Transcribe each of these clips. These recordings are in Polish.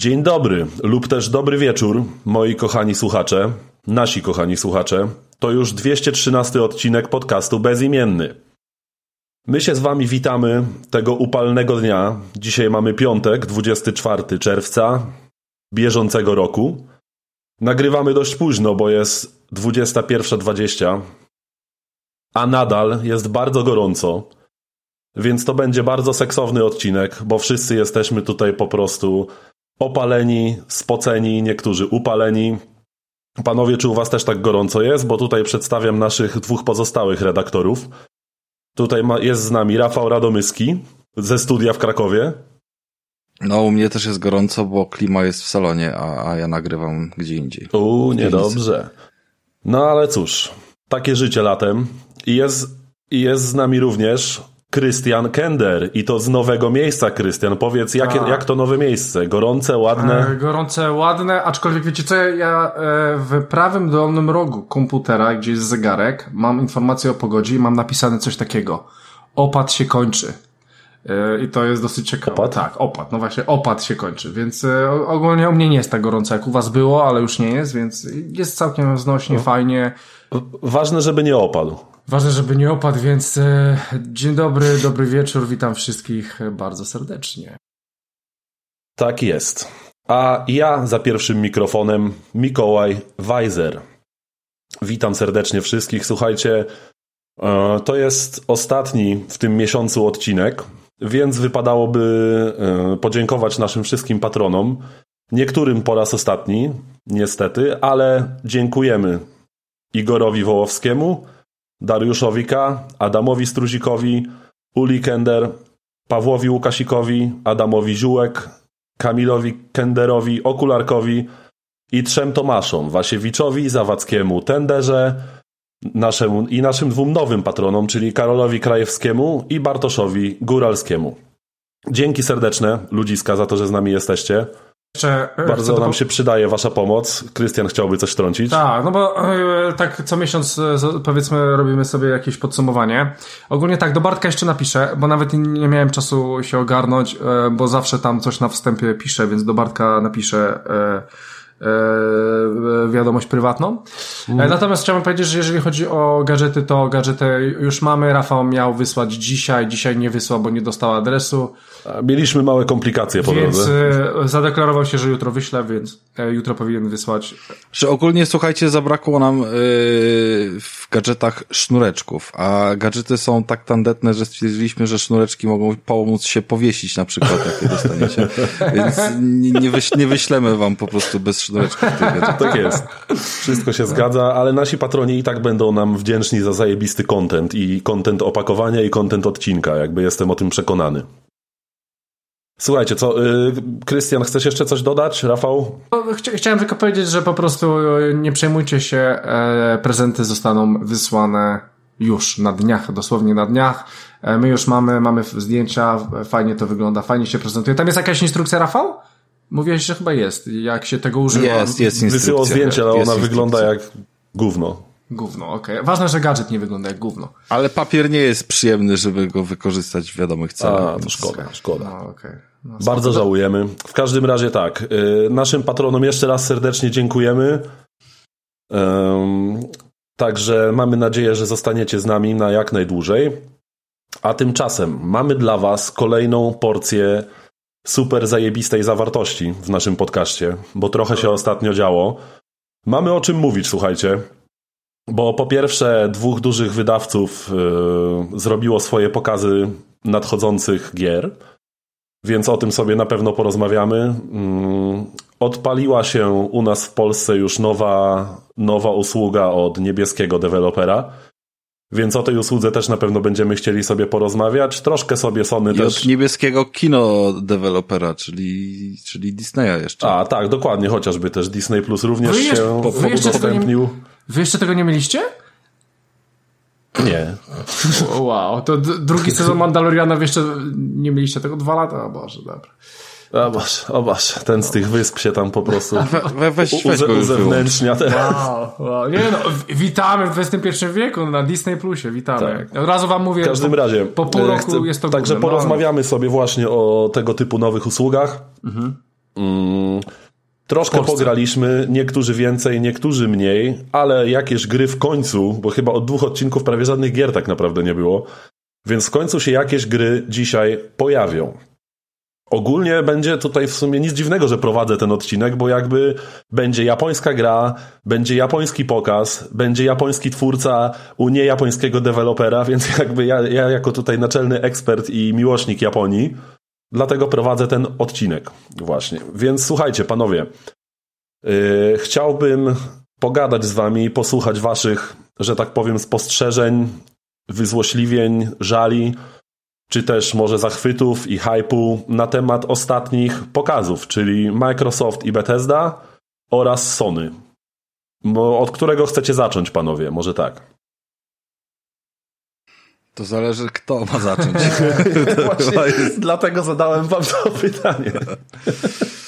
Dzień dobry lub też dobry wieczór, moi kochani słuchacze, nasi kochani słuchacze. To już 213 odcinek podcastu Bezimienny. My się z wami witamy tego upalnego dnia. Dzisiaj mamy piątek, 24 czerwca bieżącego roku. Nagrywamy dość późno, bo jest 21.20, a nadal jest bardzo gorąco. Więc to będzie bardzo seksowny odcinek, bo wszyscy jesteśmy tutaj po prostu opaleni, spoceni, niektórzy upaleni. Panowie, czy u was też tak gorąco jest? Bo tutaj przedstawiam naszych dwóch pozostałych redaktorów. Tutaj ma, jest z nami Rafał Radomyski ze studia w Krakowie. No, u mnie też jest gorąco, bo klima jest w salonie, a, a ja nagrywam gdzie indziej. U, niedobrze. No ale cóż, takie życie latem. I jest, i jest z nami również Krystian Kender i to z nowego miejsca, Krystian. Powiedz, jak, Tak. jak to nowe miejsce? Gorące, ładne? E, gorące, ładne, aczkolwiek wiecie co, ja e, w prawym dolnym rogu komputera, gdzie jest zegarek, mam informację o pogodzie i mam napisane coś takiego. Opad się kończy. E, I to jest dosyć ciekawe. Opad? Tak, opad. No właśnie, opad się kończy, więc e, ogólnie u mnie nie jest tak gorąco, jak u was było, ale już nie jest, więc jest całkiem znośnie, No. fajnie. Ważne, żeby nie opadł. Ważne, żeby nie opadł, więc e, dzień dobry, dobry wieczór, witam wszystkich bardzo serdecznie. Tak jest. A ja za pierwszym mikrofonem Mikołaj Weiser. Witam serdecznie wszystkich. Słuchajcie, e, to jest ostatni w tym miesiącu odcinek, więc wypadałoby e, podziękować naszym wszystkim patronom. Niektórym po raz ostatni, niestety, ale dziękujemy Igorowi Wołowskiemu, Dariuszowi K., Adamowi Struzikowi, Uli Kender, Pawłowi Łukasikowi, Adamowi Ziółek, Kamilowi Kenderowi, Okularkowi i trzem Tomaszom, Wasiewiczowi, Zawadzkiemu, Tenderze naszemu, i naszym dwóm nowym patronom, czyli Karolowi Krajewskiemu i Bartoszowi Góralskiemu. Dzięki serdeczne, ludziska, za to, że z nami jesteście. Jeszcze, e, Bardzo nam się przydaje wasza pomoc. Krystian chciałby coś wtrącić. Tak, no bo e, tak co miesiąc e, powiedzmy robimy sobie jakieś podsumowanie. Ogólnie tak, do Bartka jeszcze napiszę, bo nawet nie miałem czasu się ogarnąć, e, bo zawsze tam coś na wstępie piszę, więc do Bartka napiszę e, wiadomość prywatną. E, Natomiast chciałbym powiedzieć, że jeżeli chodzi o gadżety, to gadżety już mamy. Rafał miał wysłać dzisiaj, dzisiaj nie wysłał, bo nie dostał adresu, Mieliśmy małe komplikacje po więc drodze. e, zadeklarował się, że jutro wyśle, więc e, jutro powinien wysłać. Że ogólnie, słuchajcie, zabrakło nam w gadżetach sznureczków, a gadżety są tak tandetne, że stwierdziliśmy, że sznureczki mogą pomóc się powiesić na przykład, jak je dostaniecie. Więc nie, nie, wyś, nie wyślemy wam po prostu bez sznureczków tych. Tak jest. Wszystko się zgadza, ale nasi patroni i tak będą nam wdzięczni za zajebisty content i content opakowania i content odcinka, jakby jestem o tym przekonany. Słuchajcie, co, y, Krystian, chcesz jeszcze coś dodać? Rafał? No, chcia- Chciałem tylko powiedzieć, że po prostu e, nie przejmujcie się, e, prezenty zostaną wysłane już na dniach, dosłownie na dniach. E, My już mamy, mamy zdjęcia, fajnie to wygląda, fajnie się prezentuje. Tam jest jakaś instrukcja, Rafał? Mówiłeś, że chyba jest, jak się tego używa. Jest, jest instrukcja. Wysyłał zdjęcie, ale ona wygląda jak gówno. Gówno, okej. Ważne, że gadżet nie wygląda jak gówno. Ale papier nie jest przyjemny, żeby go wykorzystać w wiadomych celach. A, to więc- szkoda, szkoda. No, okej. No, Bardzo żałujemy. W każdym razie tak. y, Naszym patronom jeszcze raz serdecznie dziękujemy. Ym, Także mamy nadzieję, że zostaniecie z nami na jak najdłużej. A tymczasem mamy dla Was kolejną porcję super zajebistej zawartości w naszym podcaście, bo trochę się ostatnio działo. Mamy o czym mówić, słuchajcie. Bo po pierwsze, dwóch dużych wydawców y, zrobiło swoje pokazy nadchodzących gier. Więc o tym sobie na pewno porozmawiamy. Mm, Odpaliła się u nas w Polsce już nowa, nowa usługa od niebieskiego dewelopera. Więc o tej usłudze też na pewno będziemy chcieli sobie porozmawiać. Troszkę sobie Sony I też. od niebieskiego kino dewelopera, czyli, czyli Disneya jeszcze. A, tak, dokładnie, chociażby też Disney Plus również Wy jeszcze- się wy nie- udostępnił. Wy jeszcze tego nie mieliście? Nie. Wow, to drugi sezon Mandaloriana, jeszcze nie mieliście tego dwa lata? O Boże, dobra. O Boże, o Boże, ten z tych wysp się tam po prostu we, we, weź, weź uzewnętrznia teraz. Wow, wow. Nie no, witamy w XXI wieku na Disney Plusie, witamy. Tak. Od razu wam mówię, w każdym razie, po pół roku chcę, jest to Także górne. porozmawiamy no. sobie właśnie o tego typu nowych usługach. Mhm. Mm, troszkę pograliśmy, niektórzy więcej, niektórzy mniej, ale jakieś gry w końcu, bo chyba od dwóch odcinków prawie żadnych gier tak naprawdę nie było, więc w końcu się jakieś gry dzisiaj pojawią. Ogólnie będzie tutaj w sumie nic dziwnego, że prowadzę ten odcinek, bo jakby będzie japońska gra, będzie japoński pokaz, będzie japoński twórca u niejapońskiego dewelopera, więc jakby ja, ja jako tutaj naczelny ekspert i miłośnik Japonii, dlatego prowadzę ten odcinek właśnie. Więc słuchajcie, panowie, yy, chciałbym pogadać z wami, posłuchać waszych, że tak powiem, spostrzeżeń, wyzłośliwień, żali, czy też może zachwytów i hypu na temat ostatnich pokazów, czyli Microsoft i Bethesda oraz Sony. Bo od którego chcecie zacząć, panowie? Może tak. To zależy, kto ma zacząć. Właśnie, jest... Dlatego zadałem wam to pytanie.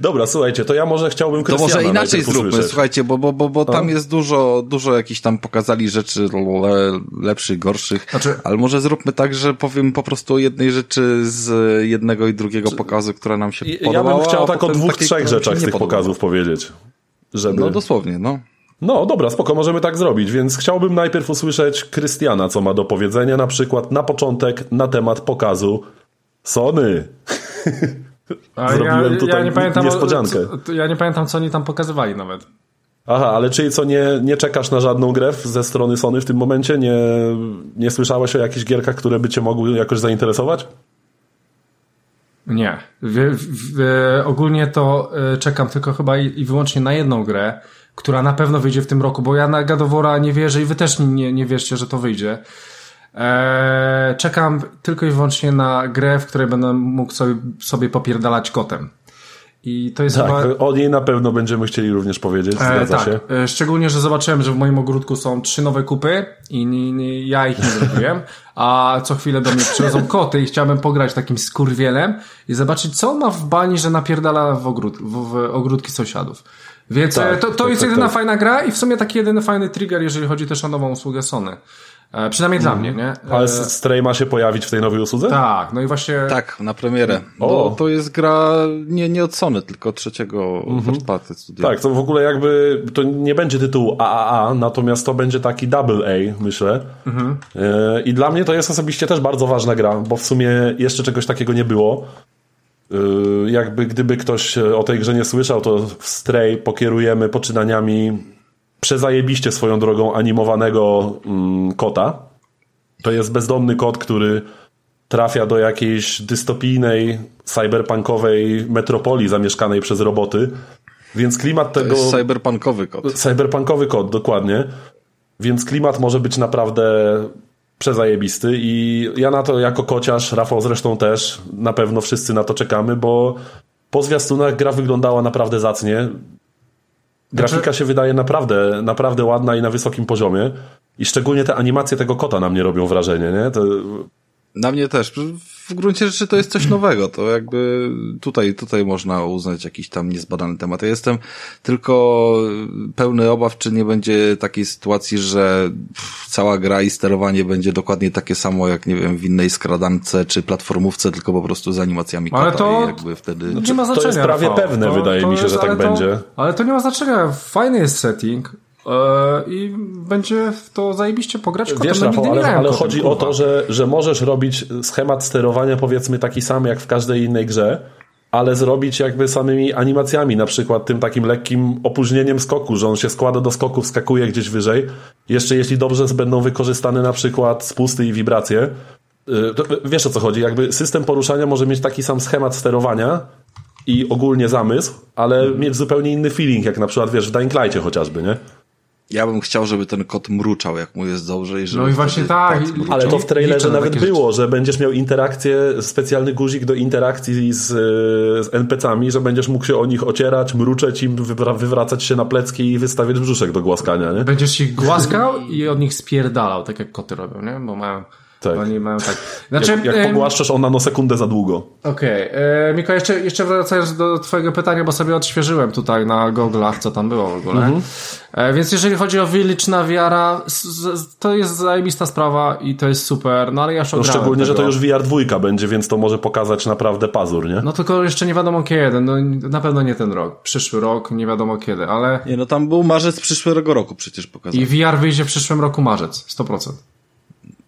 Dobra, słuchajcie, to ja może chciałbym To może inaczej zróbmy, usłyszeć. słuchajcie, bo, bo, bo, bo tam jest dużo, dużo jakichś tam pokazali rzeczy le, lepszych, gorszych, znaczy... ale może zróbmy tak, że powiem po prostu o jednej rzeczy z jednego i drugiego pokazu, która nam się podobała. Ja bym chciał tak o dwóch, takiej, trzech rzeczach z tych podoba. pokazów powiedzieć. Żeby... No dosłownie, no. No dobra, spoko, możemy tak zrobić, więc chciałbym najpierw usłyszeć Krystiana, co ma do powiedzenia, na przykład na początek na temat pokazu Sony. A Zrobiłem ja, tutaj ja nie pamiętam, niespodziankę. Co, ja nie pamiętam, co oni tam pokazywali nawet. Aha, ale czyli co, nie, nie czekasz na żadną grę ze strony Sony w tym momencie? Nie, nie słyszałeś o jakichś gierkach, które by cię mogły jakoś zainteresować? Nie. W, w, w, ogólnie to e, czekam tylko chyba i, i, wyłącznie na jedną grę, która na pewno wyjdzie w tym roku, bo ja na Gadowora nie wierzę i wy też nie, nie wierzcie, że to wyjdzie. Eee, czekam tylko i wyłącznie na grę, w której będę mógł sobie, sobie popierdalać kotem. I to jest tak, chyba... o niej na pewno będziemy chcieli również powiedzieć, eee, zgadza tak. się. Eee, szczególnie, że zobaczyłem, że w moim ogródku są trzy nowe kupy i nie, nie, ja ich nie zrobiłem, a co chwilę do mnie przychodzą koty i chciałbym pograć takim skurwielem i zobaczyć, co on ma w bani, że napierdala w, ogród, w, w ogródki sąsiadów. Więc tak, to, to tak, jest tak, jedyna tak. fajna gra i w sumie taki jedyny fajny trigger, jeżeli chodzi też o nową usługę Sony. E, przynajmniej dla mnie, nie? Ale e, Stray ma się pojawić w tej nowej usłudze? Tak, no i właśnie... Tak, na premierę. O. to jest gra nie, nie od Sony, tylko trzeciego mhm. first party studia. Tak, to w ogóle jakby, to nie będzie tytuł AAA, natomiast to będzie taki double A, myślę. Mhm. E, I dla mnie to jest osobiście też bardzo ważna gra, bo w sumie jeszcze czegoś takiego nie było. Jakby gdyby ktoś o tej grze nie słyszał, to w Stray pokierujemy poczynaniami przezajebiście swoją drogą animowanego mm, kota. To jest bezdomny kot, który trafia do jakiejś dystopijnej, cyberpunkowej metropolii zamieszkanej przez roboty. Więc klimat tego. To jest cyberpunkowy kot. Cyberpunkowy kot, dokładnie. Więc klimat może być naprawdę przezajebisty i ja na to jako kociarz, Rafał zresztą też, na pewno wszyscy na to czekamy, bo po zwiastunach gra wyglądała naprawdę zacnie. Grafika znaczy... się wydaje naprawdę, naprawdę ładna i na wysokim poziomie. I szczególnie te animacje tego kota na mnie robią wrażenie, nie? To... Na mnie też. W gruncie rzeczy to jest coś nowego. To jakby tutaj, tutaj można uznać jakiś tam niezbadany temat. Ja jestem tylko pełny obaw, czy nie będzie takiej sytuacji, że cała gra i sterowanie będzie dokładnie takie samo, jak nie wiem, w innej skradance czy platformówce, tylko po prostu z animacjami ale kota to, jakby wtedy... nie ma znaczenia. To jest prawie pewne, to, wydaje to mi się, jest, że tak będzie. Ale to nie ma znaczenia. Fajny jest setting i będzie w to zajebiście pograć. Wiesz, Rafał, ale, ale chodzi o to, że, że możesz robić schemat sterowania powiedzmy taki sam jak w każdej innej grze, ale zrobić jakby samymi animacjami, na przykład tym takim lekkim opóźnieniem skoku, że on się składa do skoku, wskakuje gdzieś wyżej. Jeszcze jeśli dobrze będą wykorzystane na przykład spusty i wibracje, to wiesz o co chodzi, jakby system poruszania może mieć taki sam schemat sterowania i ogólnie zamysł, ale mieć zupełnie inny feeling, jak na przykład wiesz w Dying Light'cie chociażby, nie? Ja bym chciał, żeby ten kot mruczał, jak mu jest dobrze. I żeby No i właśnie tak. mruczały. Ale to w trailerze na nawet było, że będziesz miał interakcję, specjalny guzik do interakcji z, e, z NPC-ami, że będziesz mógł się o nich ocierać, mruczeć im, wywra- wywracać się na plecki i wystawiać brzuszek do głaskania, nie? Będziesz ich głaskał i od nich spierdalał, tak jak koty robią, nie? Bo mają... Tak. Oni mają tak. Znaczy, Jak, jak pogłaszczasz on nanosekundę za długo. Okej, okay. Miko, jeszcze, jeszcze wracając do twojego pytania, bo sobie odświeżyłem tutaj na goglach, co tam było w ogóle. Mhm. E, więc jeżeli chodzi o Village na wiara, to jest zajebista sprawa i to jest super, no ale ja już No szczególnie, że tego. to już VR dwójka będzie, więc to może pokazać naprawdę pazur, nie? No tylko jeszcze nie wiadomo kiedy, no na pewno nie ten rok, przyszły rok, nie wiadomo kiedy, ale Nie, no tam był marzec przyszłego roku przecież pokazany. i VR wyjdzie w przyszłym roku marzec, 100%.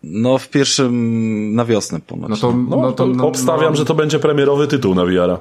No w pierwszym, na wiosnę ponoć. No to, No, no to, no, obstawiam, no, że to będzie premierowy tytuł na VR-a.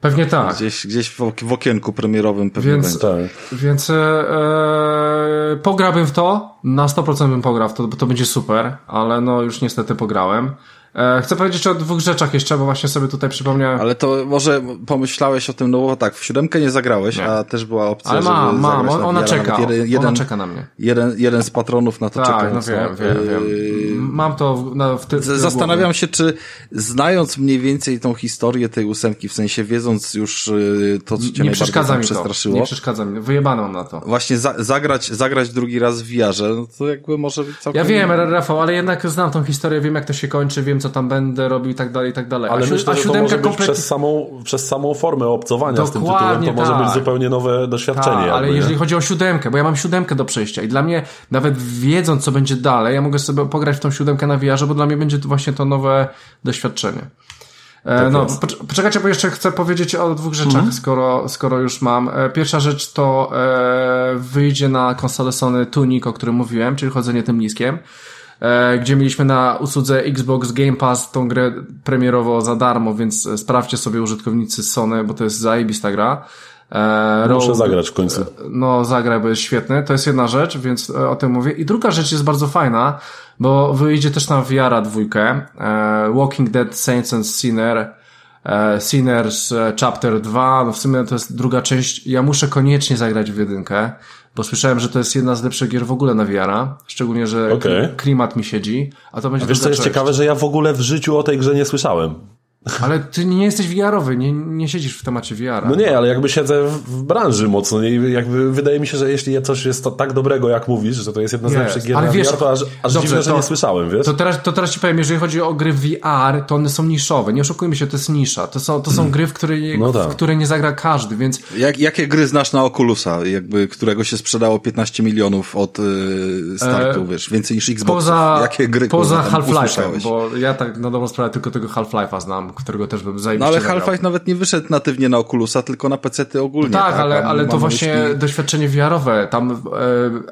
Pewnie tak. Gdzieś, gdzieś w, w okienku premierowym pewnie Więc- będzie. Tak. Więc e, e, pograłbym w to, na 100% bym pograł w to, bo to będzie super, ale no już niestety pograłem. E, chcę powiedzieć o dwóch rzeczach jeszcze, bo właśnie sobie tutaj przypomniałem. Ale to może pomyślałeś o tym, no bo tak, w siódemkę nie zagrałeś, Nie. a też była opcja, Ale mam, żeby zagrać na ona czeka, jeden, jeden, ona czeka na mnie. Jeden, jeden z patronów na to Tak, czeka. no wiem, wiem, wiem. Mam to w, na, w ty, Zastanawiam głowy. się, czy znając mniej więcej tą historię tej ósemki, w sensie wiedząc już y, to, co cię Nie najbardziej mi to, przestraszyło, nie przeszkadza mi, wyjebano na to. właśnie za, zagrać, zagrać drugi raz w VR-ze, no to jakby może być całkiem... Ja wiem, Rafał, ale jednak znam tą historię, wiem jak to się kończy, wiem co tam będę robił i tak dalej, i tak dalej. Ale a, myślę, a że to może kompletnie... przez samą, przez samą formę obcowania z tym tytułem, Dokładnie to może być tak. zupełnie nowe doświadczenie. Tak, ale nie? jeżeli chodzi o siódemkę, bo ja mam siódemkę do przejścia i dla mnie, nawet wiedząc co będzie dalej, ja mogę sobie pograć w tą siódemkę na VR, bo dla mnie będzie to właśnie to nowe doświadczenie. E, no, jest. pocz- poczekajcie, bo jeszcze chcę powiedzieć o dwóch rzeczach, skoro, skoro już mam. E, pierwsza rzecz to e, wyjdzie na konsolę Sony Tunik, o którym mówiłem, czyli chodzenie tym niskiem, gdzie mieliśmy na usłudze Xbox Game Pass tą grę premierowo za darmo, więc e, sprawdźcie sobie użytkownicy Sony, bo to jest zajebista gra. E, Muszę Rogue- zagrać w końcu. no, zagraj, bo jest świetny. To jest jedna rzecz, więc e, o tym mówię. I druga rzecz jest bardzo fajna, bo wyjdzie też na VR dwójkę. E, Walking Dead Saints and Sinner. E, Sinners e, Chapter 2. No w sumie to jest druga część. Ja muszę koniecznie zagrać w jedynkę, bo słyszałem, że to jest jedna z lepszych gier w ogóle na VR-a. Szczególnie, że kli- klimat mi siedzi. A to będzie Wiesz, co jest część. ciekawe, że ja w ogóle w życiu o tej grze nie słyszałem. Ale ty nie jesteś VR-owy, nie, nie siedzisz w temacie VR-a. No nie, ale jakby siedzę w, branży mocno nie? I jakby wydaje mi się, że jeśli coś jest to tak dobrego, jak mówisz, że to jest jedna z Jest, lepszych gier ale na wiesz, VR, to aż, aż dobrze, dziwne, że to- nie słyszałem, wiesz? To teraz, to teraz ci powiem, jeżeli chodzi o gry VR, to one są niszowe. Nie oszukujmy się, to jest nisza. To są, to są gry, w które, nie, No tak. w które nie zagra każdy, więc Jak, jakie gry znasz na Oculusa, jakby, którego się sprzedało 15 milionów od y, startu, E, wiesz, więcej niż Xbox. poza, Jakie gry poza Half-Life'em, bo ja tak na dobrą sprawę tylko tego Half-Life'a znam, którego też bym No zajebiście ale. Half-Life nawet nie wyszedł natywnie na Oculusa, tylko na PC-ty ogólnie. Tak, tak, ale, ale to właśnie myśli- doświadczenie VR-owe. Tam e,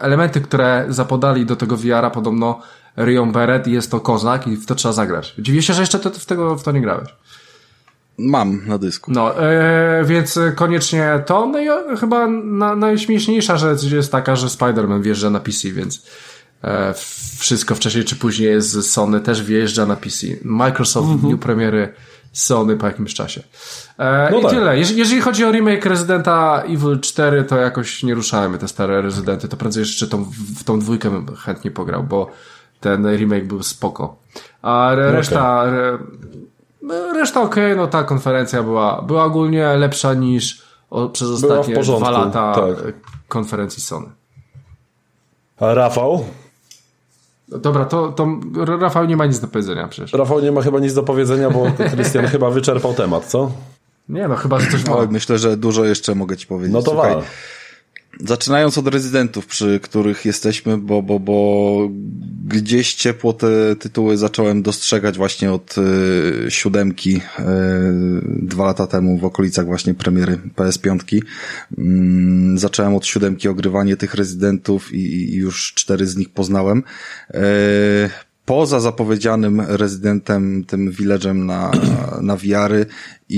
elementy, które zapodali do tego VR-a podobno Rion Beret i jest to kozak i w to trzeba zagrać. Dziwię się, że jeszcze ty w, tego, w to nie grałeś. Mam na dysku. No, e, więc koniecznie to. No i o, chyba na, najśmieszniejsza rzecz jest taka, że Spider-Man wjeżdża na PC, więc e, wszystko wcześniej czy później z Sony też wjeżdża na PC. Microsoft w dniu premiery Sony po jakimś czasie. E, No I tak. tyle. Jeżeli, jeżeli chodzi o remake Rezydenta Evil 4, to jakoś nie ruszałem te stare Rezydenty. To prędzej jeszcze tą, w tą dwójkę bym chętnie pograł, bo ten remake był spoko. A re, reszta... Re, Reszta okej, no ta konferencja była, była ogólnie lepsza niż o, przez ostatnie porządku, dwa lata tak. konferencji Sony. A Rafał? Dobra, to, to Rafał nie ma nic do powiedzenia przecież. Rafał nie ma chyba nic do powiedzenia, bo Krystian chyba wyczerpał temat, co? Nie no, chyba, że coś ma. Myślę, że dużo jeszcze mogę ci powiedzieć. No to Słuchaj. Zaczynając od rezydentów, przy których jesteśmy, bo, bo, bo gdzieś ciepło te tytuły zacząłem dostrzegać właśnie od y, siódemki y, dwa lata temu w okolicach właśnie premiery PS5. Mm, zacząłem od siódemki ogrywanie tych rezydentów i, i już cztery z nich poznałem. Y, Poza zapowiedzianym rezydentem, tym village'em na, na VR-y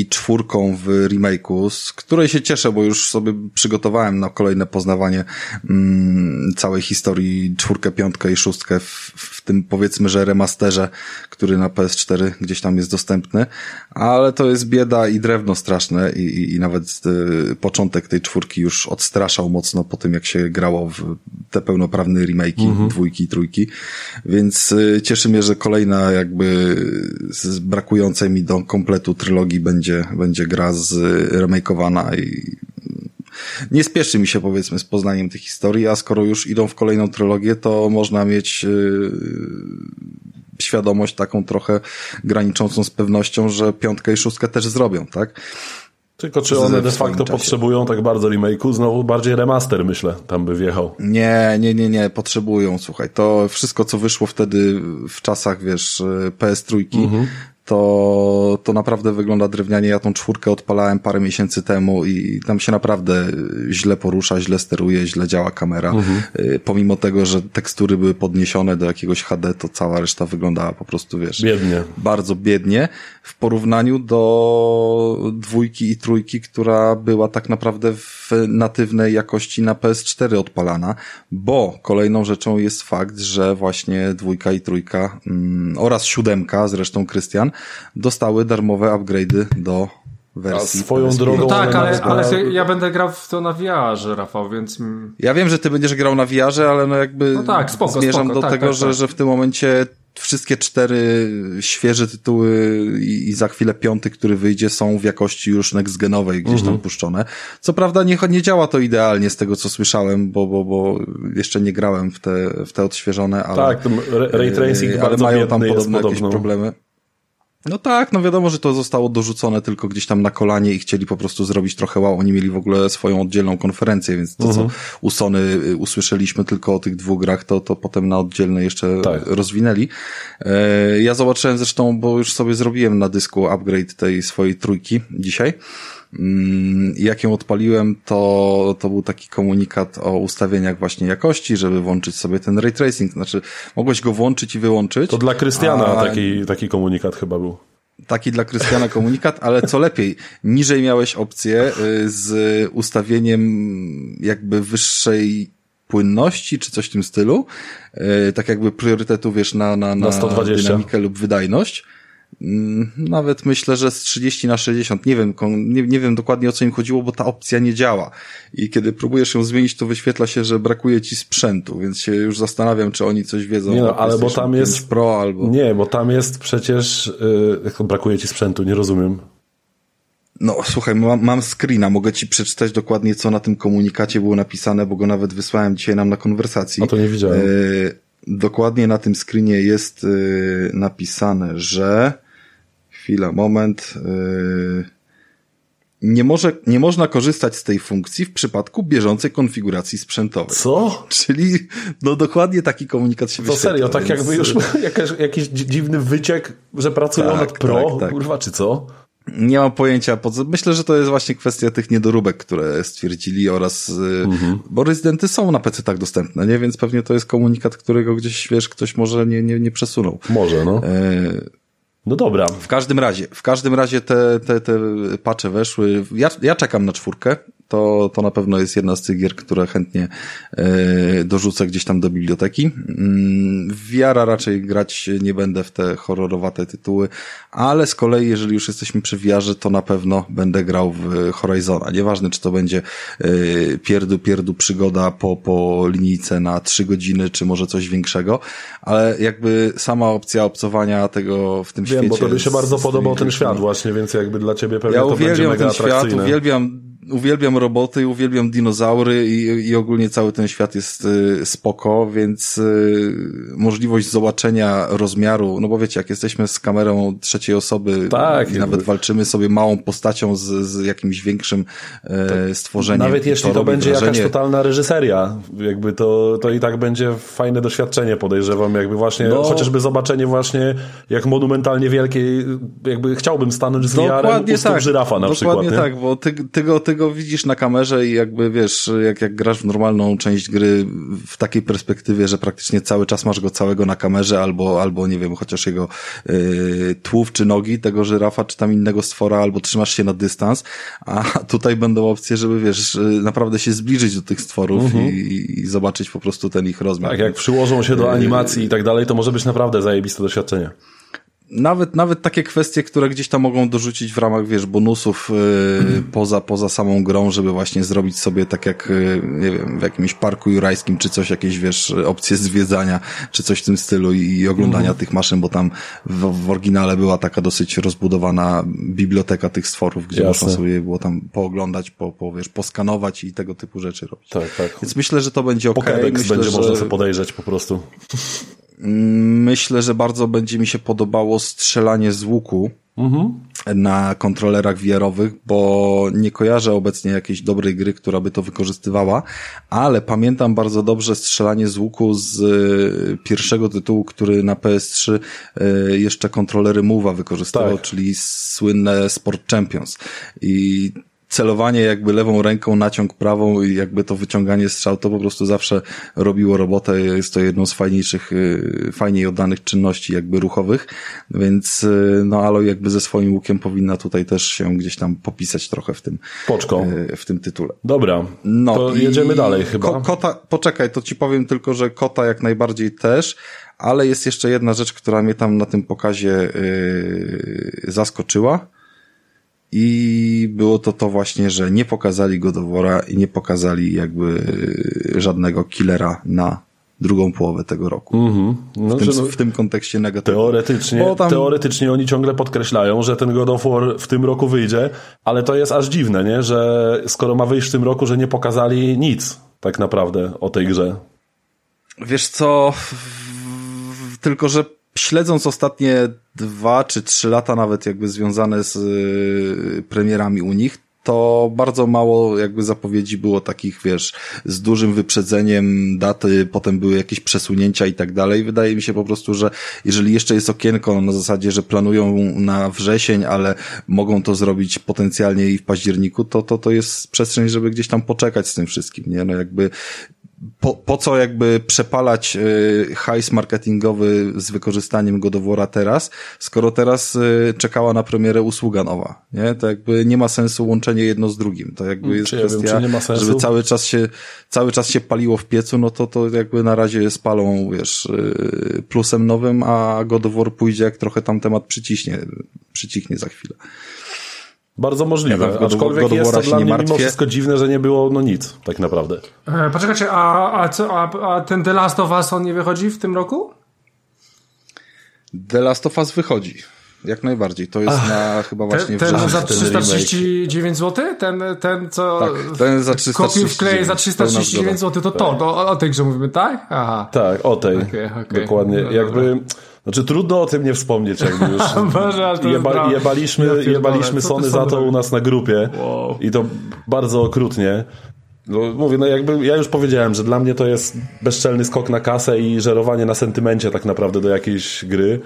i czwórką w remake'u, z której się cieszę, bo już sobie przygotowałem na kolejne poznawanie mm, całej historii czwórkę, piątkę i szóstkę w, w tym powiedzmy, że remasterze, który na PS4 gdzieś tam jest dostępny, ale to jest bieda i drewno straszne i, i, i nawet y, początek tej czwórki już odstraszał mocno po tym, jak się grało w te pełnoprawne remake'i, mhm. dwójki i trójki, więc y, cieszy mnie, że kolejna jakby z brakującej mi do kompletu trylogii będzie, będzie gra z remakeowana i nie spieszy mi się powiedzmy z poznaniem tych historii, a skoro już idą w kolejną trylogię, to można mieć yy, świadomość taką trochę graniczącą z pewnością, że piątkę i szóstkę też zrobią, tak? Tylko czy one de facto potrzebują tak bardzo remake'u? Znowu bardziej remaster, myślę, tam by wjechał. Nie, nie, nie, nie, potrzebują, słuchaj. To wszystko, co wyszło wtedy w czasach, wiesz, PS3, mhm to, to naprawdę wygląda drewnianie. Ja tą czwórkę odpalałem parę miesięcy temu i tam się naprawdę źle porusza, źle steruje, źle działa kamera. Mhm. Y, pomimo tego, że tekstury były podniesione do jakiegoś HD, to cała reszta wyglądała po prostu, wiesz, biednie. bardzo biednie w porównaniu do dwójki i trójki, która była tak naprawdę w natywnej jakości na PS4 odpalana, bo kolejną rzeczą jest fakt, że właśnie dwójka i trójka mm, oraz siódemka, zresztą Krystian, dostały darmowe upgrade'y do wersji. A swoją drogą. No tak, ale, ale ja będę grał w to na VR, Rafał, więc. Ja wiem, że ty będziesz grał na VR, ale no jakby. No tak, spoko, zmierzam spoko, do tak, tego, tak, że, tak. że w tym momencie wszystkie cztery świeże tytuły i, i, za chwilę piąty, który wyjdzie, są w jakości już next-genowej gdzieś tam mhm. puszczone. Co prawda nie, nie działa to idealnie z tego, co słyszałem, bo, bo, bo jeszcze nie grałem w te, w te odświeżone, ale... Tak, ray tracing ale bardzo mają tam podobne jakieś problemy. No tak, no wiadomo, że to zostało dorzucone tylko gdzieś tam na kolanie i chcieli po prostu zrobić trochę wow. Oni mieli w ogóle swoją oddzielną konferencję, więc to, uh -huh. co mhm. u Sony y, usłyszeliśmy tylko o tych dwóch grach, to, to potem na oddzielne jeszcze tak. rozwinęli. E, ja zobaczyłem zresztą, bo już sobie zrobiłem na dysku upgrade tej swojej trójki dzisiaj. Mm, jak ją odpaliłem, to, to był taki komunikat o ustawieniach właśnie jakości, żeby włączyć sobie ten ray tracing. Znaczy, mogłeś go włączyć i wyłączyć. To dla Krystiana a... taki, taki komunikat chyba był. Taki dla Krystiana komunikat, ale co lepiej, niżej miałeś opcję y, z ustawieniem jakby wyższej płynności, czy coś w tym stylu, y, tak jakby priorytetu, wiesz, na, na, na, na 120. dynamikę lub wydajność nawet myślę, że z 30 na 60. Nie wiem, nie, nie wiem dokładnie o co im chodziło, bo ta opcja nie działa. I kiedy próbujesz ją zmienić, to wyświetla się, że brakuje ci sprzętu, więc się już zastanawiam, czy oni coś wiedzą. Nie no, ale bo tam jest. Pro albo. Nie, bo tam jest przecież. Yy, brakuje ci sprzętu, nie rozumiem. No, słuchaj, mam, mam screena, mogę ci przeczytać dokładnie, co na tym komunikacie było napisane, bo go nawet wysłałem dzisiaj nam na konwersacji. A to nie widziałem. Yy, dokładnie na tym screenie jest yy, napisane, że chwila, moment. Yy, nie, może, nie można korzystać z tej funkcji w przypadku bieżącej konfiguracji sprzętowej. Co? Czyli no dokładnie taki komunikat się wyświetla. To serio, tak więc... jakby już jakaś, jakiś dziwny wyciek, że pracują tak, nad Pro, tak, tak. kurwa, czy co? Nie mam pojęcia. Myślę, że to jest właśnie kwestia tych niedoróbek, które stwierdzili oraz, y, mhm. bo rezydenty są na PC tak dostępne, nie? Więc pewnie to jest komunikat, którego gdzieś, wiesz, ktoś może nie, nie, nie przesunął. Może, no. E no dobra. W każdym razie, w każdym razie te, te, te pacze weszły. Ja, ja czekam na czwórkę to, to na pewno jest jedna z tych gier, które chętnie e, dorzucę gdzieś tam do biblioteki. Mm, wiara raczej grać nie będę w te horrorowate tytuły, ale z kolei, jeżeli już jesteśmy przy wiarze, to na pewno będę grał w Horizona. Nieważne, czy to będzie e, pierdu, pierdu przygoda po, po linijce na trzy godziny, czy może coś większego, ale jakby sama opcja obcowania tego w tym świecie... bo to by się bardzo podobał ten świat właśnie, więc jakby dla ciebie pewnie ja to będzie mega ten świat, uwielbiam uwielbiam roboty, uwielbiam dinozaury i, i ogólnie cały ten świat jest y, spoko, więc y, możliwość zobaczenia rozmiaru, no bo wiecie, jak jesteśmy z kamerą trzeciej osoby tak, i nawet walczymy sobie małą postacią z, z jakimś większym e, stworzeniem. Nawet jeśli to, to będzie wrażenie... jakaś totalna reżyseria, jakby to, to i tak będzie fajne doświadczenie, podejrzewam, jakby właśnie, no, chociażby zobaczenie właśnie, jak monumentalnie wielkiej, jakby chciałbym stanąć z VR-em u tak, żyrafa na dokładnie przykład. Dokładnie tak, bo ty, ty, go, ty go widzisz na kamerze i jakby wiesz, jak, jak grasz w normalną część gry w takiej perspektywie, że praktycznie cały czas masz go całego na kamerze albo, albo nie wiem, chociaż jego yy, tłów czy nogi tego żyrafa, czy tam innego stwora, albo trzymasz się na dystans, a tutaj będą opcje, żeby wiesz, y, naprawdę się zbliżyć do tych stworów mhm. i, i, zobaczyć po prostu ten ich rozmiar. Tak, jak przyłożą się do animacji i tak dalej, to może być naprawdę zajebiste doświadczenie nawet, nawet takie kwestie, które gdzieś tam mogą dorzucić w ramach, wiesz, bonusów yy, poza, poza samą grą, żeby właśnie zrobić sobie tak jak, yy, nie wiem, w jakimś parku jurajskim, czy coś, jakieś, wiesz, opcje zwiedzania, czy coś w tym stylu i, i oglądania mhm. tych maszyn, bo tam w, w, oryginale była taka dosyć rozbudowana biblioteka tych stworów, gdzie Jasne. można sobie było tam pooglądać, po, po, wiesz, poskanować i tego typu rzeczy robić. Tak, tak. Więc myślę, że to będzie ok. Pokédex będzie że... można sobie podejrzeć po prostu. Myślę, że bardzo będzie mi się podobało strzelanie z łuku mhm. na kontrolerach VR-owych, bo nie kojarzę obecnie jakiejś dobrej gry, która by to wykorzystywała, ale pamiętam bardzo dobrze strzelanie z łuku z e, pierwszego tytułu, który na PS3 e, jeszcze kontrolery Move'a wykorzystywał, tak. czyli słynne Sport Champions. I celowanie jakby lewą ręką, naciąg prawą i jakby to wyciąganie strzał, to po prostu zawsze robiło robotę. Jest to jedną z fajniejszych, y, fajniej oddanych czynności jakby ruchowych, więc y, no Alo jakby ze swoim łukiem powinna tutaj też się gdzieś tam popisać trochę w tym, Poczką. Y, w tym tytule. Dobra, no to jedziemy dalej chyba. Ko kota, poczekaj, to ci powiem tylko, że kota jak najbardziej też, ale jest jeszcze jedna rzecz, która mnie tam na tym pokazie yy, zaskoczyła i było to to właśnie, że nie pokazali Godowora i nie pokazali jakby żadnego killera na drugą połowę tego roku. Mm -hmm. no, w, tym, no, w, tym, kontekście negatywnym. Teoretycznie, tam... teoretycznie oni ciągle podkreślają, że ten God of War w tym roku wyjdzie, ale to jest aż dziwne, nie? że skoro ma wyjść w tym roku, że nie pokazali nic tak naprawdę o tej grze. Wiesz co, tylko że śledząc ostatnie dwa czy trzy lata nawet jakby związane z y, premierami u nich, to bardzo mało jakby zapowiedzi było takich, wiesz, z dużym wyprzedzeniem daty, potem były jakieś przesunięcia i tak dalej. Wydaje mi się po prostu, że jeżeli jeszcze jest okienko na zasadzie, że planują na wrzesień, ale mogą to zrobić potencjalnie i w październiku, to, to, to jest przestrzeń, żeby gdzieś tam poczekać z tym wszystkim, nie? No jakby po, po co jakby przepalać y, hajs marketingowy z wykorzystaniem Godowora teraz, skoro teraz y, czekała na premierę usługa nowa, nie? To jakby nie ma sensu łączenie jedno z drugim. To jakby jest czy kwestia, ja wiem, żeby cały czas się, cały czas się paliło w piecu, no to to jakby na razie spalą, wiesz, y, plusem nowym, a Godowor pójdzie jak trochę tam temat przyciśnie, przycichnie za chwilę. Bardzo możliwe, ja aczkolwiek jest to dla mnie martwię. mimo wszystko dziwne, że nie było no nic, tak naprawdę. E, poczekajcie, a, a, co, a, a ten The Last of Us on nie wychodzi w tym roku? The Last of Us wychodzi. Jak najbardziej. To jest Ach, na chyba właśnie ten, ten za 339 zł? Ten, ten co. Tak, ten za 339 wkleje za 339 zł, to to, to o, o tej grze mówimy, tak? Aha. Tak, o tej. Okay, okay. Dokładnie. No, Jakby. Znaczy trudno o tym nie wspomnieć, jakby już. Boże, Jeba, jebaliśmy, ja jebaliśmy Sony za to u nas na grupie wow. i to bardzo okrutnie. No, mówię, no jakby ja już powiedziałem, że dla mnie to jest bezczelny skok na kasę i żerowanie na sentymencie tak naprawdę do jakiejś gry.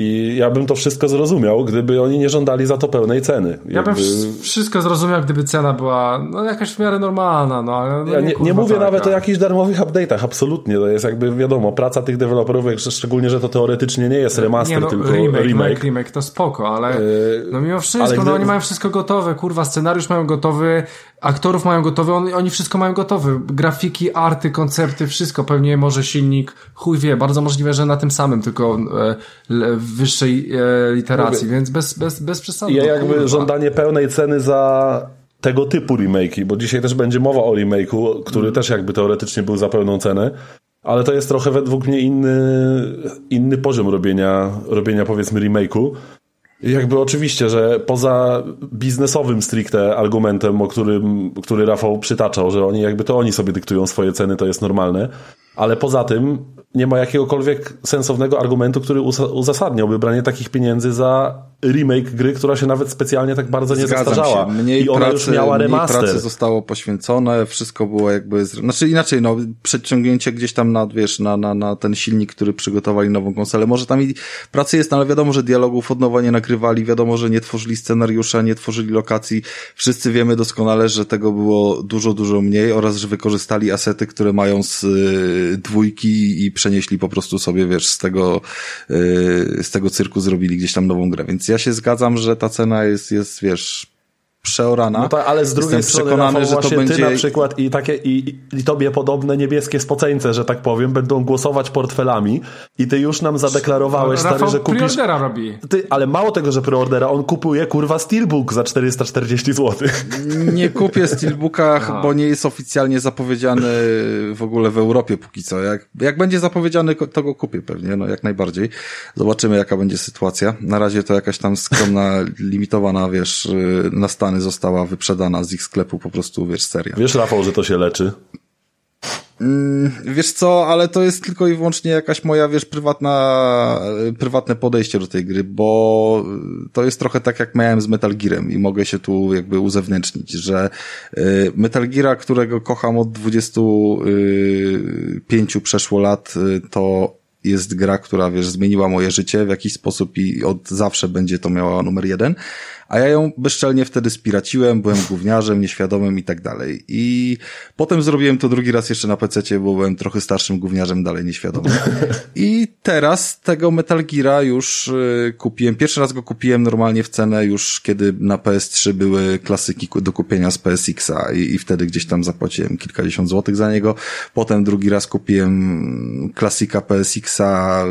I ja bym to wszystko zrozumiał, gdyby oni nie żądali za to pełnej ceny. Jakby... Ja bym wszystko zrozumiał, gdyby cena była no, jakaś w miarę normalna. No, ale no, ja nie, nie mówię taka. nawet o jakichś darmowych update'ach, absolutnie. To jest jakby wiadomo, praca tych deweloperów, szczególnie, że to teoretycznie nie jest remaster, nie, no, tylko remake. Remake, remake to spoko, ale yy, no mimo wszystko, no, gdy... oni mają wszystko gotowe, kurwa, scenariusz mają gotowy, aktorów mają gotowe, on, oni wszystko mają gotowe. Grafiki, arty, koncepty, wszystko. Pewnie może silnik, chuj wie, bardzo możliwe, że na tym samym, tylko e, wyższej e, literacji, Mówię, więc bez, bez, bez przesady. Ja jakby kurwa. żądanie pełnej ceny za tego typu remake'i, bo dzisiaj też będzie mowa o remake'u, który mm. też jakby teoretycznie był za pełną cenę, ale to jest trochę według mnie inny, inny poziom robienia, robienia powiedzmy remake'u, jakby oczywiście, że poza biznesowym stricte argumentem, o którym, który Rafał przytaczał, że oni jakby to oni sobie dyktują swoje ceny, to jest normalne, ale poza tym nie ma jakiegokolwiek sensownego argumentu, który uzasadniałby branie takich pieniędzy za remake gry, która się nawet specjalnie tak bardzo nie Zgadzam zastarzała. Się. Mniej I ona pracy, już miała remaster. Mniej pracy zostało poświęcone, wszystko było jakby... Znaczy inaczej, no, przedciągnięcie gdzieś tam na, wiesz, na, na, na ten silnik, który przygotowali nową konsolę. Może tam i pracy jest, no, ale wiadomo, że dialogów od nowa nie nagrywali, wiadomo, że nie tworzyli scenariusza, nie tworzyli lokacji. Wszyscy wiemy doskonale, że tego było dużo, dużo mniej oraz, że wykorzystali asety, które mają z y, dwójki i przenieśli po prostu sobie, wiesz, z tego, y, z tego cyrku zrobili gdzieś tam nową grę. Więc ja się zgadzam, że ta cena jest, jest wiesz, przeorana. No to, ale z drugiej Jestem strony, przekonany, Rafał, że to będzie... ty na przykład i takie i, i tobie podobne niebieskie spoceńce, że tak powiem, będą głosować portfelami i ty już nam zadeklarowałeś, Rafał stary, że kupisz... preordera robi. Ty, ale mało tego, że preordera, on kupuje kurwa Steelbook za 440 zł. Nie kupię Steelbooka, bo nie jest oficjalnie zapowiedziany w ogóle w Europie póki co. Jak, jak będzie zapowiedziany, to go kupię pewnie, no jak najbardziej. Zobaczymy, jaka będzie sytuacja. Na razie to jakaś tam skromna, limitowana, wiesz, na Stany została wyprzedana z ich sklepu po prostu, wiesz, seria. Wiesz, Rafał, że to się leczy? Mm, wiesz co, ale to jest tylko i wyłącznie jakaś moja, wiesz, prywatna, prywatne podejście do tej gry, bo to jest trochę tak jak miałem z Metal Gearem i mogę się tu jakby uzewnętrznić, że y, Metal Geara, którego kocham od 25 y, przeszło lat, to jest gra, która, wiesz, zmieniła moje życie w jakiś sposób i od zawsze będzie to miała numer jeden a ja ją bezczelnie wtedy spiraciłem, byłem gówniarzem, nieświadomym i tak dalej. I potem zrobiłem to drugi raz jeszcze na PC, bo byłem trochę starszym gówniarzem, dalej nieświadomym. I teraz tego Metal Geara już y, kupiłem. Pierwszy raz go kupiłem normalnie w cenę już kiedy na PS3 były klasyki do kupienia z PSX-a i, i wtedy gdzieś tam zapłaciłem kilkadziesiąt złotych za niego. Potem drugi raz kupiłem klasika PSX-a,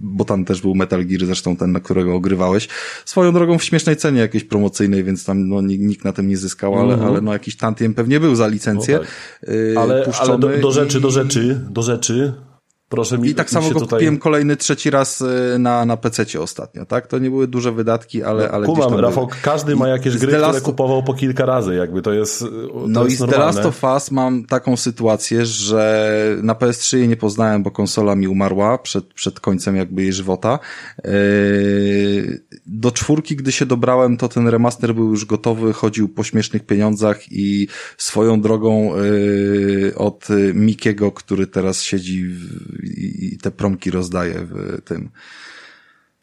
bo tam też był Metal Gear, zresztą ten, na którego ogrywałeś. Swoją drogą w śmiesznej cenie, jakiejś promocyjnej, więc tam no, nikt na tym nie zyskał, ale, -hmm. ale no jakiś tantiem pewnie był za licencję. No tak. yy, ale, ale do, do rzeczy, i... do rzeczy, do rzeczy. Proszę mi, I tak samo go tutaj... kupiłem kolejny trzeci raz y, na, na PC ostatnio, tak? To nie były duże wydatki, ale, ale Kumam, Rafał, były. każdy ma jakieś gry, Last... które kupował po kilka razy, jakby to jest to No jest i z The Last of Us mam taką sytuację, że na PS3 jej nie poznałem, bo konsola mi umarła przed, przed końcem jakby jej żywota. Yy, do czwórki, gdy się dobrałem, to ten remaster był już gotowy, chodził po śmiesznych pieniądzach i swoją drogą od Mikiego, który teraz siedzi w i, te promki rozdaje w tym.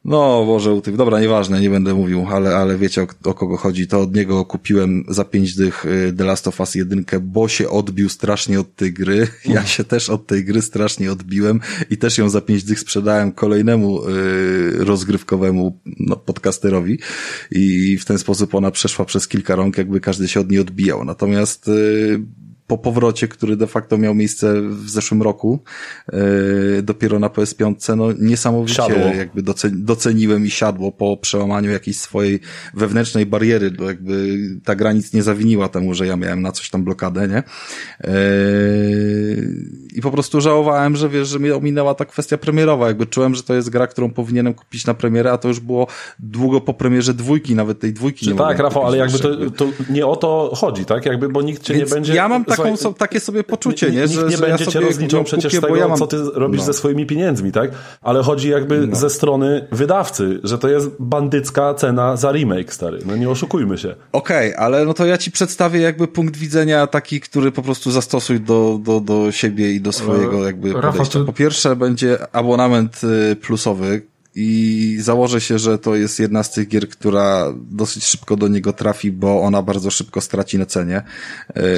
No, Boże, utyk. Dobra, nieważne, nie będę mówił, ale, ale wiecie o, o, kogo chodzi. To od niego kupiłem za pięć dych y, The Last of Us 1, bo się odbił strasznie od tej gry. Ja się też od tej gry strasznie odbiłem i też ją za pięć dych sprzedałem kolejnemu y, rozgrywkowemu no, podcasterowi i w ten sposób ona przeszła przez kilka rąk, jakby każdy się od niej odbijał. Natomiast y, po powrocie, który de facto miał miejsce w zeszłym roku, yy, dopiero na PS5, no niesamowicie siadło. jakby doceniłem i siadło po przełamaniu jakiejś swojej wewnętrznej bariery, bo jakby ta granic nie zawiniła temu, że ja miałem na coś tam blokadę, nie? Yy, I po prostu żałowałem, że wiesz, że mnie ominęła ta kwestia premierowa, jakby czułem, że to jest gra, którą powinienem kupić na premierę, a to już było długo po premierze dwójki, nawet tej dwójki Czy nie Tak, Rafał, ale jakby to, to, nie o to chodzi, tak? Jakby, bo nikt cię Więc nie będzie... Ja mam tak taką, so, takie sobie poczucie, nie? Że, nie że będzie ja cię rozliczał przecież kupię, tego, ja mam... co ty robisz no. ze swoimi pieniędzmi, tak? Ale chodzi jakby no. ze strony wydawcy, że to jest bandycka cena za remake, stary. No nie oszukujmy się. Okej, okay, ale no to ja ci przedstawię jakby punkt widzenia taki, który po prostu zastosuj do, do, do siebie i do swojego jakby podejścia. Po pierwsze będzie abonament y, plusowy, i założę się, że to jest jedna z tych gier, która dosyć szybko do niego trafi, bo ona bardzo szybko straci na cenie.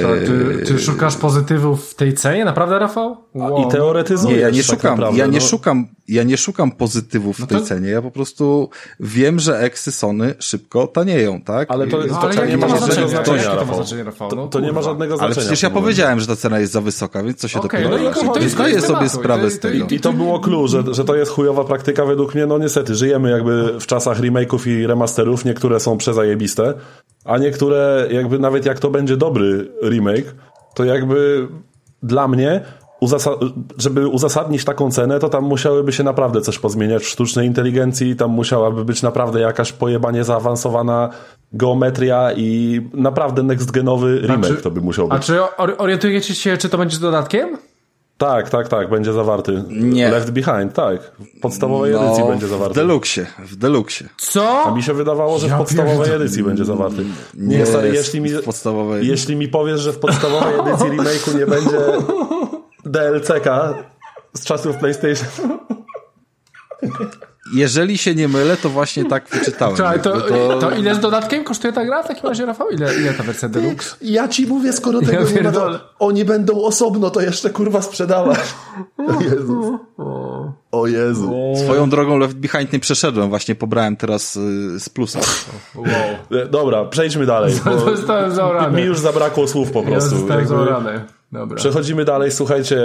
Co, ty, ty, szukasz pozytywów w tej cenie? Naprawdę, Rafał? Wow. I teoretyzujesz. Nie, ja nie tak szukam, naprawdę, ja nie no. szukam, ja nie szukam pozytywów no to... w tej cenie. Ja po prostu wiem, że eksy Sony szybko tanieją, tak? Ale to, to, to, nie ma żadnego znaczenia, Rafał. To, to nie ma żadnego znaczenia. Ale przecież ja powiedziałem, że ta cena jest za wysoka, więc co się okay, dopiero... No i to zdaję sobie sprawę z tego. I to było clue, że, że to jest chujowa praktyka według mnie no niestety, żyjemy jakby w czasach remake'ów i remasterów, niektóre są przezajebiste, a niektóre jakby nawet jak to będzie dobry remake, to jakby dla mnie żeby uzasadnić taką cenę, to tam musiałyby się naprawdę coś pozmieniać w sztucznej inteligencji, tam musiałaby być naprawdę jakaś pojebanie zaawansowana geometria i naprawdę next genowy remake czy, to by musiał być. A czy orientujecie się, czy to będzie z dodatkiem? Tak, tak, tak, będzie zawarty. Nie. Left Behind, tak. W podstawowej No, edycji będzie W zawarty. deluxe, w deluxe. Co? A mi się wydawało, że Ja w podstawowej pierdolę. edycji będzie zawarty. Nie, Nie stary, jest jeśli mi, w podstawowej. jeśli mi powiesz, że w podstawowej edycji remake'u nie będzie DLC-ka z czasów PlayStation. Jeżeli się nie mylę, to właśnie tak wyczytałem. Czekaj, to, Jakby to ile z dodatkiem kosztuje ta gra w takim razie, Rafał? Ile, ile ta wersja Deluxe? Ja ci mówię, skoro Ja tego nie będą, pierdolę. oni będą osobno, to jeszcze kurwa sprzedawać. O Jezus. O Jezu. Swoją drogą Left Behind nie przeszedłem, właśnie pobrałem teraz y, z plusa. Wow. Dobra, przejdźmy dalej. Bo Zostałem zaorany. mi już zabrakło słów po Ja prostu. zostałem zaorany. Dobra. Przechodzimy dalej, słuchajcie,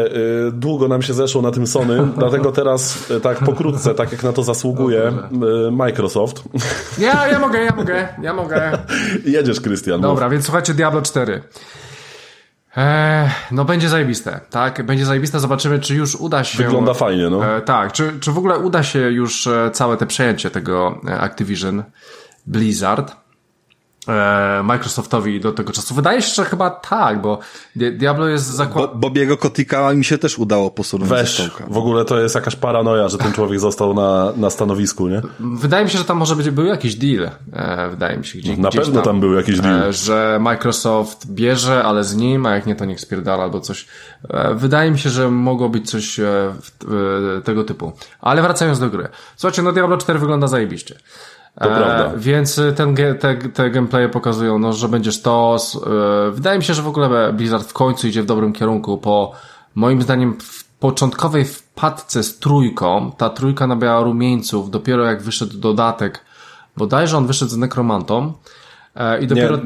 y, długo nam się zeszło na tym Sony, dlatego teraz y, tak pokrótce, tak jak na to zasługuje y, Microsoft. Ja, ja mogę, ja mogę, ja mogę. Jedziesz, Krystian. mów. Dobra, więc słuchajcie, Diablo 4. Eee, no będzie zajebiste, tak? Będzie zajebiste, zobaczymy, czy już uda się... Wygląda fajnie, no. E, tak, czy, czy w ogóle uda się już e, całe te przejęcie tego e, Activision Blizzard Microsoftowi do tego czasu? Wydaje się, że chyba tak, bo Di- Diablo jest Bo, zakład... Bobiego Kotika mi się też udało posunąć Weź, w ogóle to jest jakaś paranoja, że ten człowiek został na, na stanowisku, nie? Wydaje mi się, że tam może być był jakiś deal, e, wydaje mi się. Gdzie, Na gdzieś pewno tam był jakiś deal. E, że Microsoft bierze, ale z nim, a jak nie, to niech spierdala albo coś. E, Wydaje mi się, że mogło być coś e, w- e, tego typu. Ale wracając do gry. Słuchajcie, no Diablo 4 wygląda zajebiście. To prawda. Więc ten, ge- te, te gameplaye pokazują, no, że będzie sztos. E, Wydaje mi się, że w ogóle Blizzard w końcu idzie w dobrym kierunku po, moim zdaniem, w początkowej wpadce z trójką. Ta trójka nabiała rumieńców dopiero jak wyszedł dodatek, bodajże on wyszedł z nekromantą. E, I Nie, dopiero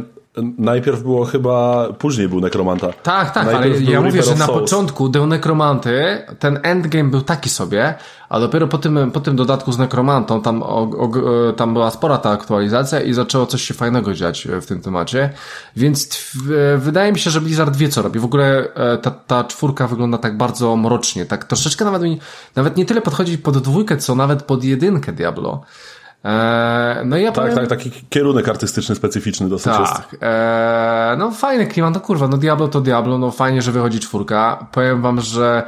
najpierw było chyba, później był Nekromanta. tak, tak, ale Najpierw był ja mówię, że na Souls. początku do Nekromanty ten endgame był taki sobie, a dopiero po tym, po tym dodatku z Nekromantą tam, o, o, tam była spora ta aktualizacja i zaczęło coś się fajnego dziać w tym temacie. Więc e, wydaje mi się, że Blizzard wie co robi. W ogóle e, ta, ta czwórka wygląda tak bardzo mrocznie, tak troszeczkę nawet nawet nie tyle podchodzi pod dwójkę, co nawet pod jedynkę Diablo. E, no ja Tak, powiem, tak, taki kierunek artystyczny specyficzny dosyć jest. tak. Eee, no fajny klimat, no kurwa, no Diablo to Diablo, no fajnie, że wychodzi czwórka. Powiem wam, że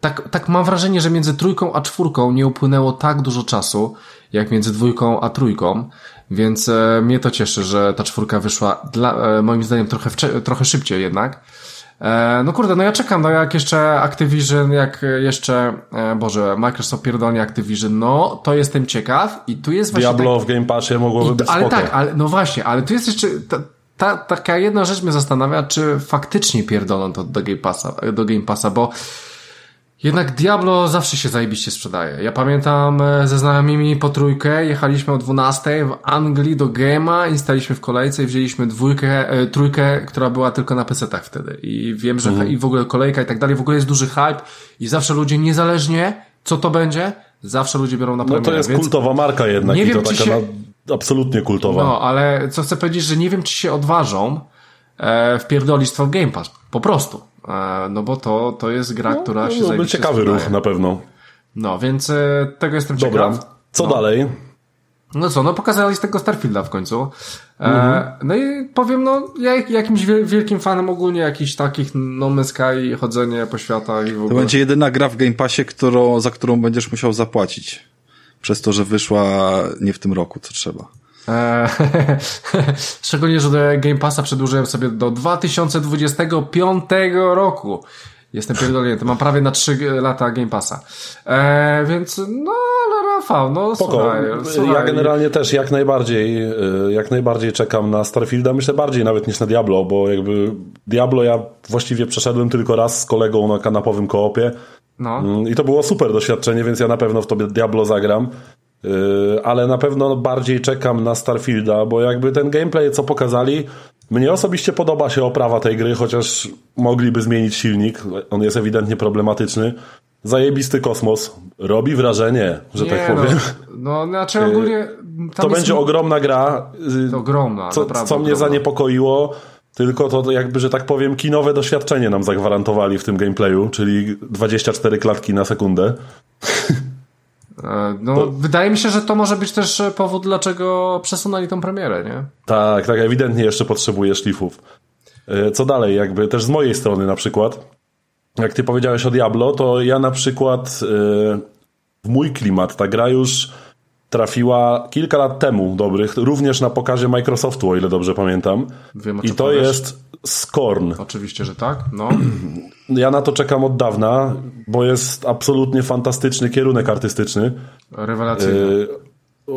tak, tak mam wrażenie, że między trójką a czwórką nie upłynęło tak dużo czasu, jak między dwójką a trójką, więc e, mnie to cieszy, że ta czwórka wyszła dla, e, moim zdaniem trochę, trochę szybciej jednak. E, no kurde, no ja czekam, no jak jeszcze Activision, jak jeszcze, e, Boże, Microsoft pierdolnie Activision, no to jestem ciekaw i tu jest właśnie Diablo w Game Passie mogłoby i, być ale spoko. tak, ale no właśnie, ale tu jest jeszcze ta, ta, taka jedna rzecz mnie zastanawia, czy faktycznie pierdolą to do Game Passa, do Game Passa, bo jednak Diablo zawsze się zajebiście sprzedaje. Ja pamiętam e, ze znajomymi po trójkę, jechaliśmy o 12 w Anglii do Gema i staliśmy w kolejce i wzięliśmy dwójkę, e, trójkę, która była tylko na PC-tach wtedy. I wiem, że Mhm. i w ogóle kolejka i tak dalej, w ogóle jest duży hype i zawsze ludzie niezależnie co to będzie, zawsze ludzie biorą na No premierę. to jest więc... kultowa marka jednak Nie i to wiem, czy taka się- na, absolutnie kultowa. No, ale co chcę powiedzieć, że nie wiem, czy się odważą e, wpierdolić to w Game Pass. Po prostu. No bo to, to jest gra, która się no, był zajebiście ciekawy sprzedaje. ruch na pewno. No, więc e, tego jestem Dobra, ciekaw. co no. dalej? No co, no pokazali z tego Starfielda w końcu. E, Mhm. No i powiem, no ja jak- jakimś wiel- wielkim fanem ogólnie jakichś takich No Man's Sky, chodzenie po światach i w To ogóle. będzie jedyna gra w Game Passie, którą, za którą będziesz musiał zapłacić. Przez to, że wyszła nie w tym roku, co trzeba. Eee, Szczególnie, że do Game Passa przedłużyłem sobie do 2025 roku. Jestem pierdolnięty, mam prawie na 3 lata Game Passa. Eee, więc, no, ale Rafał, no Spoko. słuchaj, Ja słuchaj. generalnie też jak najbardziej, y, jak najbardziej czekam na Starfielda, myślę bardziej nawet niż na Diablo, bo jakby Diablo ja właściwie przeszedłem tylko raz z kolegą na kanapowym koopie No. Mm, i to było super doświadczenie, więc ja na pewno w tobie Diablo zagram. Yy, ale na pewno bardziej czekam na Starfielda, bo jakby ten gameplay, co pokazali, mnie osobiście podoba się oprawa tej gry, chociaż mogliby zmienić silnik. On jest ewidentnie problematyczny. Zajebisty kosmos. Robi wrażenie, że Nie, tak powiem. No, no znaczy ogólnie... Tam To jest będzie ogromna gra. yy, ogromna, co, naprawdę co mnie ogromna. zaniepokoiło, tylko to jakby, że tak powiem, kinowe doświadczenie nam zagwarantowali w tym gameplayu, czyli 24 klatki na sekundę. E, No, wydaje mi się, że to może być też e, powód, dlaczego przesunęli tą premierę, nie? Tak, tak, ewidentnie jeszcze potrzebuje szlifów. E, Co dalej, jakby też z mojej strony na przykład. jak ty powiedziałeś o Diablo, to ja na przykład w mój klimat ta gra już trafiła kilka lat temu dobrych, również na pokazie Microsoftu, o ile dobrze pamiętam. Wiem, I to powiesz. jest Scorn. Oczywiście, że tak. No. Ja na to czekam od dawna, bo jest absolutnie fantastyczny kierunek artystyczny. Rewelacyjny. Yy,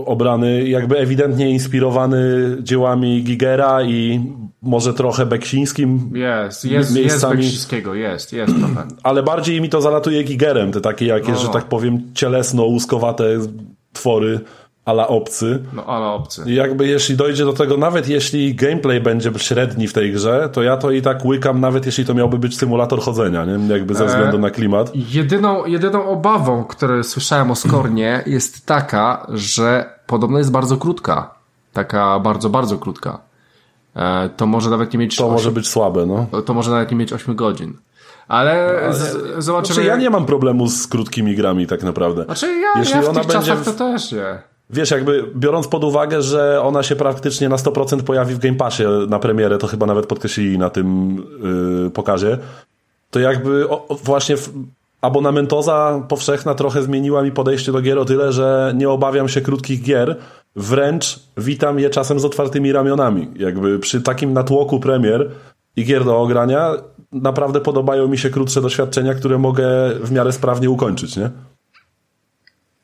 obrany, jakby ewidentnie inspirowany dziełami Gigera i może trochę Beksińskim. Jest, jest, miejscami. jest Beksińskiego, jest, jest trochę. Ale bardziej mi to zalatuje Gigerem, te takie jakieś, no. że tak powiem, cielesno-łuskowate twory ala obcy. No ala obcy. I jakby jeśli dojdzie do tego, nawet jeśli gameplay będzie średni w tej grze, to ja to i tak łykam, nawet jeśli to miałby być symulator chodzenia, nie? jakby ze względu na klimat. Jedyną, jedyną obawą, którą słyszałem o Skornie jest taka, że podobno jest bardzo krótka. Taka bardzo, bardzo krótka. E, to może nawet nie mieć... To 8, może być słabe, no. To może nawet nie mieć 8 godzin. Ale, no, ale z, zobaczymy. Znaczy, ja nie mam problemu z krótkimi grami tak naprawdę. Znaczy ja, Jeśli ja w ona tych będzie czasach to też nie. Wiesz, jakby biorąc pod uwagę, że ona się praktycznie na 100% pojawi w Game Passie na premierę, to chyba nawet podkreślili na tym yy, pokazie, to jakby o, właśnie w, abonamentoza powszechna trochę zmieniła mi podejście do gier o tyle, że nie obawiam się krótkich gier, wręcz witam je czasem z otwartymi ramionami. Jakby przy takim natłoku premier i gier do ogrania naprawdę podobają mi się krótsze doświadczenia, które mogę w miarę sprawnie ukończyć, nie?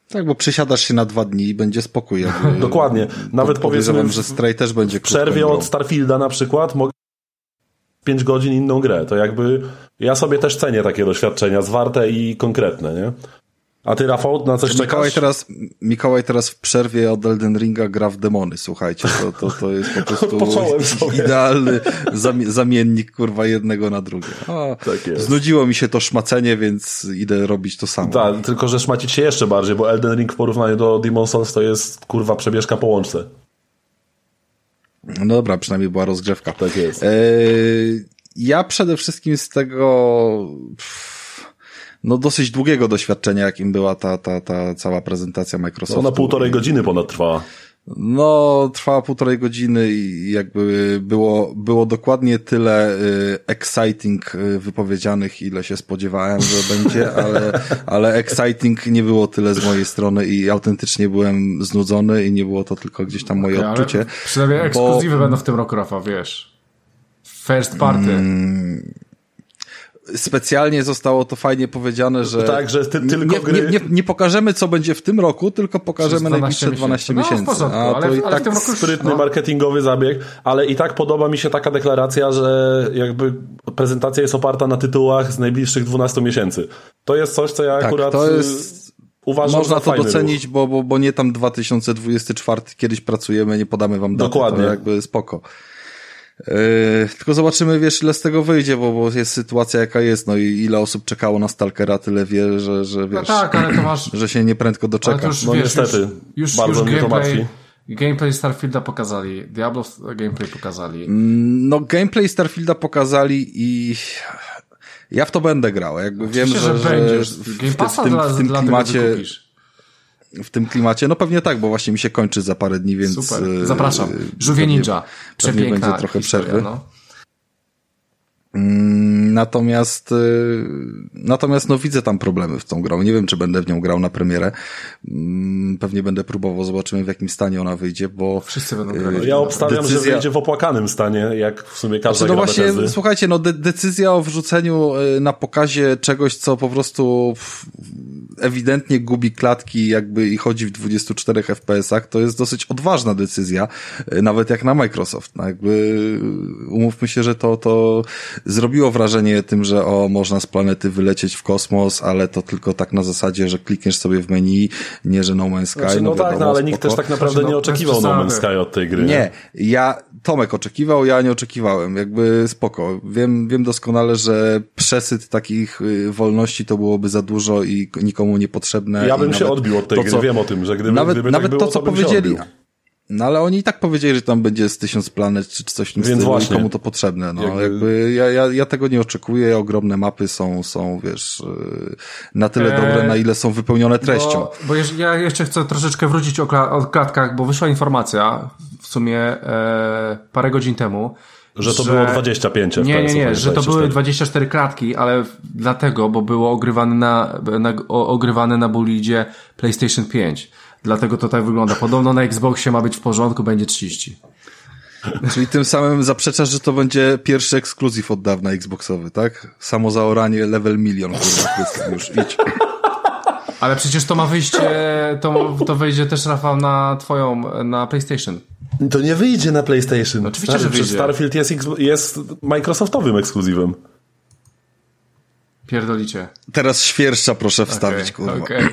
Tak, bo przysiadasz się na dwa dni i będzie spokój. Jakby, Dokładnie. Nawet powiedzmy, że Stray też będzie w przerwie od Starfielda na przykład mogę 5 godzin inną grę. To jakby ja sobie też cenię takie doświadczenia, zwarte i konkretne, nie? A ty, Rafał, na coś Mikołaj czekasz? teraz, Mikołaj teraz w przerwie od Elden Ringa gra w demony, słuchajcie, to, to, to jest po prostu idealny zamiennik, kurwa, jednego na drugie. Tak jest. Znudziło mi się to szmacenie, więc idę robić to samo. Tak, tylko że szmacić się jeszcze bardziej, bo Elden Ring w porównaniu do Demon Souls to jest, kurwa, przebieżka po łączce. No dobra, przynajmniej była rozgrzewka. Tak jest. E, ja przede wszystkim z tego... Pff, no dosyć długiego doświadczenia, jakim była ta, ta, ta cała prezentacja Microsoftu. Ona półtorej godziny ponad trwała. No, trwała półtorej godziny i jakby było, było dokładnie tyle y, exciting y, wypowiedzianych, ile się spodziewałem, że będzie, ale, ale exciting nie było tyle z mojej strony i autentycznie byłem znudzony i nie było to tylko gdzieś tam moje okay, odczucie. Przynajmniej ekskluzywy bo... będą w tym roku, Rafa, wiesz. First party. Mm, specjalnie zostało to fajnie powiedziane, że, tak, że ty, tylko nie, gry... nie, nie, nie, pokażemy, co będzie w tym roku, tylko pokażemy najbliższe 12 miesięcy. No, w porządku, A ale, to i ale tak w tym roku sprytny no. marketingowy zabieg, ale i tak podoba mi się taka deklaracja, że jakby prezentacja jest oparta na tytułach z najbliższych 12 miesięcy. To jest coś, co ja tak, akurat to jest... uważam Można to docenić, bo, bo, bo nie tam 2024 kiedyś pracujemy, nie podamy wam daty. Dokładnie. To jakby spoko. Yy, tylko zobaczymy, wiesz, ile z tego wyjdzie, bo, bo jest sytuacja jaka jest, no i ile osób czekało na Stalkera, tyle wie, że, że wiesz, no tak, ale to masz... że się nieprędko doczeka. Już, no wiesz, niestety, już, już, bardzo już mnie to martwi. Gameplay Starfielda pokazali, Diablo gameplay pokazali. No gameplay Starfielda pokazali i ja w to będę grał, jakby Oczywiście, wiem, że, że, będziesz. w, w, w, w, tym, w tym klimacie w tym klimacie. No pewnie tak, bo właśnie mi się kończy za parę dni, więc... Super, zapraszam. Żółwie Ninja. Przepiękna będzie trochę historia, przerwy. No. Mm, natomiast, y, natomiast no widzę tam problemy w tą grą. Nie wiem, czy będę w nią grał na premierę. Mm, pewnie będę próbował, zobaczymy w jakim stanie ona wyjdzie, bo... Wszyscy będą y, grali. Ja obstawiam, decyzja... że wyjdzie w opłakanym stanie, jak w sumie każda znaczy, no właśnie, Bethesdy. słuchajcie, no de decyzja o wrzuceniu na pokazie czegoś, co po prostu ewidentnie gubi klatki jakby i chodzi w 24 FPS-ach, to jest dosyć odważna decyzja, nawet jak na Microsoft. No jakby umówmy się, że to, to zrobiło wrażenie tym, że o, można z planety wylecieć w kosmos, ale to tylko tak na zasadzie, że klikniesz sobie w menu, nie, że No Man's Sky. Znaczy, no, no tak, wiadomo, no ale spoko. nikt też tak naprawdę no, nie oczekiwał No Man's. Sky od tej gry. Nie, ja, Tomek oczekiwał, ja nie oczekiwałem. Jakby spoko. Wiem, wiem doskonale, że przesyt takich y, wolności to byłoby za dużo i nikomu niepotrzebne. Ja bym się odbił od tej to, gry, co- wiem o tym, że gdyby, nawet gdyby nawet tak było, to, co bym się powiedzieli. No ale oni i tak powiedzieli, że tam będzie z tysiąc planet czy, coś w tym Więc stylu właśnie. komu to potrzebne. No Jakby- jakby, ja, ja, ja tego nie oczekuję, ogromne mapy są, są wiesz, yy, na tyle Eee, dobre, na ile są wypełnione treścią. Bo, bo jeż- ja jeszcze chcę troszeczkę wrócić o, kla- o klatkach, bo wyszła informacja w sumie e, parę godzin temu, Że to było 25 FPS. Nie, nie, nie, że to były 24 klatki, ale dlatego, bo było ogrywane na, na, ogrywane na bolidzie PlayStation 5. Dlatego to tak wygląda. Podobno na Xboxie ma być w porządku, będzie 30. Czyli tym samym zaprzeczasz, że to będzie pierwszy ekskluzyw od dawna Xboxowy, tak? Samo zaoranie level milion, kurwa, już idź. Ale przecież to ma wyjść, to, to wejdzie też Rafał na twoją, na PlayStation. To nie wyjdzie na PlayStation. Oczywiście, Stary, że wyjdzie. Starfield jest, jest Microsoftowym ekskluzywem. Pierdolicie. Teraz świerszcza proszę wstawić, okay, kurwa. Okay.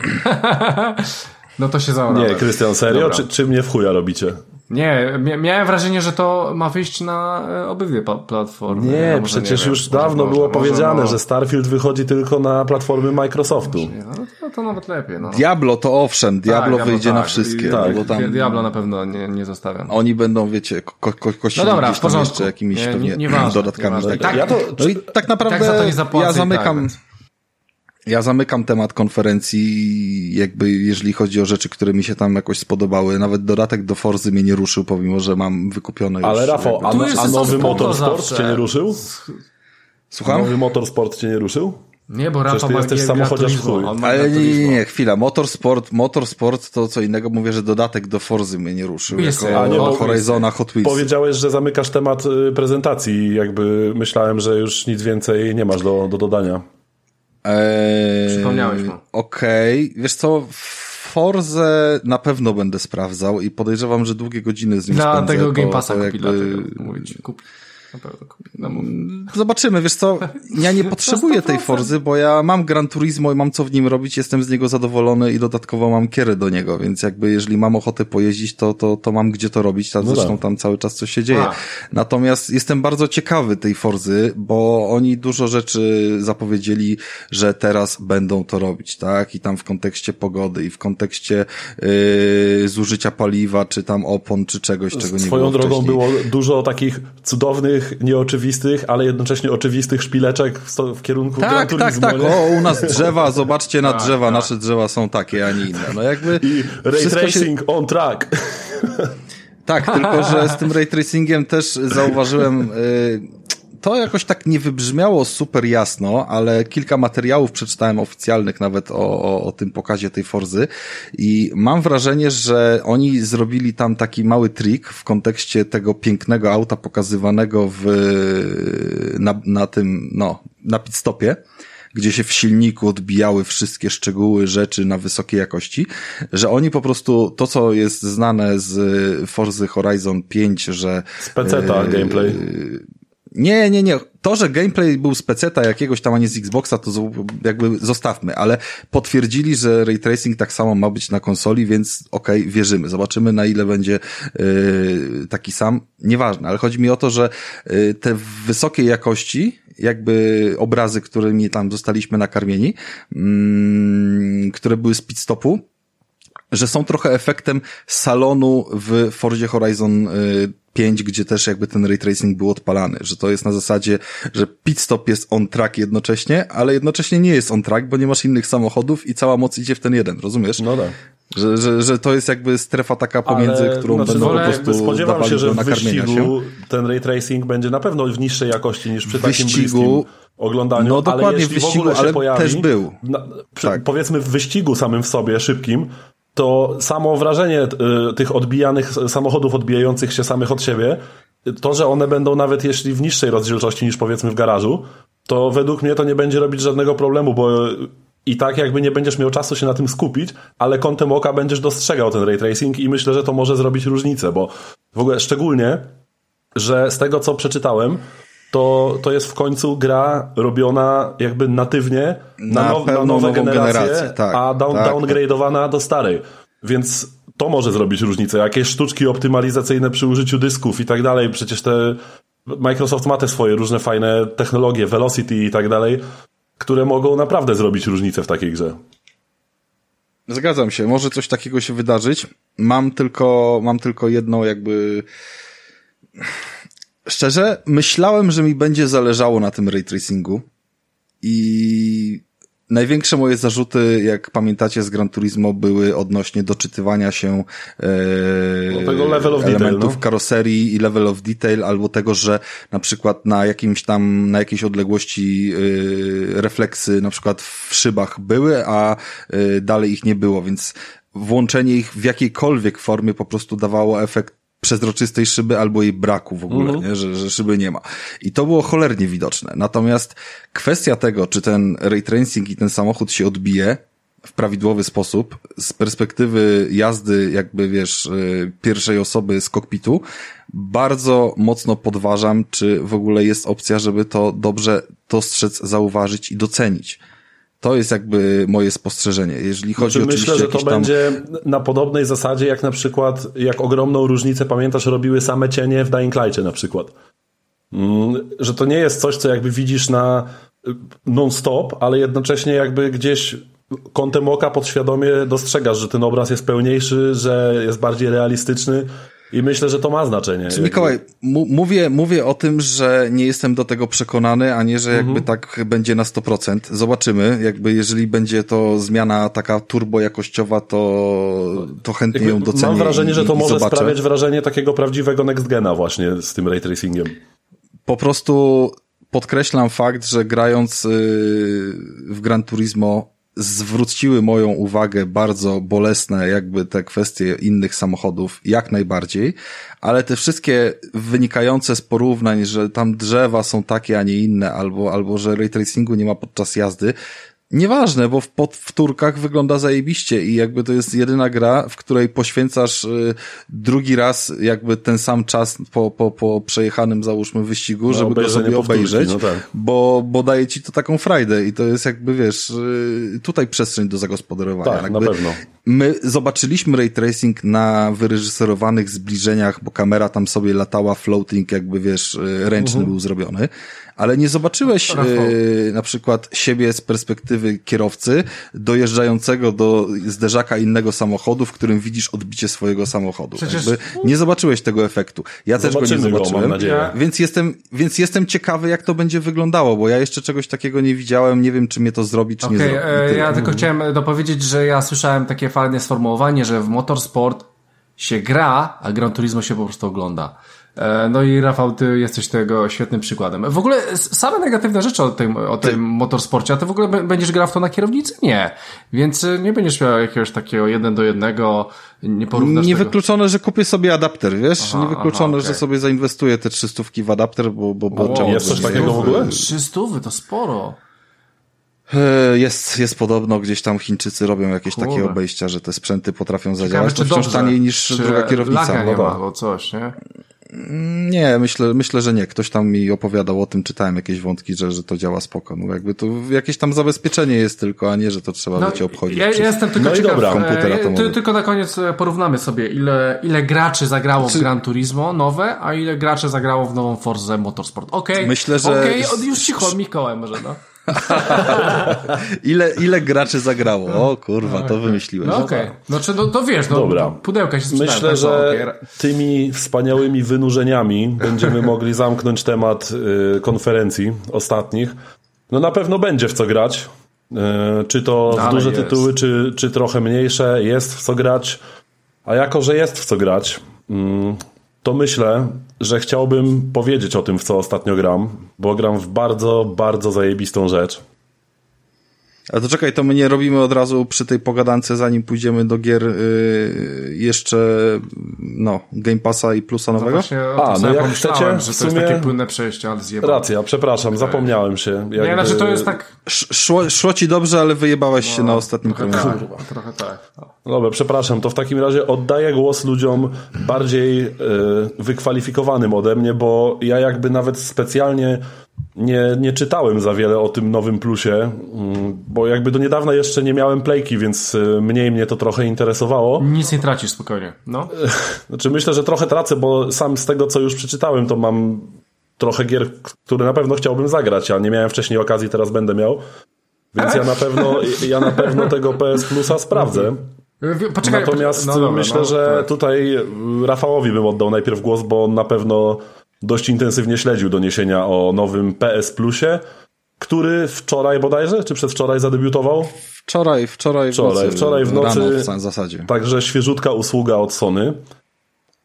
no to się zaorałem. Nie, Krystian, serio? Czy, czy mnie w chuja robicie? Nie, miałem wrażenie, że to ma wyjść na e, obydwie platformy. Nie, ja przecież nie już dawno może, było może, powiedziane, może, że Starfield wychodzi tylko na platformy Microsoftu. No, to, to, nawet lepiej. No. Diablo to owszem, Diablo tak, wyjdzie tak, na wszystkie. Tak. No, tam... Diablo na pewno nie, nie zostawiam. Oni będą, wiecie, ko ko kościli no dobra, w porządku. jeszcze jakimiś nie, nie, nie ważne, dodatkami. Nie tak, ja to, no i tak naprawdę tak zapłacę, ja zamykam... Ja zamykam temat konferencji, jakby jeżeli chodzi o rzeczy, które mi się tam jakoś spodobały. Nawet dodatek do Forzy mnie nie ruszył, pomimo, że mam wykupione Ale już, Rafał, a, no, a nowy Motorsport cię nie ruszył? Słucham? Nowy Motorsport cię nie ruszył? Nie, bo Rafał ma jesteś samochodziarz chuj. Ale nie, nie, nie, chwila. Motorsport, Motorsport to co innego. Mówię, że dodatek do Forzy mnie nie ruszył. Jest, jako a nie, do Horizona Hot Wheels. Powiedziałeś, że zamykasz temat y, prezentacji. Jakby myślałem, że już nic więcej nie masz do, do dodania. Eee, Przypomniałeś mu. Okej, okay. wiesz co, Forze na pewno będę sprawdzał i podejrzewam, że długie godziny z nim Dla spędzę. tego Game Passa jakby... kupi, kupi. No, Zobaczymy, wiesz co, ja nie potrzebuję tej Forzy, bo ja mam Gran Turismo i mam co w nim robić, jestem z niego zadowolony i dodatkowo mam kierę do niego, więc jakby jeżeli mam ochotę pojeździć, to, to, to mam gdzie to robić, tam, no zresztą tak. tam cały czas coś się dzieje. A. Natomiast jestem bardzo ciekawy tej Forzy, bo oni dużo rzeczy zapowiedzieli, że teraz będą to robić, tak? I tam w kontekście pogody i w kontekście yy, zużycia paliwa, czy tam opon, czy czegoś, czego nie Swoją było drogą wcześniej. było dużo takich cudownych nieoczywistych, ale jednocześnie oczywistych szpileczek w, w kierunku Tak, Gran tak, tak. O, u nas drzewa, zobaczcie na tak, drzewa. Tak. Nasze drzewa są takie, a nie inne. No jakby... I ray tracing się... on track. Tak, tylko że z tym ray tracingiem też zauważyłem... Yy to jakoś tak nie wybrzmiało super jasno, ale kilka materiałów przeczytałem oficjalnych nawet o, o, o tym pokazie tej Forzy i mam wrażenie, że oni zrobili tam taki mały trik w kontekście tego pięknego auta pokazywanego w, na, na tym, no, na pit stopie gdzie się w silniku odbijały wszystkie szczegóły rzeczy na wysokiej jakości, że oni po prostu to, co jest znane z Forzy Horizon 5, że... Z PC-ta e, gameplay. Nie, nie, nie. To, że gameplay był z PC-ta jakiegoś tam, a nie z Xboxa, to jakby zostawmy, ale potwierdzili, że ray tracing tak samo ma być na konsoli, więc okej, okay, wierzymy. Zobaczymy, na ile będzie yy, taki sam. Nieważne, ale chodzi mi o to, że yy, te wysokiej jakości, jakby obrazy, którymi tam zostaliśmy nakarmieni, yy, które były z pit stopu, że są trochę efektem salonu w Forzie Horizon yy, 5, gdzie też jakby ten ray tracing był odpalany, że to jest na zasadzie, że pit stop jest on track jednocześnie, ale jednocześnie nie jest on track, bo nie masz innych samochodów i cała moc idzie w ten jeden, rozumiesz? No tak. Że, że, że to jest jakby strefa taka pomiędzy, ale, którą znaczy, będą po prostu Spodziewam się, że w wyścigu się. ten ray tracing będzie na pewno w niższej jakości niż przy wyścigu, takim bliskim oglądaniu. No dokładnie, ale w wyścigu, ale pojawi, też był. Na, przy, tak. Powiedzmy w wyścigu samym w sobie, szybkim, to samo wrażenie y, tych odbijanych samochodów odbijających się samych od siebie, to, że one będą nawet jeśli w niższej rozdzielczości niż powiedzmy w garażu, to według mnie to nie będzie robić żadnego problemu, bo i tak jakby nie będziesz miał czasu się na tym skupić, ale kątem oka będziesz dostrzegał ten ray tracing i myślę, że to może zrobić różnicę, bo w ogóle szczególnie, że z tego co przeczytałem, to, to jest w końcu gra robiona jakby natywnie na, na, now, na nowe generacje, tak, a down, tak, downgrade'owana tak. do starej. Więc to może zrobić różnicę. Jakieś sztuczki optymalizacyjne przy użyciu dysków i tak dalej. Przecież te Microsoft ma te swoje różne fajne technologie, Velocity i tak dalej, które mogą naprawdę zrobić różnicę w takiej grze. Zgadzam się, może coś takiego się wydarzyć. Mam tylko, mam tylko jedną jakby Szczerze, myślałem, że mi będzie zależało na tym ray tracingu i największe moje zarzuty, jak pamiętacie z Gran Turismo, były odnośnie doczytywania się e, tego level of elementów detail, no? karoserii i level of detail, albo tego, że na przykład na jakimś tam, na jakiejś odległości e, refleksy na przykład w szybach były, a e, dalej ich nie było, więc włączenie ich w jakiejkolwiek formie po prostu dawało efekt przezroczystej szyby albo jej braku w ogóle, -hmm. nie? Że, że szyby nie ma. I to było cholernie widoczne. Natomiast kwestia tego, czy ten ray tracing i ten samochód się odbije w prawidłowy sposób, z perspektywy jazdy, jakby wiesz, y, pierwszej osoby z kokpitu, bardzo mocno podważam, czy w ogóle jest opcja, żeby to dobrze dostrzec, zauważyć i docenić. To jest jakby moje spostrzeżenie. Jeżeli chodzi znaczy, Myślę, że to tam... będzie na podobnej zasadzie, jak na przykład, jak ogromną różnicę, pamiętasz, robiły same cienie w Dying Light'cie na przykład. Mm, że to nie jest coś, co jakby widzisz na y, non-stop, ale jednocześnie jakby gdzieś kątem oka podświadomie dostrzegasz, że ten obraz jest pełniejszy, że jest bardziej realistyczny i myślę, że to ma znaczenie. Czy Mikołaj, mówię, mówię o tym, że nie jestem do tego przekonany, a nie, że jakby mhm. tak będzie na 100%. Zobaczymy, jakby jeżeli będzie to zmiana taka turbo jakościowa, to, to chętnie jakby ją docenię. Mam wrażenie, i, że to może zobaczę. sprawiać wrażenie takiego prawdziwego next gena właśnie z tym ray tracingiem. Po prostu podkreślam fakt, że grając y, w Gran Turismo zwróciły moją uwagę bardzo bolesne jakby te kwestie innych samochodów, jak najbardziej, ale te wszystkie wynikające z porównań, że tam drzewa są takie, a nie inne, albo, albo że ray tracingu nie ma podczas jazdy, Nieważne, bo w podwtórkach wygląda zajebiście i jakby to jest jedyna gra, w której poświęcasz y, drugi raz jakby ten sam czas po, po, po przejechanym załóżmy wyścigu, no, żeby go sobie obejrzeć, no tak. bo, bo daje ci to taką frajdę i to jest jakby wiesz, y, tutaj przestrzeń do zagospodarowania. Tak, jakby na pewno. My zobaczyliśmy ray tracing na wyreżyserowanych zbliżeniach, bo kamera tam sobie latała, floating jakby wiesz, y, ręczny mhm. był zrobiony, ale nie zobaczyłeś yy, na przykład siebie z perspektywy kierowcy dojeżdżającego do zderzaka innego samochodu, w którym widzisz odbicie swojego samochodu. Przecież... Jakby nie zobaczyłeś tego efektu. Ja też go nie zobaczyłem, go, więc jestem, więc jestem ciekawy, jak to będzie wyglądało, bo ja jeszcze czegoś takiego nie widziałem, nie wiem, czy mnie to zrobi, czy okay, nie zrobi. E, ja tylko chciałem dopowiedzieć, że ja słyszałem takie fajne sformułowanie, że w motorsport się gra, a Gran Turismo się po prostu ogląda. E, no i Rafał, ty jesteś tego świetnym przykładem. W ogóle same negatywne rzeczy o tym, o tym motorsporcie, a ty w ogóle będziesz grał w to na kierownicy? Nie. Więc e, nie będziesz miał jakiegoś takiego jeden do jednego, nie porównasz Niewykluczone, tego. że kupię sobie adapter, wiesz? Aha, Niewykluczone, aha, okay. że sobie zainwestuję te trzystówki w adapter, bo, bo, bo czemu jest coś takiego w ogóle? Trzystówy, to sporo. E, jest, jest podobno, gdzieś tam Chińczycy robią jakieś Kurde. takie obejścia, że te sprzęty potrafią zadziałać. to wciąż taniej niż druga kierownica. nie ma albo coś, nie? Nie, myślę, myślę, że nie. Ktoś tam mi opowiadał o tym, czytałem jakieś wątki, że, że to działa spoko. No jakby to jakieś tam zabezpieczenie jest tylko, a nie, że to trzeba no, wiecie obchodzić. Ja, ja jestem tylko no ciekaw, dobra. komputera to Tylko na koniec e, porównamy sobie, ile, ile graczy zagrało Czy... w Gran Turismo nowe, a ile graczy zagrało w nową Forza Motorsport. Okej, okay, myślę, że... Okej, okay, już cicho, Mikołaj może, no. ile, ile graczy zagrało? O kurwa, to wymyśliłeś. No okej, okay. no, czy, no to wiesz, no, Dobra. pudełka się sprzedają. Myślę, tak, że tymi wspaniałymi wynurzeniami będziemy mogli zamknąć temat y, konferencji ostatnich. No na pewno będzie w co grać. Y, czy to w duże jest. tytuły, czy, czy trochę mniejsze. Jest w co grać. A jako, że jest w co grać, y, to myślę, że chciałbym powiedzieć o tym, w co ostatnio gram, bo gram w bardzo, bardzo zajebistą rzecz. A to czekaj, to my nie robimy od razu przy tej pogadance, zanim pójdziemy do gier yy, jeszcze no, Game Passa i Plusa nowego? No właśnie, A, no jak chcecie, że to sumie... jest takie płynne przejście, ale zjebałem. Racja, przepraszam, okay. zapomniałem się. Jakby... Nie, znaczy to jest tak... Szło, szło ci dobrze, ale wyjebałeś no, się na ostatnim trochę tak, trochę tak. No. Dobra, przepraszam, to w takim razie oddaję głos ludziom bardziej yy, wykwalifikowanym ode mnie, bo ja jakby nawet specjalnie nie, nie czytałem za wiele o tym nowym plusie, mm, bo jakby do niedawna jeszcze nie miałem playki, więc y, mniej mnie to trochę interesowało. Nic nie tracisz spokojnie, no. Znaczy myślę, że trochę tracę, bo sam z tego, co już przeczytałem, to mam trochę gier, które na pewno chciałbym zagrać, a nie miałem wcześniej okazji, teraz będę miał. Więc ja na pewno, ja na pewno tego PS Plusa sprawdzę. Poczekaj, Natomiast no dobra, myślę, no, że tak. tutaj Rafałowi bym oddał najpierw głos, bo on na pewno dość intensywnie śledził doniesienia o nowym PS Plusie który wczoraj bodajże, czy przedwczoraj zadebiutował? Wczoraj, wczoraj, wczoraj w nocy. Wczoraj w nocy. Rano w zasadzie. Także świeżutka usługa od Sony.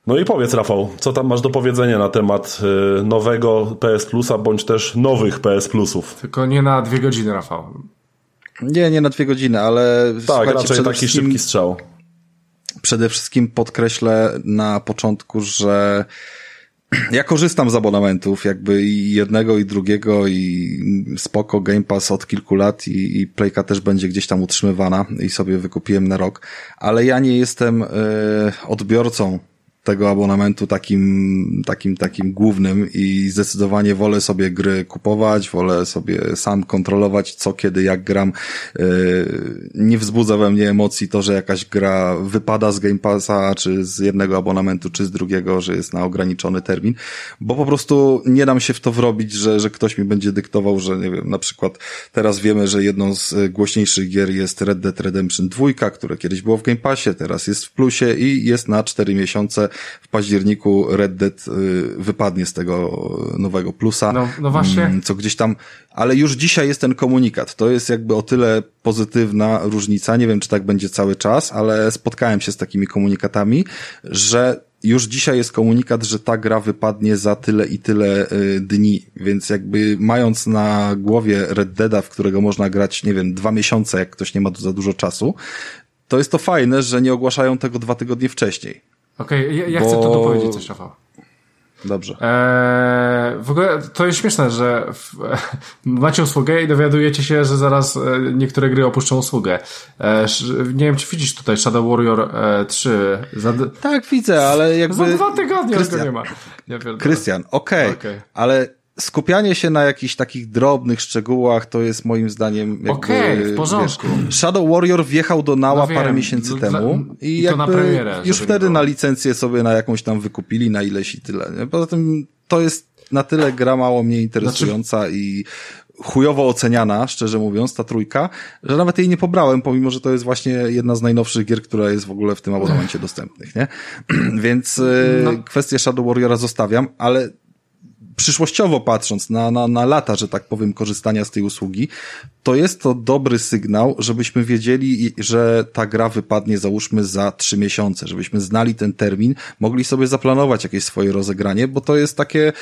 No i powiedz, Rafał, co tam masz do powiedzenia na temat y, nowego PS Plusa, bądź też nowych PS Plusów? Tylko nie na dwie godziny, Rafał. Nie, nie na dwie godziny, ale. Tak, raczej taki szybki strzał. Przede wszystkim podkreślę na początku, że ja korzystam z abonamentów, jakby i jednego, i drugiego, i spoko Game Pass od kilku lat, i, i Playka też będzie gdzieś tam utrzymywana, i sobie wykupiłem na rok, ale ja nie jestem y, odbiorcą tego abonamentu takim, takim, takim głównym i zdecydowanie wolę sobie gry kupować, wolę sobie sam kontrolować co, kiedy, jak gram. Yy, nie wzbudza we mnie emocji to, że jakaś gra wypada z Game Passa, czy z jednego abonamentu, czy z drugiego, że jest na ograniczony termin, bo po prostu nie dam się w to wrobić, że, że ktoś mi będzie dyktował, że nie wiem, na przykład teraz wiemy, że jedną z głośniejszych gier jest Red Dead Redemption 2, które kiedyś było w Game Passie, teraz jest w plusie i jest na 4 miesiące w październiku Red Dead y, wypadnie z tego nowego plusa. No, no właśnie. Mm, co gdzieś tam, ale już dzisiaj jest ten komunikat. To jest jakby o tyle pozytywna różnica. Nie wiem, czy tak będzie cały czas, ale spotkałem się z takimi komunikatami, że już dzisiaj jest komunikat, że ta gra wypadnie za tyle i tyle y, dni, więc jakby mając na głowie Red Deada, w którego można grać, nie wiem, dwa miesiące, jak ktoś nie ma za dużo czasu, to jest to fajne, że nie ogłaszają tego dwa tygodnie wcześniej. Okej, okay, ja, ja bo... chcę tu dopowiedzieć coś, Rafał. Dobrze. Eee, w ogóle to jest śmieszne, że w, macie usługę i dowiadujecie się, że zaraz e, niektóre gry opuszczą usługę. Eee, nie wiem, czy widzisz tutaj Shadow Warrior e, 3. Za, tak, widzę, ale jakby... Za dwa tygodnie Krystian, nie ma. Krystian, okej, okay, okay. ale skupianie się na jakichś takich drobnych szczegółach to jest moim zdaniem Okej, okay, w porządku. Wiesz, Shadow Warrior wjechał do Nała no parę miesięcy no, temu i, i jakby premierę, już wtedy na licencję sobie na jakąś tam wykupili na ileś i tyle. Nie? Poza tym to jest na tyle gra mało mnie interesująca znaczy... i chujowo oceniana, szczerze mówiąc, ta trójka, że nawet jej nie pobrałem, pomimo, że to jest właśnie jedna z najnowszych gier, która jest w ogóle w tym abonamencie dostępnych, nie? Więc y, no. kwestię Shadow Warriora zostawiam, ale przyszłościowo patrząc na, na, na lata, że tak powiem, korzystania z tej usługi, to jest to dobry sygnał, żebyśmy wiedzieli, że ta gra wypadnie załóżmy za trzy miesiące, żebyśmy znali ten termin, mogli sobie zaplanować jakieś swoje rozegranie, bo to jest takie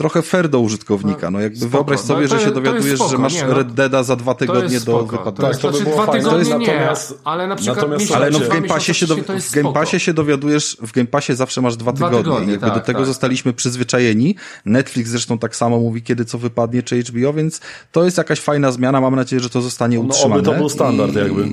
trochę fair do użytkownika. No jakby spoko. wyobraź sobie, no, że się dowiadujesz, że masz nie, no, Red Deada za dwa tygodnie do wypadku. Tak, to, by było dwa fajne. Tygodnie nie, natomiast, ale na przykład natomiast, ale no w Game Passie się, do, w Game Passie się dowiadujesz, w Game Passie zawsze masz dwa, dwa tygodnie. tygodnie. Jakby tak, do tego tak. zostaliśmy przyzwyczajeni. Netflix zresztą tak samo mówi, kiedy co wypadnie, czy HBO, więc to jest jakaś fajna zmiana. Mam nadzieję, że to zostanie utrzymane. No oby to był standard i, jakby.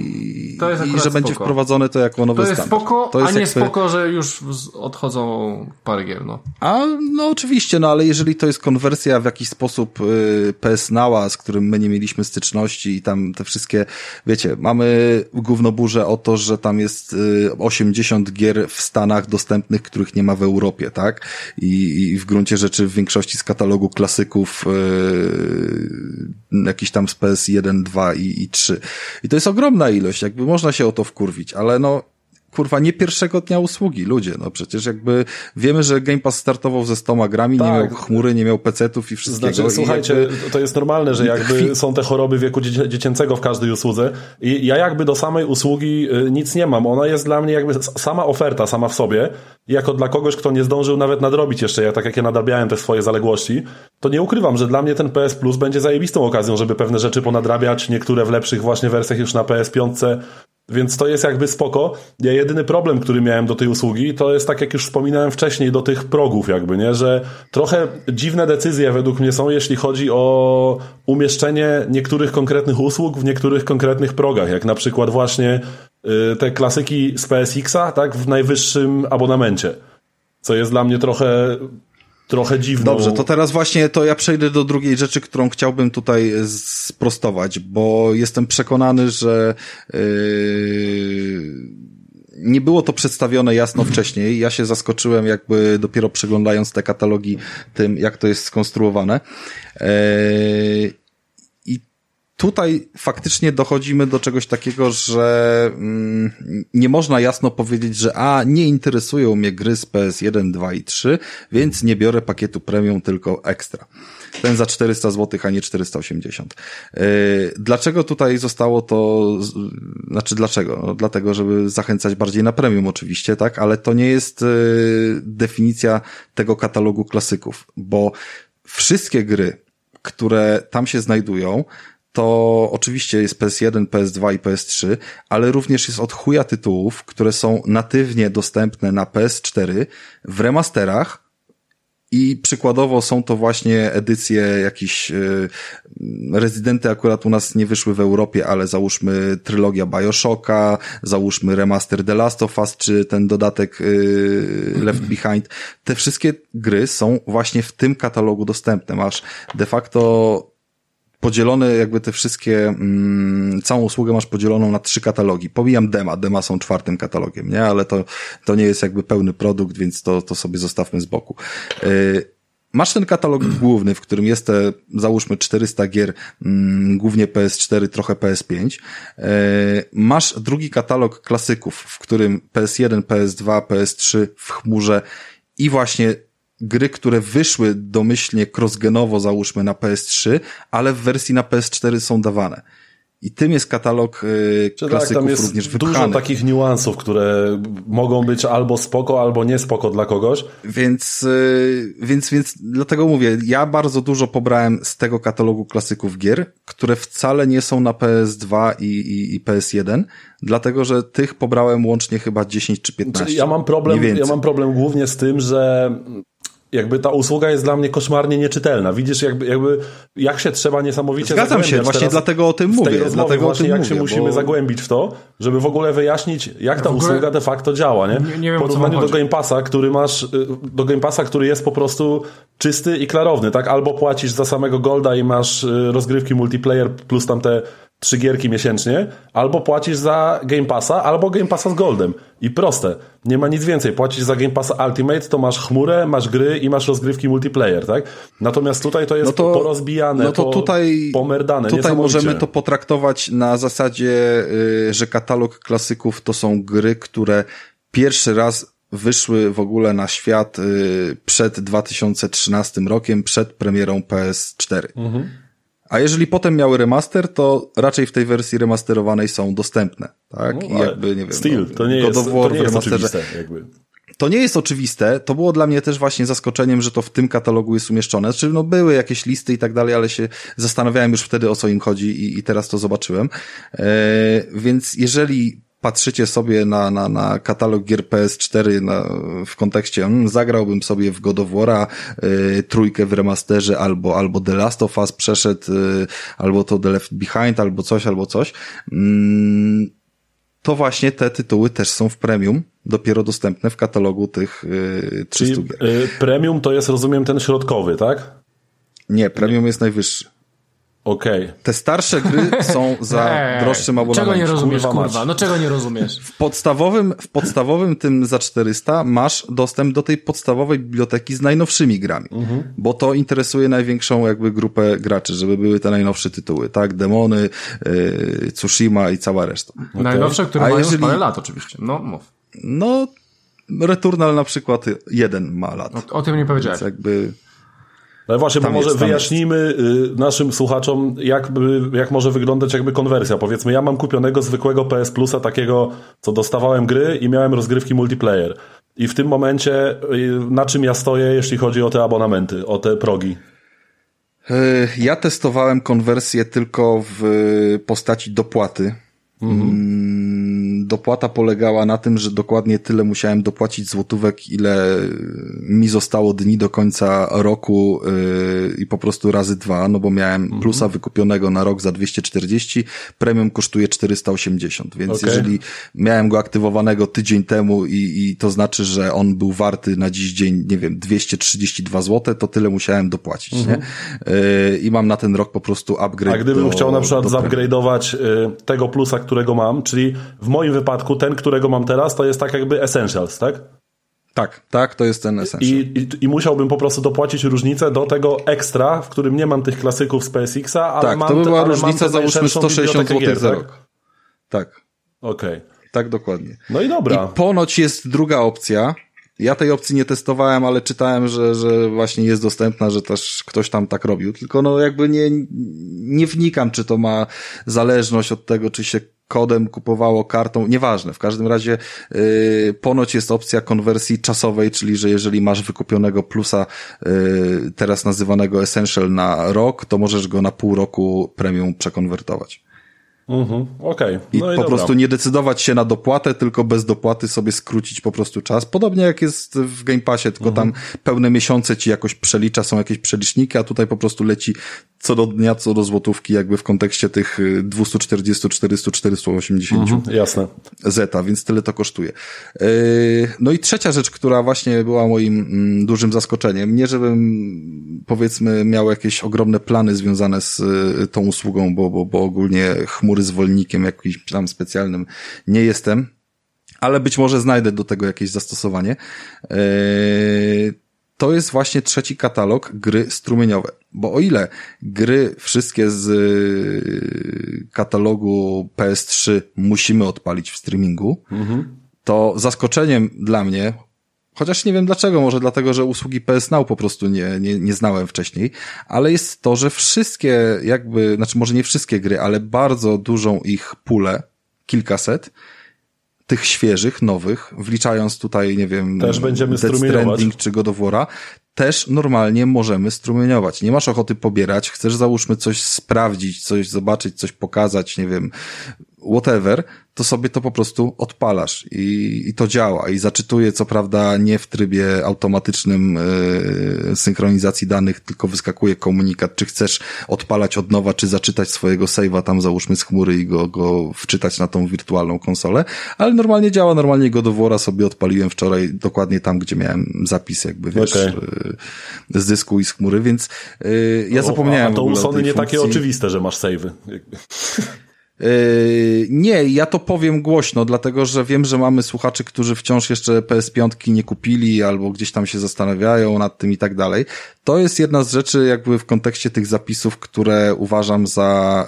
To jest I że będzie spoko. wprowadzone to jako nowy standard. To jest spoko, to jest a nie jakby... spoko, że już odchodzą parę gier, no. A, no oczywiście, no ale jeżeli to jest konwersja w jakiś sposób y, PS Nała, z którym my nie mieliśmy styczności i tam te wszystkie, wiecie, mamy gównoburze o to, że tam jest 80 y, gier w Stanach dostępnych, których nie ma w Europie, tak? I, i w gruncie rzeczy w większości z katalogu klasyków yy, jakiś tam z PS1, 2 i, i 3. I to jest ogromna ilość, jakby można się o to wkurwić, ale no kurwa, nie pierwszego dnia usługi, ludzie, no przecież jakby wiemy, że Game Pass startował ze stoma grami, tak. nie miał chmury, nie miał pecetów i wszystkiego. Znaczy, słuchajcie, jakby... to jest normalne, że jakby są te choroby wieku dziecięcego w każdej usłudze i ja jakby do samej usługi y, nic nie mam. Ona jest dla mnie jakby sama oferta, sama w sobie, jako dla kogoś, kto nie zdążył nawet nadrobić jeszcze, ja tak jak ja nadrabiałem te swoje zaległości, to nie ukrywam, że dla mnie ten PS Plus będzie zajebistą okazją, żeby pewne rzeczy ponadrabiać, niektóre w lepszych właśnie wersjach już na PS5 więc to jest jakby spoko. Ja jedyny problem, który miałem do tej usługi, to jest tak jak już wspominałem wcześniej, do tych progów jakby, nie? Że trochę dziwne decyzje według mnie są, jeśli chodzi o umieszczenie niektórych konkretnych usług w niektórych konkretnych progach, jak na przykład właśnie y, te klasyki z PSX-a, tak? W najwyższym abonamencie. Co jest dla mnie trochę trochę dziwną. Dobrze, to teraz właśnie to ja przejdę do drugiej rzeczy, którą chciałbym tutaj sprostować, bo jestem przekonany, że yy, nie było to przedstawione jasno wcześniej. Ja się zaskoczyłem jakby dopiero przeglądając te katalogi tym, jak to jest skonstruowane. Yy, tutaj faktycznie dochodzimy do czegoś takiego, że mm, nie można jasno powiedzieć, że a, nie interesują mnie gry z PS1, 2 i 3, więc nie biorę pakietu premium, tylko ekstra. Ten za 400 zł, a nie 480. Yy, dlaczego tutaj zostało to, znaczy dlaczego? No, dlatego, żeby zachęcać bardziej na premium oczywiście, tak, ale to nie jest yy, definicja tego katalogu klasyków, bo wszystkie gry, które tam się znajdują, to oczywiście jest PS1, PS2 i PS3, ale również jest od chuja tytułów, które są natywnie dostępne na PS4 w remasterach, i przykładowo są to właśnie edycje jakichś yy, rezydenty akurat u nas nie wyszły w Europie, ale załóżmy trylogia Bioshocka, załóżmy remaster The Last of Us, czy ten dodatek yy, Left Behind. Te wszystkie gry są właśnie w tym katalogu dostępne. Masz de facto podzielone jakby te wszystkie, mm, całą usługę masz podzieloną na trzy katalogi. Pomijam dema, dema są czwartym katalogiem, nie? Ale to, to nie jest jakby pełny produkt, więc to, to sobie zostawmy z boku. Yy, masz ten katalog główny, w którym jest te, załóżmy 400 gier, mm, głównie PS4, trochę PS5. Yy, masz drugi katalog klasyków, w którym PS1, PS2, PS3 w chmurze i właśnie gry, które wyszły domyślnie crossgenowo, załóżmy na PS3, ale w wersji na PS4 są dawane. I tym jest katalog yy, klasyków tak, tam jest również wypchany. Dużo takich niuansów, które mogą być albo spoko, albo nie spoko dla kogoś. Więc, yy, więc, więc dlatego mówię, ja bardzo dużo pobrałem z tego katalogu klasyków gier, które wcale nie są na PS2 i, i, i PS1, dlatego że tych pobrałem łącznie chyba 10 czy 15. Ja mam problem, ja mam problem głównie z tym, że jakby ta usługa jest dla mnie koszmarnie nieczytelna. Widzisz, jakby, jakby jak się trzeba niesamowicie Zgadzam się, właśnie dlatego o tym mówię. Dlatego właśnie o tym jak mówię, się musimy bo... zagłębić w to, żeby w ogóle wyjaśnić, jak ta ogóle... usługa de facto działa, nie? nie, nie wiem, w porównaniu do Game Passa, który masz, y, do Game Passa, który jest po prostu czysty i klarowny, tak? Albo płacisz za samego Golda i masz y, rozgrywki multiplayer plus tam te trzy gierki miesięcznie, albo płacisz za Game Passa, albo Game Passa z Goldem. I proste. Nie ma nic więcej. Płacisz za Game Passa Ultimate, to masz chmurę, masz gry i masz rozgrywki multiplayer, tak? Natomiast tutaj to jest no to, porozbijane, no to po, tutaj, pomerdane. Tutaj możemy to potraktować na zasadzie, y, że katalog klasyków to są gry, które pierwszy raz wyszły w ogóle na świat y, przed 2013 rokiem, przed premierą PS4. Mhm. A jeżeli potem miały remaster, to raczej w tej wersji remasterowanej są dostępne, tak? No, I jakby, nie wiem. No, to nie jest, to nie jest oczywiste, jakby. To nie jest oczywiste, to było dla mnie też właśnie zaskoczeniem, że to w tym katalogu jest umieszczone. Znaczy, no były jakieś listy i tak dalej, ale się zastanawiałem już wtedy o co im chodzi i, i teraz to zobaczyłem. E, więc jeżeli patrzycie sobie na, na, na katalog gier PS4 na, w kontekście hmm, zagrałbym sobie w God of War'a y, trójkę w remasterze albo, albo The Last of Us przeszedł y, albo to The Left Behind albo coś, albo coś mm, to właśnie te tytuły też są w premium, dopiero dostępne w katalogu tych y, 300 Czyli, gier. Y, premium to jest, rozumiem, ten środkowy, tak? Nie, premium jest najwyższy. Okej. Okay. Te starsze gry są za eee, droższym abonamentem. Czego nie rozumiesz, kurwa? kurwa? No czego nie rozumiesz? W podstawowym, w podstawowym tym za 400 masz dostęp do tej podstawowej biblioteki z najnowszymi grami, mhm. bo to interesuje największą jakby grupę graczy, żeby były te najnowsze tytuły, tak? Demony, yy, Tsushima i cała reszta. Okay. Najnowsze, które A mają jeżeli... parę lat oczywiście. No, mów. No, Returnal na przykład jeden ma lat. O, o tym nie powiedziałeś. Więc jakby... Ale właśnie, bo może jest, wyjaśnijmy jest. naszym słuchaczom, jak, jak może wyglądać jakby konwersja. Powiedzmy, ja mam kupionego zwykłego PS Plusa, takiego, co dostawałem gry i miałem rozgrywki multiplayer. I w tym momencie y, na czym ja stoję, jeśli chodzi o te abonamenty, o te progi? Y, ja testowałem konwersję tylko w postaci dopłaty. Mhm. Dopłata polegała na tym, że dokładnie tyle musiałem dopłacić złotówek, ile mi zostało dni do końca roku yy, i po prostu razy dwa, no bo miałem mhm. plusa wykupionego na rok za 240, premium kosztuje 480, więc okay. jeżeli miałem go aktywowanego tydzień temu i, i to znaczy, że on był warty na dziś dzień, nie wiem, 232 zł, to tyle musiałem dopłacić, mhm. nie? Yy, I mam na ten rok po prostu upgrade. A gdybym do, chciał na przykład zupgrade'ować yy, tego plusa, którego mam, czyli w moim wypadku ten, którego mam teraz, to jest tak jakby Essentials, tak? Tak, tak, to jest ten essential. I, i, I musiałbym po prostu dopłacić różnicę do tego ekstra, w którym nie mam tych klasyków z PSX-a, ale tak, mam to by była różnica załóżmy 160 zł gier, za tak? rok. Tak, Okej. Okay. tak dokładnie. No i dobra. I ponoć jest druga opcja. Ja tej opcji nie testowałem, ale czytałem, że, że właśnie jest dostępna, że też ktoś tam tak robił. Tylko no jakby nie, nie wnikam, czy to ma zależność od tego, czy się kodem kupowało kartą, nieważne. W każdym razie yy, ponoć jest opcja konwersji czasowej, czyli że jeżeli masz wykupionego plusa yy, teraz nazywanego Essential na rok, to możesz go na pół roku premium przekonwertować. Mhm, okej. Okay. No I, i po prostu nie decydować się na dopłatę, tylko bez dopłaty sobie skrócić po prostu czas. Podobnie jak jest w Game Passie, tylko mhm. tam pełne miesiące ci jakoś przelicza, są jakieś przeliczniki, a tutaj po prostu leci co do dnia, co do złotówki, jakby w kontekście tych 240, 400, 480. Mhm, jasne. Zeta, więc tyle to kosztuje. Yy, no i trzecia rzecz, która właśnie była moim mm, dużym zaskoczeniem. Nie, żebym powiedzmy miał jakieś ogromne plany związane z y, tą usługą, bo, bo, bo ogólnie chmury zwolnikiem jakimś tam specjalnym nie jestem, ale być może znajdę do tego jakieś zastosowanie. Yy, to jest właśnie trzeci katalog gry strumieniowe. Bo o ile gry wszystkie z y, katalogu PS3 musimy odpalić w streamingu, mhm. to zaskoczeniem dla mnie, chociaż nie wiem dlaczego, może dlatego, że usługi PS Now po prostu nie, nie, nie znałem wcześniej, ale jest to, że wszystkie jakby, znaczy może nie wszystkie gry, ale bardzo dużą ich pulę, kilkaset, tych świeżych, nowych, wliczając tutaj, nie wiem, też będziemy Death Stranding czy God of War'a, też normalnie możemy strumieniować. Nie masz ochoty pobierać, chcesz załóżmy coś sprawdzić, coś zobaczyć, coś pokazać, nie wiem, whatever, to sobie to po prostu odpalasz i, i to działa i zaczytuje co prawda nie w trybie automatycznym yy, synchronizacji danych, tylko wyskakuje komunikat, czy chcesz odpalać od nowa, czy zaczytać swojego save'a tam załóżmy z chmury i go, go wczytać na tą wirtualną konsolę, ale normalnie działa, normalnie go do wora sobie odpaliłem wczoraj dokładnie tam, gdzie miałem zapis jakby, wiesz, okay. yy, z dysku i z chmury, więc yy, ja zapomniałem o, a to u Sony nie funkcji. takie oczywiste, że masz save'y. Yy, nie, ja to powiem głośno, dlatego że wiem, że mamy słuchaczy, którzy wciąż jeszcze PS5 nie kupili albo gdzieś tam się zastanawiają nad tym i tak dalej. To jest jedna z rzeczy jakby w kontekście tych zapisów, które uważam za,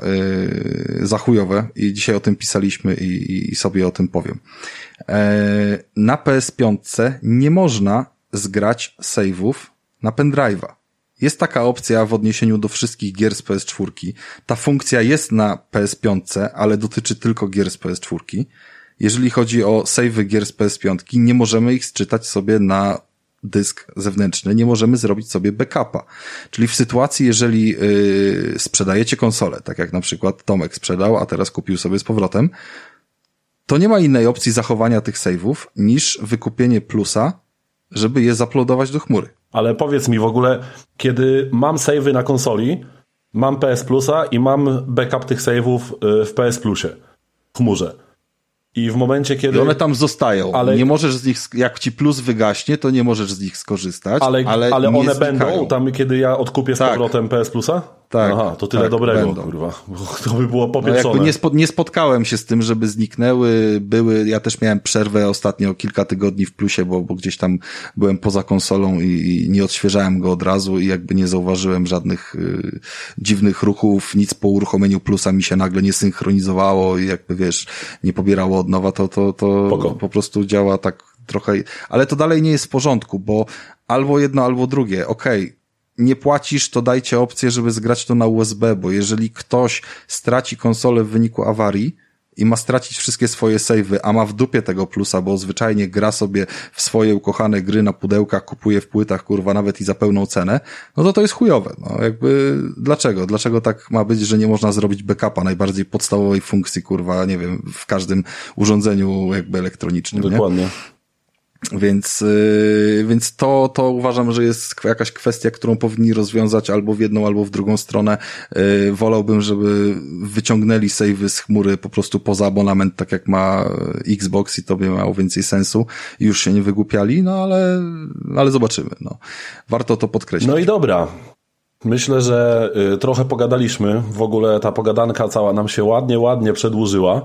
yy, za chujowe i dzisiaj o tym pisaliśmy i, i sobie o tym powiem. Yy, na PS5 nie można zgrać save'ów na pendrive'a. Jest taka opcja w odniesieniu do wszystkich gier z PS4. Ta funkcja jest na PS5, ale dotyczy tylko gier z PS4. Jeżeli chodzi o save gier z PS5, nie możemy ich sczytać sobie na dysk zewnętrzny, nie możemy zrobić sobie backupa. Czyli w sytuacji, jeżeli yy, sprzedajecie konsolę, tak jak na przykład Tomek sprzedał, a teraz kupił sobie z powrotem, to nie ma innej opcji zachowania tych save'ów niż wykupienie plusa, żeby je zaplodować do chmury. Ale powiedz mi w ogóle, kiedy mam savey na konsoli, mam PS Plusa i mam backup tych save'ów y, w PS Plusie, w chmurze. I w momencie, kiedy. I one tam zostają. Ale... Nie możesz z nich, jak ci plus wygaśnie, to nie możesz z nich skorzystać. Ale, ale, ale one znikają. będą tam, kiedy ja odkupię z tak. powrotem PS Plusa? Tak. Aha, to tyle tak, dobrego, będą. kurwa. To by było popieprzone. No nie, spo, nie spotkałem się z tym, żeby zniknęły, były, ja też miałem przerwę ostatnio kilka tygodni w plusie, bo, bo gdzieś tam byłem poza konsolą i, i nie odświeżałem go od razu i jakby nie zauważyłem żadnych y, dziwnych ruchów, nic po uruchomieniu plusa mi się nagle nie synchronizowało i jakby wiesz, nie pobierało od nowa, to, to, to po prostu działa tak trochę, ale to dalej nie jest w porządku, bo albo jedno, albo drugie, okej, okay, nie płacisz, to dajcie opcję, żeby zgrać to na USB, bo jeżeli ktoś straci konsolę w wyniku awarii i ma stracić wszystkie swoje save'y, a ma w dupie tego plusa, bo zwyczajnie gra sobie w swoje ukochane gry na pudełkach, kupuje w płytach, kurwa, nawet i za pełną cenę, no to to jest chujowe. No jakby, dlaczego? Dlaczego tak ma być, że nie można zrobić backupa najbardziej podstawowej funkcji, kurwa, nie wiem, w każdym urządzeniu jakby elektronicznym, Dokładnie. Nie? Więc, yy, więc to, to uważam, że jest jakaś kwestia, którą powinni rozwiązać albo w jedną, albo w drugą stronę. Yy, wolałbym, żeby wyciągnęli save'y z chmury po prostu poza abonament, tak jak ma Xbox i to by miało więcej sensu. Już się nie wygłupiali, no ale, ale zobaczymy. No. Warto to podkreślić. No i dobra. Myślę, że y, trochę pogadaliśmy. W ogóle ta pogadanka cała nam się ładnie, ładnie przedłużyła.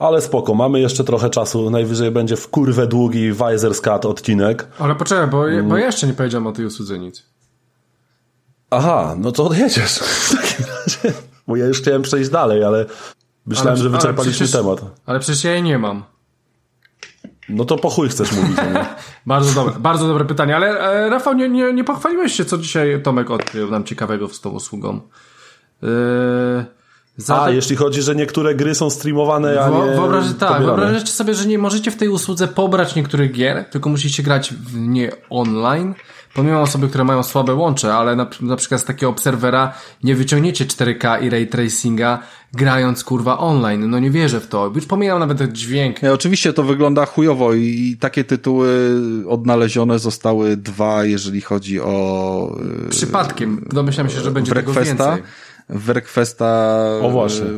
Ale spoko, mamy jeszcze trochę czasu. Najwyżej będzie w kurwę długi Visor's Cut odcinek. Ale poczekaj, bo, mm. bo ja jeszcze nie powiedziałem o tej usłudze nic. Aha, no to odjedziesz. W takim razie. Bo ja już chciałem przejść dalej, ale myślałem, ale, że wyczerpaliśmy przecież, temat. Ale przecież ja jej nie mam. No to po chuj chcesz mówić. bardzo dobre, bardzo dobre pytanie, ale e, Rafał, nie, nie, nie pochwaliłeś się, co dzisiaj Tomek odkrył nam ciekawego z tą usługą. Yy, a, jeśli chodzi, że niektóre gry są streamowane, a nie Wyobraź, Tak, wyobraźcie sobie, że nie możecie w tej usłudze pobrać niektórych gier, tylko musicie grać w nie online, pomimo osoby, które mają słabe łącze, ale na, na przykład z takiego obserwera nie wyciągniecie 4K i ray tracinga grając kurwa online. No nie wierzę w to. Już pomijam nawet dźwięk. Nie, oczywiście to wygląda chujowo i takie tytuły odnalezione zostały dwa, jeżeli chodzi o... Przypadkiem. Domyślam się, że będzie tego więcej. Wrequesta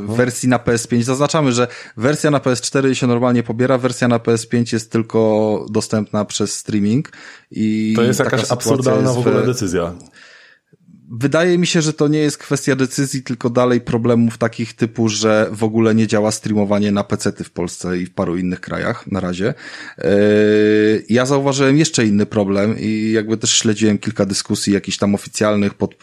w wersji na PS5. Zaznaczamy, że wersja na PS4 się normalnie pobiera, wersja na PS5 jest tylko dostępna przez streaming i To jest jakaś absurdalna w ogóle decyzja. Wydaje mi się, że to nie jest kwestia decyzji, tylko dalej problemów takich typu, że w ogóle nie działa streamowanie na PC-ty w Polsce i w paru innych krajach na razie. Yy, ja zauważyłem jeszcze inny problem i jakby też śledziłem kilka dyskusji jakichś tam oficjalnych pod,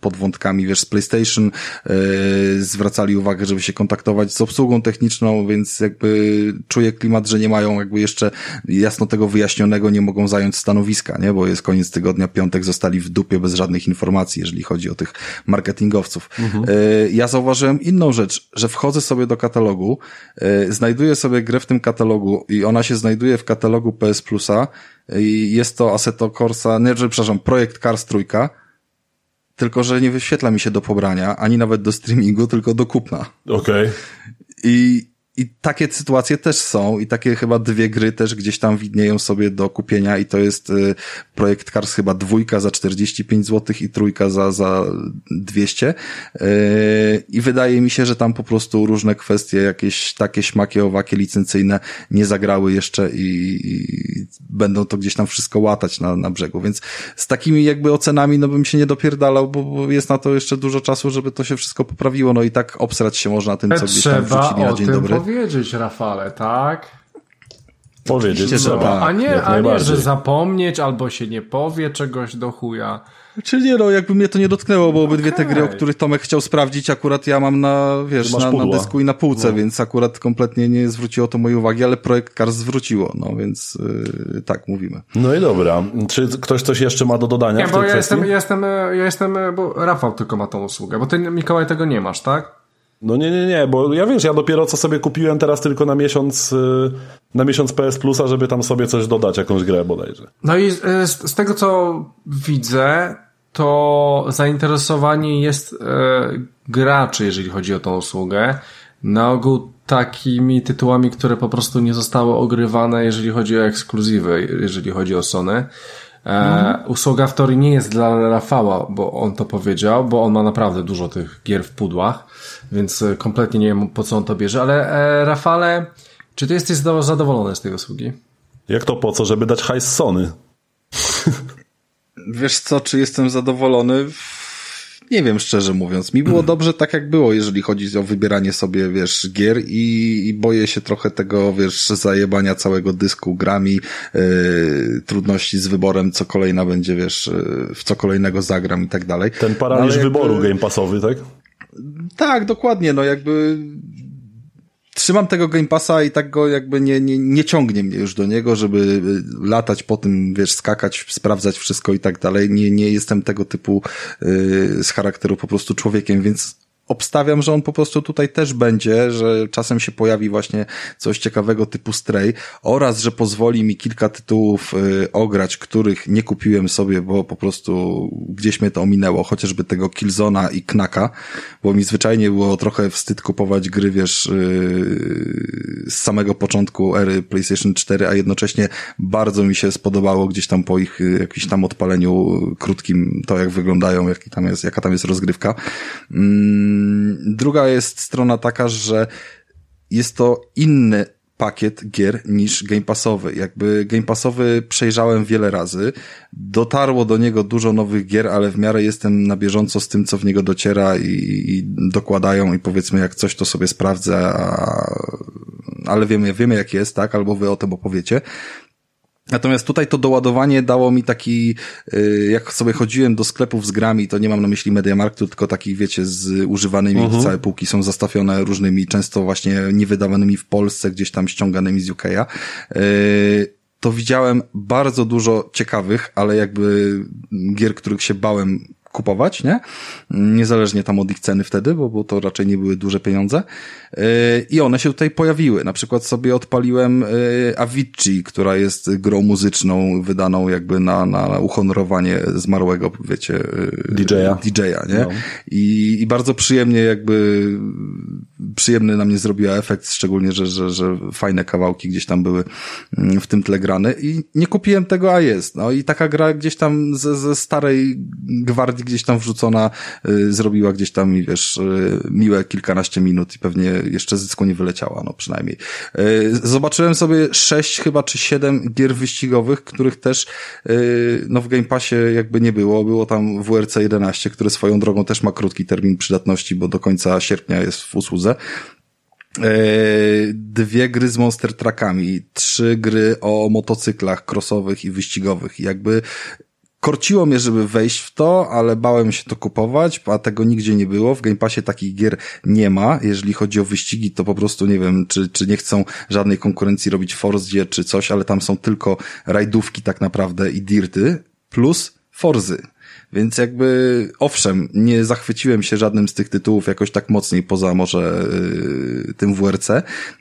pod wątkami, wiesz, z PlayStation. Yy, zwracali uwagę, żeby się kontaktować z obsługą techniczną, więc jakby czuję klimat, że nie mają jakby jeszcze jasno tego wyjaśnionego, nie mogą zająć stanowiska, nie? Bo jest koniec tygodnia, piątek, zostali w dupie bez żadnych informacji jeżeli chodzi o tych marketingowców. Mhm. Ja zauważyłem inną rzecz, że wchodzę sobie do katalogu, e, znajduję sobie grę w tym katalogu i ona się znajduje w katalogu PS Plusa i jest to Assetto Corsa, nie, przepraszam, projekt Cars trójka, tylko że nie wyświetla mi się do pobrania, ani nawet do streamingu, tylko do kupna. Okej. Okay. I i takie sytuacje też są i takie chyba dwie gry też gdzieś tam widnieją sobie do kupienia i to jest y, projekt Cars chyba dwójka za 45 zł i trójka za, za 200 y, i wydaje mi się, że tam po prostu różne kwestie, jakieś takie śmaki owakie licencyjne nie zagrały jeszcze i, i będą to gdzieś tam wszystko łatać na, na brzegu, więc z takimi jakby ocenami no bym się nie dopierdalał, bo, bo jest na to jeszcze dużo czasu, żeby to się wszystko poprawiło, no i tak obsrać się można tym, co gdzieś tam wrzucili na dzień dobry powiedzieć, Rafale, tak? Powiedzieć trzeba. A nie, a nie, że zapomnieć albo się nie powie czegoś do chuja. Czy nie, no jakby mnie to nie dotknęło, bo obydwie okay. te gry, o których Tomek chciał sprawdzić, akurat ja mam na, wiesz, na, na, dysku i na półce, no. więc akurat kompletnie nie zwróciło to mojej uwagi, ale projekt Cars zwróciło, no więc yy, tak mówimy. No i dobra. Czy ktoś coś jeszcze ma do dodania nie, w tej bo ja jestem, ja jestem, ja jestem, bo Rafał tylko ma tą usługę, bo ty, Mikołaj, tego nie masz, tak? No nie, nie, nie, bo ja wiesz, ja dopiero co sobie kupiłem teraz tylko na miesiąc, y, na miesiąc PS Plusa, żeby tam sobie coś dodać, jakąś grę bodajże. No i z, z tego co widzę, to zainteresowanie jest e, graczy, jeżeli chodzi o tą usługę. Na ogół takimi tytułami, które po prostu nie zostały ogrywane, jeżeli chodzi o ekskluzywy, jeżeli chodzi o Sony. E, usługa w teorii nie jest dla Rafała, bo on to powiedział, bo on ma naprawdę dużo tych gier w pudłach, więc e, kompletnie nie wiem po co on to bierze, ale e, Rafale, czy ty jesteś zadowolony z tej usługi? Jak to po co? Żeby dać hajs Sony. Wiesz co, czy jestem zadowolony? Nie wiem, szczerze mówiąc. Mi było dobrze tak, jak było, jeżeli chodzi o wybieranie sobie, wiesz, gier i, i boję się trochę tego, wiesz, zajebania całego dysku grami, yy, trudności z wyborem, co kolejna będzie, wiesz, yy, w co kolejnego zagram i tak dalej. Ten paraliż no, wyboru game passowy, tak? Tak, dokładnie, no jakby trzymam tego Game Passa i tak go jakby nie, nie, nie ciągnie mnie już do niego, żeby latać po tym, wiesz, skakać, sprawdzać wszystko i tak dalej. Nie, nie jestem tego typu yy, z charakteru po prostu człowiekiem, więc obstawiam, że on po prostu tutaj też będzie, że czasem się pojawi właśnie coś ciekawego typu Stray oraz, że pozwoli mi kilka tytułów y, ograć, których nie kupiłem sobie, bo po prostu gdzieś mnie to ominęło, chociażby tego Killzona i Knaka, bo mi zwyczajnie było trochę wstyd kupować gry, wiesz, y, z samego początku ery PlayStation 4, a jednocześnie bardzo mi się spodobało gdzieś tam po ich y, jakimś tam odpaleniu krótkim to, jak wyglądają, jaki tam jest, jaka tam jest rozgrywka. Mm, Druga jest strona taka, że jest to inny pakiet gier niż Game Passowy. Jakby Game Passowy przejrzałem wiele razy. Dotarło do niego dużo nowych gier, ale w miarę jestem na bieżąco z tym, co w niego dociera i, i dokładają i powiedzmy jak coś to sobie sprawdzę, a ale wiemy, wiemy jak jest, tak? Albo wy o tym opowiecie. Natomiast tutaj to doładowanie dało mi taki, y, jak sobie chodziłem do sklepów z grami, to nie mam na myśli Mediamarktu, tylko takich, wiecie, z używanymi, uh -huh. całe półki są zastawione różnymi, często właśnie niewydawanymi w Polsce, gdzieś tam ściąganymi z UK'a. Y, to widziałem bardzo dużo ciekawych, ale jakby gier, których się bałem kupować, nie? Niezależnie tam od ich ceny wtedy, bo, bo to raczej nie były duże pieniądze. Yy, I one się tutaj pojawiły. Na przykład sobie odpaliłem yy, Avicii, która jest grą muzyczną wydaną jakby na, na uhonorowanie zmarłego, wiecie, yy, DJ-a. DJ-a, nie? No. I, I bardzo przyjemnie jakby przyjemny na mnie zrobiła efekt, szczególnie, że, że, że fajne kawałki gdzieś tam były mm, w tym tle grane i nie kupiłem tego, a jest. No i taka gra gdzieś tam ze, ze starej gwardii gdzieś tam wrzucona, y, zrobiła gdzieś tam, wiesz, y, miłe kilkanaście minut i pewnie jeszcze zycku nie wyleciała, no przynajmniej. Y, zobaczyłem sobie sześć chyba czy siedem gier wyścigowych, których też y, no w Game Passie jakby nie było. Było tam WRC 11, które swoją drogą też ma krótki termin przydatności, bo do końca sierpnia jest w usłudze y, dwie gry z Monster Truckami, trzy gry o motocyklach crossowych i wyścigowych. Jakby korciło mnie, żeby wejść w to, ale bałem się to kupować, a tego nigdzie nie było. W Game Passie takich gier nie ma. Jeżeli chodzi o wyścigi, to po prostu nie wiem, czy, czy nie chcą żadnej konkurencji robić Forzie czy coś, ale tam są tylko rajdówki tak naprawdę i dirty plus Forzy. Więc jakby, owszem, nie zachwyciłem się żadnym z tych tytułów jakoś tak mocniej, poza może yy, tym WRC,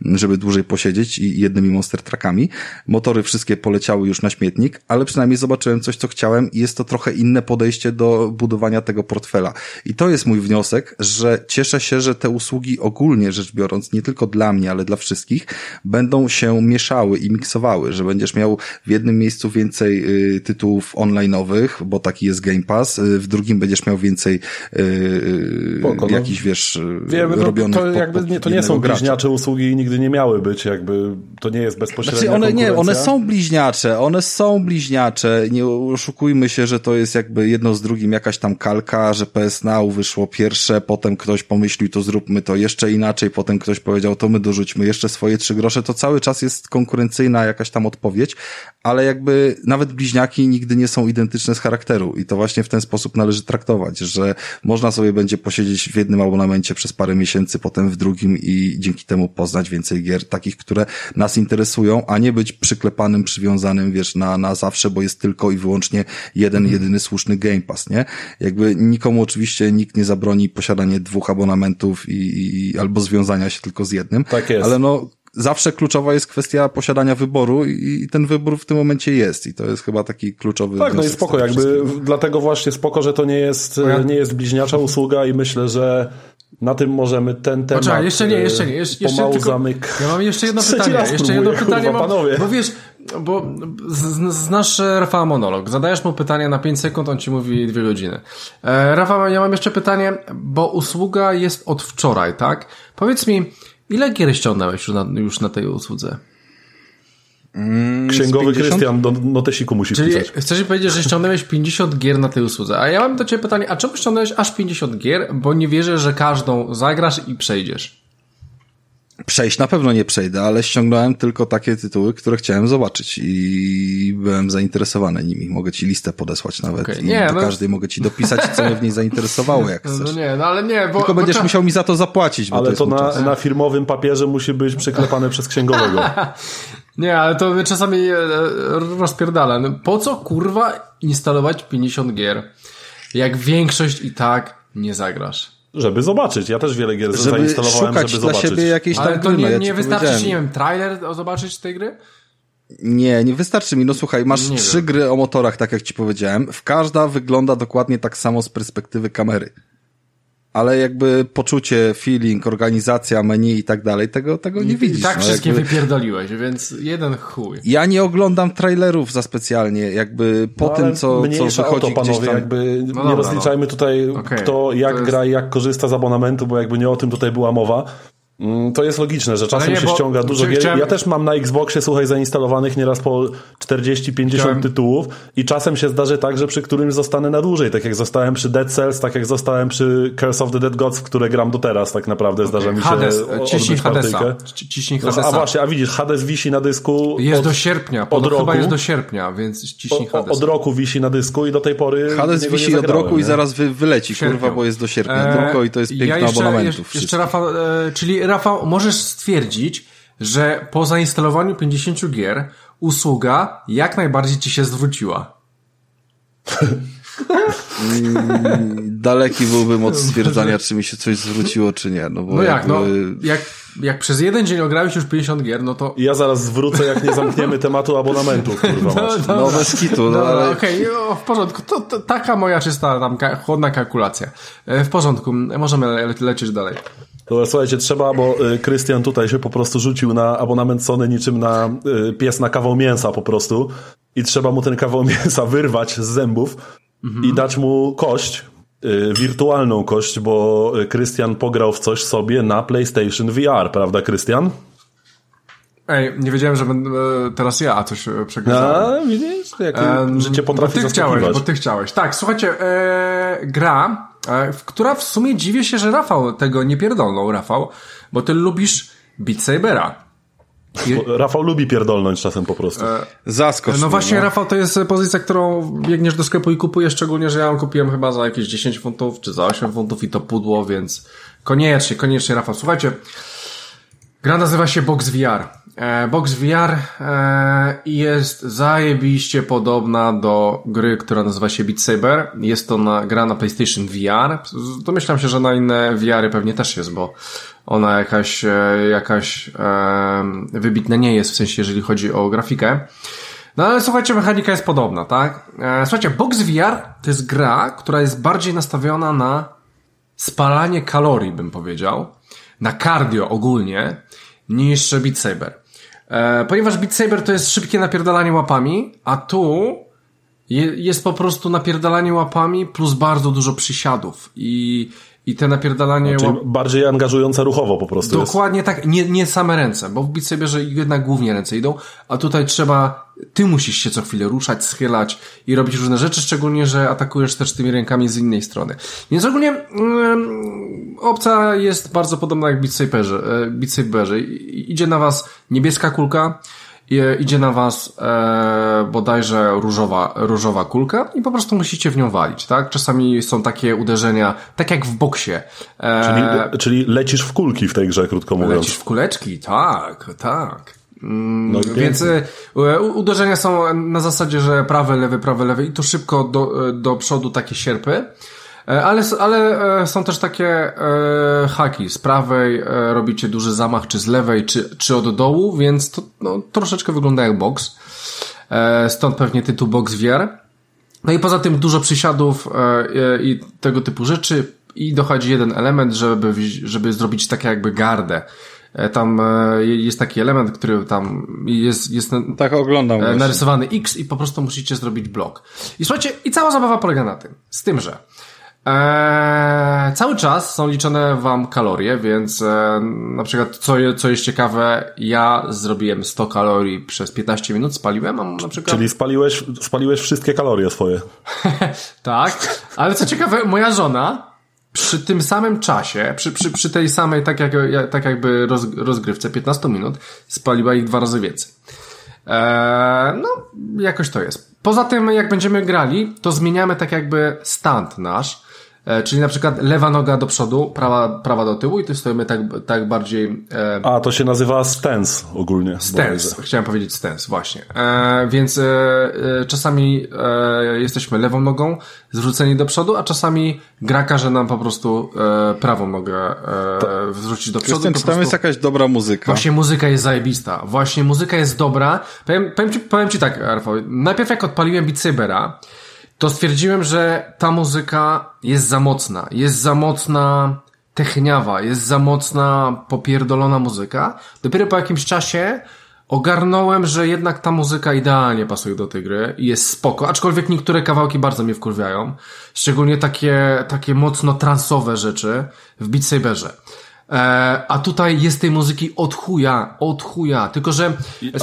żeby dłużej posiedzieć i jednymi Monster Truckami. Motory wszystkie poleciały już na śmietnik, ale przynajmniej zobaczyłem coś, co chciałem i jest to trochę inne podejście do budowania tego portfela. I to jest mój wniosek, że cieszę się, że te usługi ogólnie rzecz biorąc, nie tylko dla mnie, ale dla wszystkich, będą się mieszały i miksowały, że będziesz miał w jednym miejscu więcej yy, tytułów online'owych, bo taki jest Game Pass, Y, w drugim będziesz miał więcej yy, Spoko, no. jakiś, wiesz, Wiemy, no, robionych to, jakby, nie, to nie są gracza. bliźniacze usługi i nigdy nie miały być, jakby to nie jest bezpośrednio znaczy one, nie, one są bliźniacze, one są bliźniacze, nie oszukujmy się, że to jest jakby jedno z drugim jakaś tam kalka, że PS Now wyszło pierwsze, potem ktoś pomyślił, to zróbmy to jeszcze inaczej, potem ktoś powiedział, to my dorzućmy jeszcze swoje trzy grosze, to cały czas jest konkurencyjna jakaś tam odpowiedź, ale jakby nawet bliźniaki nigdy nie są identyczne z charakteru i to właśnie w ten sposób należy traktować, że można sobie będzie posiedzieć w jednym abonamencie przez parę miesięcy, potem w drugim i dzięki temu poznać więcej gier, takich, które nas interesują, a nie być przyklepanym, przywiązanym, wiesz, na, na zawsze, bo jest tylko i wyłącznie jeden, mhm. jedyny słuszny Game Pass, nie? Jakby nikomu oczywiście nikt nie zabroni posiadania dwóch abonamentów i, i albo związania się tylko z jednym. Tak jest. Ale no, zawsze kluczowa jest kwestia posiadania wyboru i ten wybór w tym momencie jest i to jest chyba taki kluczowy Tak, no i spoko, jakby dlatego właśnie spoko, że to nie jest, nie jest bliźniacza usługa i myślę, że na tym możemy ten temat Poczekaj, jeszcze nie, jeszcze nie, jeszcze, jeszcze tylko, zamyk... Ja mam jeszcze jedno pytanie, jeszcze próbuję, jedno pytanie kurwa, mam, panowie. bo wiesz, bo znasz Rafała monolog, zadajesz mu pytanie na 5 sekund, on ci mówi 2 godziny. E, Rafał, ja mam jeszcze pytanie, bo usługa jest od wczoraj, tak? Powiedz mi, Ile gier ściągnąłeś już na, już na tej usłudze? Mm, Księgowy Krystian do notesiku musi Czyli pisać. chcesz mi powiedzieć, że ściągnąłeś 50 gier na tej usłudze. A ja mam do Ciebie pytanie, a czemu ściągnąłeś aż 50 gier? Bo nie wierzę, że każdą zagrasz i przejdziesz. Przejść na pewno nie przejdę, ale ściągnąłem tylko takie tytuły, które chciałem zobaczyć i byłem zainteresowany nimi. Mogę ci listę podesłać nawet okay, nie, i do no... każdej mogę ci dopisać, co mnie w niej zainteresowało, jak no chcesz. No nie, no ale nie, bo... Tylko będziesz musiał mi za to zapłacić, bo Ale to, to na, na firmowym papierze musi być przyklepane przez księgowego. nie, ale to mnie czasami e, rozpierdala. No, po co kurwa instalować 50 gier, jak większość i tak nie zagrasz? Żeby zobaczyć. Ja też wiele gier żeby zainstalowałem, żeby dla zobaczyć. Siebie jakieś Ale to nie, nie wystarczy, nie wiem, trailer zobaczyć tej gry? Nie, nie wystarczy mi. No słuchaj, masz nie trzy wiem. gry o motorach, tak jak ci powiedziałem. W każda wygląda dokładnie tak samo z perspektywy kamery ale jakby poczucie, feeling, organizacja, menu i tak dalej, tego, tego nie widzisz. I tak no, wszystkie jakby... wypierdoliłeś, więc jeden chuj. Ja nie oglądam trailerów za specjalnie, jakby po no, tym, co, co wychodzi to, panowie, tam... jakby no nie rozliczajmy no. tutaj, okay. kto jak jest... gra i jak korzysta z abonamentu, bo jakby nie o tym tutaj była mowa. Mm, to jest logiczne, że czasem nie, się ściąga dużo gier. chciałem- Ja też mam na Xboxie, słuchaj, zainstalowanych nieraz po 40-50 Chciałem- tytułów i czasem się zdarzy tak, że przy którymś zostanę na dłużej, tak jak zostałem przy Dead Cells, tak jak zostałem przy Curse of the Dead Gods, w które gram do teraz tak naprawdę, zdarza mi się Hades, ciśnij Hadesa. Ciśnij No, Hadesa. a właśnie, a widzisz, Hades wisi na dysku Jest od, do sierpnia, od od chyba roku. jest do sierpnia, więc ciśnij o, Hadesa. od roku wisi na dysku i do tej pory Hades wisi od roku i nie? zaraz wy, wyleci, kurwa, bo jest do sierpnia Eee, tylko i to jest ja piękno jeszcze, abonamentów. Jeszcze, jeszcze Rafał, e, czyli Rafał, możesz stwierdzić, że po zainstalowaniu 50 gier usługa jak najbardziej ci się zwróciła. Daleki byłbym od stwierdzania, czy mi się coś zwróciło, czy nie. No, bo No jak, no, jakby- jak, jak przez jeden dzień ograłeś już 50 gier, no to... Ja zaraz zwrócę, jak nie zamkniemy tematu abonamentów, kurwa. mać. No bez kitu, no ale... okej, o, w porządku. To, to taka moja czysta tam chłodna kalkulacja. E, W porządku, możemy le lecieć dalej. To słuchajcie, trzeba, bo y, Krystian tutaj się po prostu rzucił na abonament Sony niczym na y, pies na kawał mięsa po prostu i trzeba mu ten kawał mięsa wyrwać z zębów i dać mu kość, y, wirtualną kość, bo Krystian pograł w coś sobie na PlayStation VR, prawda Krystian? Ej, nie wiedziałem, że będę e, teraz ja coś e, przegryzałem. A, widzisz, jak życie potrafi bo ty chciałeś, bo ty chciałeś. Tak, słuchajcie, e, gra, która w sumie dziwię się, że Rafał tego nie pierdolnął, Rafał, bo ty lubisz Beat Sabera. Bo Rafał lubi pierdolnąć czasem po prostu. Zaskocz No właśnie, no. Rafał, to jest pozycja, którą biegniesz do sklepu i kupujesz, szczególnie, że ja ją kupiłem chyba za jakieś 10 funtów, czy za 8 funtów i to pudło, więc koniecznie, koniecznie, Rafał. Słuchajcie, gra nazywa się Box VR. E, Box VR e, jest zajebiście podobna do gry, która nazywa się Beat Saber. Jest to na, gra na PlayStation VR. Domyślam się, że na inne VR-y pewnie też jest, bo ona jakaś, e, jakaś wybitna nie jest, w sensie jeżeli chodzi o grafikę. No ale słuchajcie, mechanika jest podobna, tak? Słuchajcie, Box VR to jest gra, która jest bardziej nastawiona na spalanie kalorii, bym powiedział, na cardio ogólnie, niż Beat Saber. E, ponieważ Beat Saber to jest szybkie napierdalanie łapami, a tu je, jest po prostu napierdalanie łapami plus bardzo dużo przysiadów i, i te napierdalanie Czyli łap... bardziej angażująca ruchowo po prostu jest. Dokładnie tak, nie, nie same ręce, bo w Beat Saberze jednak głównie ręce idą, a tutaj trzeba, ty musisz się co chwilę ruszać, schylać i robić różne rzeczy, szczególnie, że atakujesz też tymi rękami z innej strony. Więc ogólnie mm, opcja jest bardzo podobna jak w Beat Saberze. e, Beat Saberze. I- Idzie na was niebieska kulka, idzie na was e, bodajże różowa, różowa kulka i po prostu musicie w nią walić, tak? Czasami są takie uderzenia, tak jak w boksie. E, Czyli, czyli lecisz w kulki w tej grze, krótko mówiąc. Lecisz w kuleczki, tak, tak. Mm, No Więc e, uderzenia są na zasadzie, że prawy, lewy, prawy, lewy i tu szybko do, do przodu takie sierpy. E, Ale, ale e, są też takie e, haki. Z prawej e, robicie duży zamach, czy z lewej, czy, czy od dołu, więc to no, troszeczkę wygląda jak box. E, stąd pewnie tytuł Box VR. No i poza tym dużo przysiadów e, i tego typu rzeczy i dochodzi jeden element, żeby, żeby zrobić takie jakby gardę. Tam jest taki element, który tam jest, jest Tak właśnie. narysowany X i po prostu musicie zrobić blok. I słuchajcie, i cała zabawa polega na tym. Z tym, że e, cały czas są liczone wam kalorie, więc e, na przykład co, co jest ciekawe, ja zrobiłem 100 kalorii przez 15 minut, spaliłem, a na przykład... Czyli spaliłeś, spaliłeś wszystkie kalorie swoje. Tak, ale co ciekawe, moja żona przy tym samym czasie, przy, przy, przy tej samej, tak, jak, tak jakby roz, rozgrywce, 15 minut, spaliła ich dwa razy więcej. Eee, no, jakoś to jest. Poza tym, jak będziemy grali, to zmieniamy tak jakby stand nasz. E, czyli na przykład lewa noga do przodu, prawa, prawa do tyłu i tu stoimy tak, tak bardziej e, A, to się nazywa stance ogólnie. Stance, chciałem powiedzieć stance, właśnie. E, więc e, e, czasami e, jesteśmy lewą nogą zwróceni do przodu, a czasami gra każe nam po prostu prawą nogę e, zwrócić do przodu. Krystian, czy tam jest jakaś dobra muzyka? Właśnie muzyka jest zajebista. Właśnie muzyka jest dobra. Powiem, powiem, ci, powiem ci tak, Rafał. Najpierw jak odpaliłem Beat Sabera, to stwierdziłem, że ta muzyka jest za mocna. Jest za mocna techniawa, jest za mocna popierdolona muzyka. Dopiero po jakimś czasie ogarnąłem, że jednak ta muzyka idealnie pasuje do tej gry i jest spoko, aczkolwiek niektóre kawałki bardzo mnie wkurwiają. Szczególnie takie, takie mocno transowe rzeczy w Beat Saberze. E, a tutaj jest tej muzyki od chuja, od chuja. Tylko, że...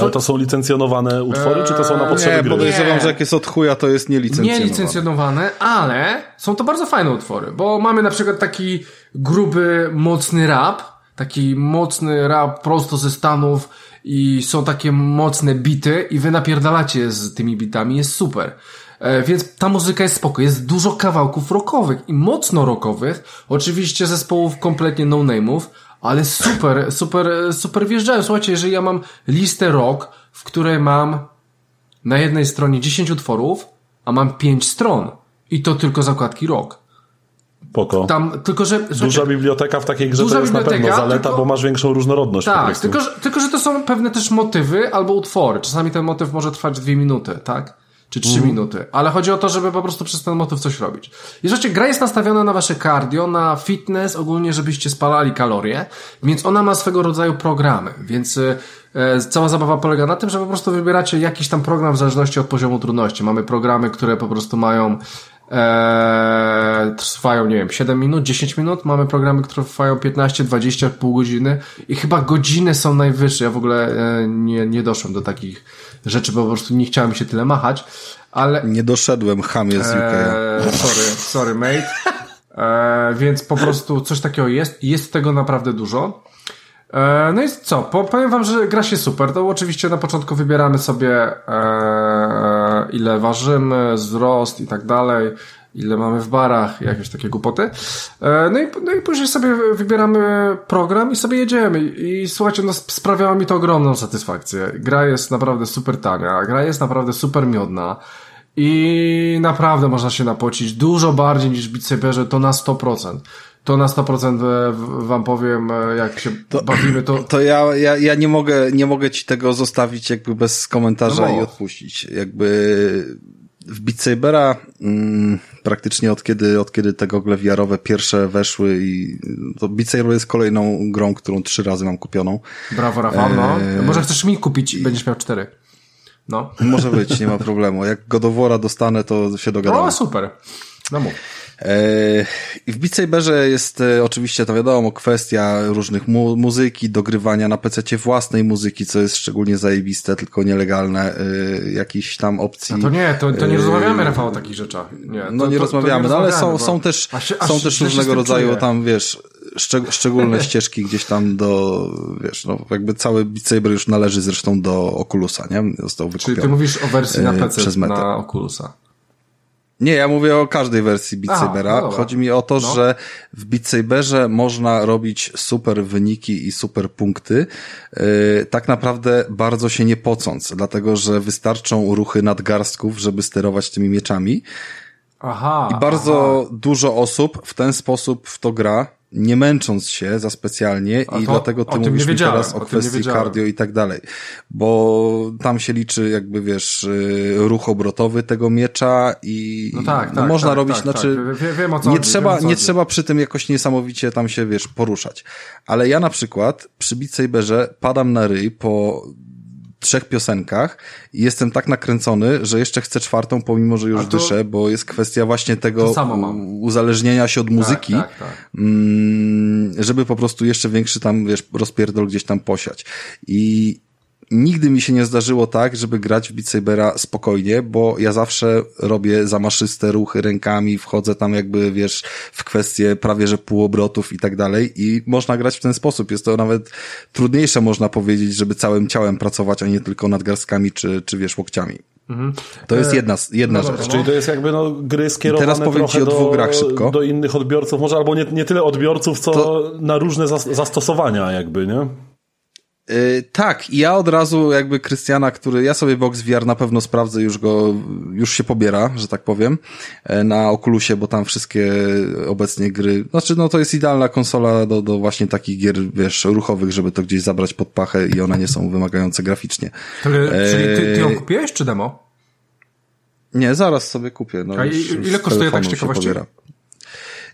Ale to są licencjonowane utwory, czy to są na potrzeby Nie, gry? podejrzewam, Nie. że jak jest od chuja, to jest nielicencjonowane. Nielicencjonowane, ale są to bardzo fajne utwory, bo mamy na przykład taki gruby, mocny rap, taki mocny rap prosto ze Stanów i są takie mocne bity i wy napierdalacie z tymi bitami, jest super. E, Więc ta muzyka jest spoko. Jest dużo kawałków rockowych i mocno rockowych. Oczywiście zespołów kompletnie no-name'ów, ale super, super, super wjeżdżają. Słuchajcie, jeżeli ja mam listę rock, w której mam na jednej stronie 10 utworów, a mam 5 stron. I to tylko zakładki rock. Poko. Tam, tylko że... Duża biblioteka w takiej grze to jest na pewno zaleta, tylko- bo masz większą różnorodność Tak, tylko że, tylko że to są pewne też motywy albo utwory. Czasami ten motyw może trwać dwie minuty, tak? Czy trzy minuty. Ale chodzi o to, żeby po prostu przez ten motyw coś robić. I rzeczywiście, gra jest nastawiona na wasze cardio, na fitness, ogólnie, żebyście spalali kalorie, więc ona ma swego rodzaju programy. Więc e, cała zabawa polega na tym, że po prostu wybieracie jakiś tam program w zależności od poziomu trudności. Mamy programy, które po prostu mają Eee, trwają, nie wiem, 7 minut, 10 minut. Mamy programy, które trwają 15, 20, pół godziny i chyba godziny są najwyższe. Ja w ogóle e, nie, nie doszłem do takich rzeczy, bo po prostu nie chciałem się tyle machać, ale Nie doszedłem, chamie z UK. Eee, sorry, sorry mate. Eee, więc po prostu coś takiego jest. Jest tego naprawdę dużo. Eee, no i co? Po, powiem wam, że gra się super. To oczywiście na początku wybieramy sobie eee, ile ważymy, wzrost i tak dalej. Ile mamy w barach, jakieś takie głupoty. Eee, no, i, no i później sobie wybieramy program i sobie jedziemy. I, słuchajcie, no sp- sprawiało mi to ogromną satysfakcję. Gra jest naprawdę super tania, gra jest naprawdę super miodna. I naprawdę można się napocić dużo bardziej niż w Beat Saberze, to na 100%. To na 100% e, wam powiem, e, jak się bawimy, to... To ja, ja, ja nie mogę, nie mogę ci tego zostawić jakby bez komentarza No. i odpuścić. Jakby w Beat Sabera mm, praktycznie od kiedy, od kiedy te gogle wiarowe pierwsze weszły i to Beat Saber jest kolejną grą, którą trzy razy mam kupioną. Brawo, Rafał, no. Eee, Może chcesz mi kupić i będziesz miał cztery. No. Może być, nie ma problemu. Jak Godowora dostanę, to się dogadamy. O, super. No mów. Eee, I w Beat Saberze jest e, oczywiście, to wiadomo, kwestia różnych mu muzyki, dogrywania na PC własnej muzyki, co jest szczególnie zajebiste, tylko nielegalne, e, jakichś tam opcji. A to nie, to, to nie Eee, rozmawiamy, Rafał, o takich rzeczach. Nie, to, No nie to, rozmawiamy, to no ale są, bo- są też, aż aż są też różnego rodzaju czuję. tam, wiesz, szczeg szczególne ścieżki gdzieś tam do, wiesz, no jakby cały Beat Saber już należy zresztą do Oculusa, nie? Został Czyli wykupiony. ty mówisz o wersji na PC, przez Metę. na Oculusa. Nie, ja mówię o każdej wersji Beat Sabera. no. Chodzi mi o to, No. że w Beat Saberze można robić super wyniki i super punkty, yy, tak naprawdę bardzo się nie pocąc, dlatego że wystarczą ruchy nadgarstków, żeby sterować tymi mieczami. Aha. I bardzo aha. dużo osób w ten sposób w to gra, nie męcząc się za specjalnie A i to- dlatego ty mówisz mi teraz o o kwestii cardio i tak dalej. Bo tam się liczy jakby, wiesz, y, ruch obrotowy tego miecza i No tak, no tak, można tak, robić, tak, znaczy tak. Wie- Wiem nie chodzi, trzeba, wiem, nie chodzi. trzeba przy tym jakoś niesamowicie tam się, wiesz, poruszać. Ale ja na przykład przy Beat Saberze padam na ryj po trzech piosenkach i jestem tak nakręcony, że jeszcze chcę czwartą, pomimo, że już to- dyszę, bo jest kwestia właśnie tego uzależnienia się od muzyki, Tak, tak, tak. mm, żeby po prostu jeszcze większy tam, wiesz, rozpierdol gdzieś tam posiać. I nigdy mi się nie zdarzyło tak, żeby grać w Beat Sabera spokojnie, bo ja zawsze robię zamaszyste ruchy rękami, wchodzę tam jakby, wiesz, w kwestie prawie że półobrotów i tak dalej i można grać w ten sposób. Jest to nawet trudniejsze, można powiedzieć, żeby całym ciałem pracować, a nie tylko nadgarstkami czy, czy wiesz, łokciami. To jest jedna, jedna no rzecz. dobra, Czyli to jest jakby no, gry skierowane Teraz powiem trochę ci o do, dwóch grach szybko. do innych odbiorców, może albo nie, nie tyle odbiorców, co To- na różne zas- zastosowania jakby, nie? Yy, tak, i ja od razu jakby Krystiana, który, ja sobie Box VR na pewno sprawdzę, już go, już się pobiera, że tak powiem, e, na Oculusie, bo tam wszystkie obecnie gry, znaczy no to jest idealna konsola do, do właśnie takich gier, wiesz, ruchowych, żeby to gdzieś zabrać pod pachę i one nie są wymagające graficznie. Czyli, czyli ty, ty ją kupiłeś, czy demo? Nie, zaraz sobie kupię. No, A i- ile kosztuje tak z ciekawości? pobiera.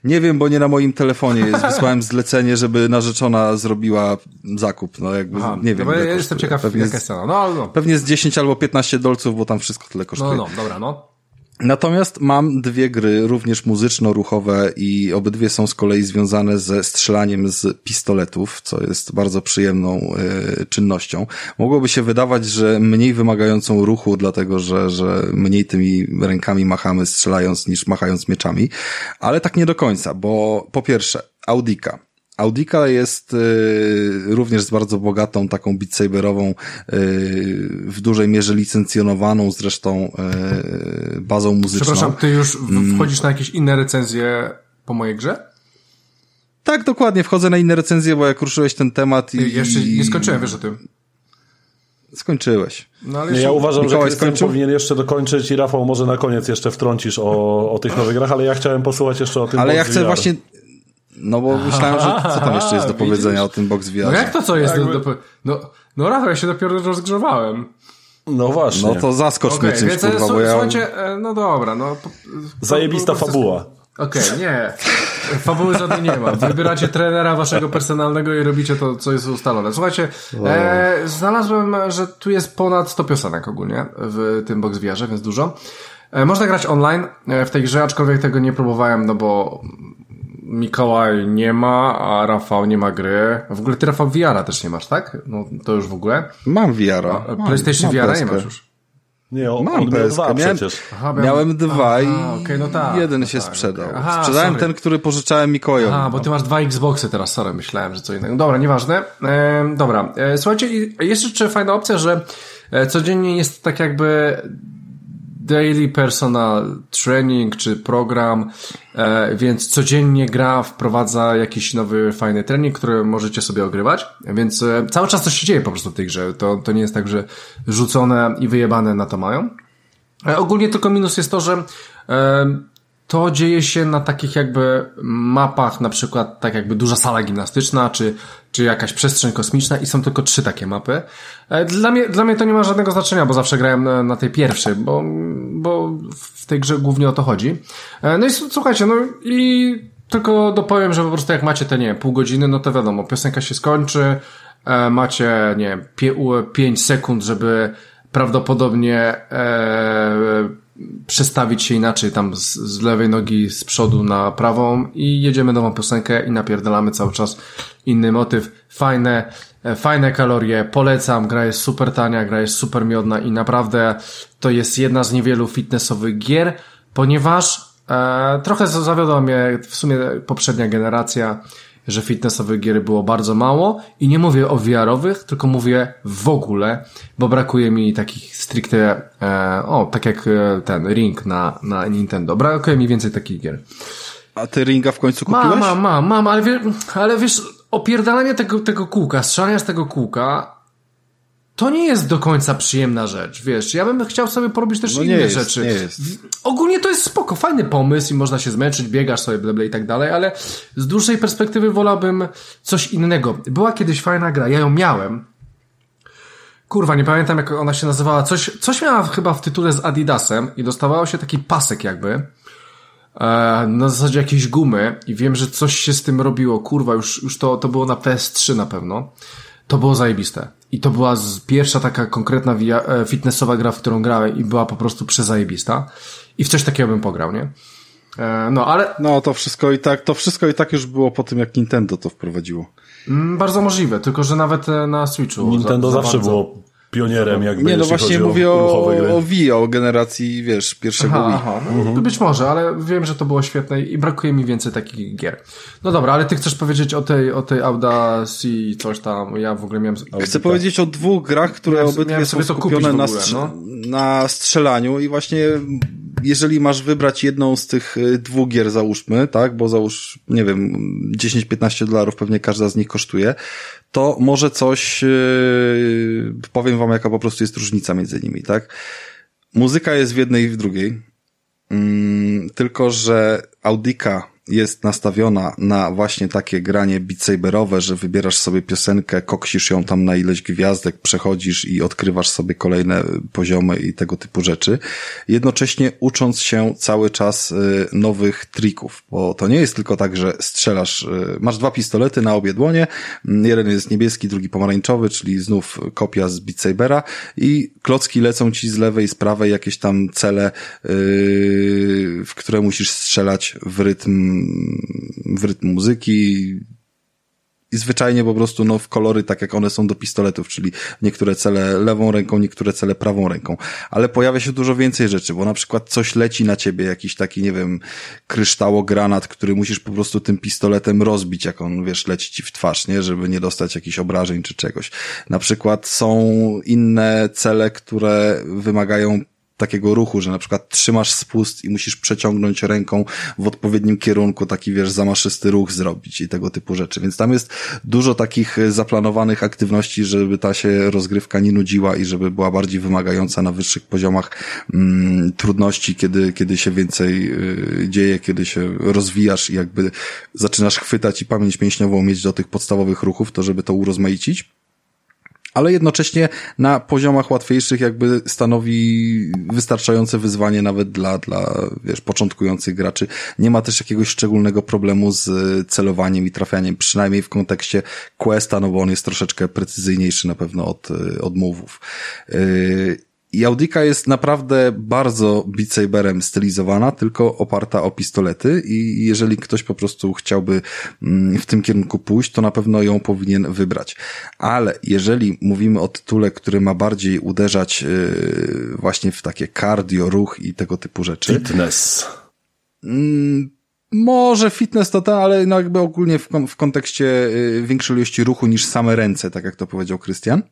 Nie wiem, bo nie na moim telefonie jest. Wysłałem zlecenie, żeby narzeczona zrobiła zakup. No jakby, Aha, nie wiem. no bo ile ja jestem ciekaw, Pewnie jaka jest cena. No, no. Pewnie z 10 albo 15 dolców, bo tam wszystko tyle No, kosztuje. no, dobra, no. Natomiast mam dwie gry, również muzyczno-ruchowe i obydwie są z kolei związane ze strzelaniem z pistoletów, co jest bardzo przyjemną y, czynnością. Mogłoby się wydawać, że mniej wymagającą ruchu, dlatego że, że mniej tymi rękami machamy strzelając niż machając mieczami, ale tak nie do końca, bo po pierwsze, Audika Audica jest y, również z bardzo bogatą taką Beat Saberową, y, w dużej mierze licencjonowaną zresztą y, bazą muzyczną. Przepraszam, ty już mm. wchodzisz na jakieś inne recenzje po mojej grze? Tak, dokładnie, wchodzę na inne recenzje, bo jak ruszyłeś ten temat i... Jeszcze nie skończyłem, wiesz o tym. Skończyłeś. No, ale ja uważam, Mikołaj że Krystian powinien jeszcze dokończyć i Rafał może na koniec jeszcze wtrącisz o, o tych nowych grach, ale ja chciałem posłuchać jeszcze o tym. Ale ja chcę VR. właśnie no bo myślałem, że co tam jeszcze jest do powiedzenia Widzisz? o tym box VR. No jak to co jest Jakby... do, No, no Rafał, ja się dopiero rozgrzewałem. No właśnie. No to zaskocz okay, mnie czymś, więc, kurwa, bo ja... Słuchajcie, e, no dobra, no... Zajebista fabuła. Okej, okay, nie. Fabuły żadnej nie ma. Wybieracie trenera waszego personalnego i robicie to, co jest ustalone. Słuchajcie, e, znalazłem, że tu jest ponad 100 piosenek ogólnie w tym box VR, więc dużo. E, można grać online e, w tej grze, aczkolwiek tego nie próbowałem, no bo Mikołaj nie ma, a Rafał nie ma gry. W ogóle ty Rafał VR też nie masz, tak? No to już w ogóle. Mam VR. PlayStation VR nie masz już. Nie, on, Mam on miał dwa miałem, przecież. Aha, miałem, miałem dwa i okay, no tak, jeden no się tak, sprzedał. Okay. Aha, Sprzedałem sorry. ten, który pożyczałem Mikołajowi. A, bo ty masz dwa Xboxy teraz, sorry, myślałem, że co innego. Dobra, nieważne. E, dobra, e, słuchajcie, jest jeszcze fajna opcja, że e, codziennie jest tak jakby daily personal training czy program, e, więc codziennie gra wprowadza jakiś nowy fajny trening, który możecie sobie ogrywać, więc e, cały czas coś się dzieje po prostu w tej grze. To, to nie jest tak, że rzucone i wyjebane na to mają. E, ogólnie tylko minus jest to, że to dzieje się na takich jakby mapach, na przykład tak jakby duża sala gimnastyczna, czy, czy jakaś przestrzeń kosmiczna i są tylko trzy takie mapy. E, dla mnie, dla mnie to nie ma żadnego znaczenia, bo zawsze grałem na, na tej pierwszej, bo, bo w tej grze głównie o to chodzi. E, no i słuchajcie, no i tylko dopowiem, że po prostu jak macie te, nie pół godziny, no to wiadomo, piosenka się skończy, e, macie, nie pięć sekund, żeby prawdopodobnie e, przestawić się inaczej tam z, z, lewej nogi z przodu na prawą i jedziemy nową piosenkę i napierdalamy cały czas inny motyw. Fajne, e, fajne kalorie, polecam, gra jest super tania, gra jest super miodna i naprawdę to jest jedna z niewielu fitnessowych gier, ponieważ e, trochę zawiodła mnie w sumie poprzednia generacja, że fitnessowych gier było bardzo mało i nie mówię o VR-owych, tylko mówię w ogóle, bo brakuje mi takich stricte, e, o, tak jak e, ten Ring na, na Nintendo. Brakuje mi więcej takich gier. A ty Ringa w końcu kupiłeś? Mam, mam, mam, mam ale, wie, ale wiesz, opierdalanie tego, tego kółka, strzelanie z tego kółka, to nie jest do końca przyjemna rzecz, wiesz. Ja bym chciał sobie porobić też no inne jest, rzeczy. Nie jest. Ogólnie to jest spoko, fajny pomysł i można się zmęczyć, biegasz sobie, bla, i tak dalej, ale z dłuższej perspektywy wolałbym coś innego. Była kiedyś fajna gra, ja ją miałem. Kurwa, nie pamiętam jak ona się nazywała. Coś, coś miała chyba w tytule z Adidasem i dostawało się taki pasek jakby. E, na zasadzie jakiejś gumy i wiem, że coś się z tym robiło. Kurwa, już, już to, to było na PS3 na pewno. To było zajebiste. I to była pierwsza taka konkretna e, fitnessowa gra, w którą grałem i była po prostu przezajebista. I w coś takiego bym pograł, nie? E, no, ale... No, to wszystko i tak, to wszystko i tak już było po tym, jak Nintendo to wprowadziło. Mm, bardzo możliwe, tylko że nawet e, na Switchu. Nintendo za, za zawsze bardzo... było pionierem jakby, Nie, no właśnie mówię o, o Wii, o generacji, wiesz, pierwszego aha, Wii. Aha, no, mhm. Być może, ale wiem, że to było świetne i brakuje mi więcej takich gier. No dobra, ale ty chcesz powiedzieć o tej, o tej Audacji coś tam, ja w ogóle miałem... Chcę powiedzieć o dwóch grach, które miałem, obydwie miałem są skupione ogóle, na, strze no? na strzelaniu i właśnie jeżeli masz wybrać jedną z tych y, dwóch gier, załóżmy, tak, bo załóż, nie wiem, 10-15 dolarów pewnie każda z nich kosztuje, to może coś, yy, powiem wam jaka po prostu jest różnica między nimi, tak? Muzyka jest w jednej i w drugiej, mm, tylko że Audika jest nastawiona na właśnie takie granie beat saberowe, że wybierasz sobie piosenkę, koksisz ją tam na ileś gwiazdek, przechodzisz i odkrywasz sobie kolejne poziomy i tego typu rzeczy, jednocześnie ucząc się cały czas y, nowych trików, bo to nie jest tylko tak, że strzelasz, y, masz dwa pistolety na obie dłonie, mm, jeden jest niebieski, drugi pomarańczowy, czyli znów kopia z Beat Sabera i klocki lecą ci z lewej, z prawej, jakieś tam cele, y, w które musisz strzelać w rytm w rytm muzyki i zwyczajnie po prostu no, w kolory tak jak one są do pistoletów, czyli niektóre cele lewą ręką, niektóre cele prawą ręką. Ale pojawia się dużo więcej rzeczy, bo na przykład coś leci na ciebie, jakiś taki, nie wiem, kryształogranat, który musisz po prostu tym pistoletem rozbić, jak on, wiesz, leci ci w twarz, nie? Żeby nie dostać jakichś obrażeń czy czegoś. Na przykład są inne cele, które wymagają takiego ruchu, że na przykład trzymasz spust i musisz przeciągnąć ręką w odpowiednim kierunku, taki wiesz, zamaszysty ruch zrobić i tego typu rzeczy. Więc tam jest dużo takich zaplanowanych aktywności, żeby ta się rozgrywka nie nudziła i żeby była bardziej wymagająca na wyższych poziomach mm, trudności, kiedy, kiedy się więcej y, dzieje, kiedy się rozwijasz i jakby zaczynasz chwytać i pamięć mięśniową mieć do tych podstawowych ruchów, to żeby to urozmaicić ale jednocześnie na poziomach łatwiejszych jakby stanowi wystarczające wyzwanie nawet dla, dla wiesz, początkujących graczy. Nie ma też jakiegoś szczególnego problemu z celowaniem i trafianiem, przynajmniej w kontekście Questa, no bo on jest troszeczkę precyzyjniejszy na pewno od, od move'ów. Yy, i Audika jest naprawdę bardzo Beat Saberem stylizowana, tylko oparta o pistolety i jeżeli ktoś po prostu chciałby mm, w tym kierunku pójść, to na pewno ją powinien wybrać. Ale jeżeli mówimy o tytule, który ma bardziej uderzać y, właśnie w takie cardio, ruch i tego typu rzeczy. Fitness. Mm, może fitness to to, ale no jakby ogólnie w, w kontekście y, większej ilości ruchu niż same ręce, tak jak to powiedział Krystian.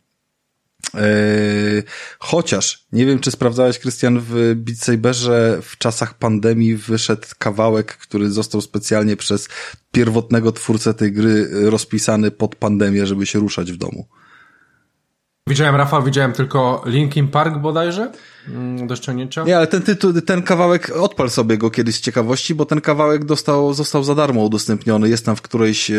Yy, chociaż, nie wiem czy sprawdzałeś, Krystian, w Beat Saberze w czasach pandemii wyszedł kawałek, który został specjalnie przez pierwotnego twórcę tej gry rozpisany pod pandemię, żeby się ruszać w domu. Widziałem, Rafał, widziałem tylko Linkin Park bodajże mm, do ściągnięcia. Nie, ale ten tytuł, ten kawałek, odpal sobie go kiedyś z ciekawości, bo ten kawałek dostał, został za darmo udostępniony. Jest tam w którejś, e,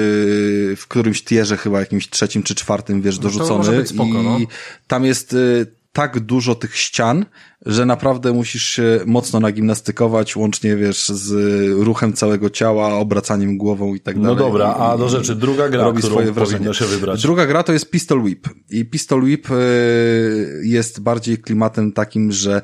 w którymś tierze chyba jakimś trzecim czy czwartym, wiesz, dorzucony. No to może być spoko, no. I tam jest e, tak dużo tych ścian, że naprawdę musisz się mocno nagimnastykować, łącznie, wiesz, z ruchem całego ciała, obracaniem głową i tak no dalej. No dobra, a do rzeczy, druga gra, robi swoje wybrać. Druga gra to jest Pistol Whip. I Pistol Whip e, jest bardziej klimatem takim, że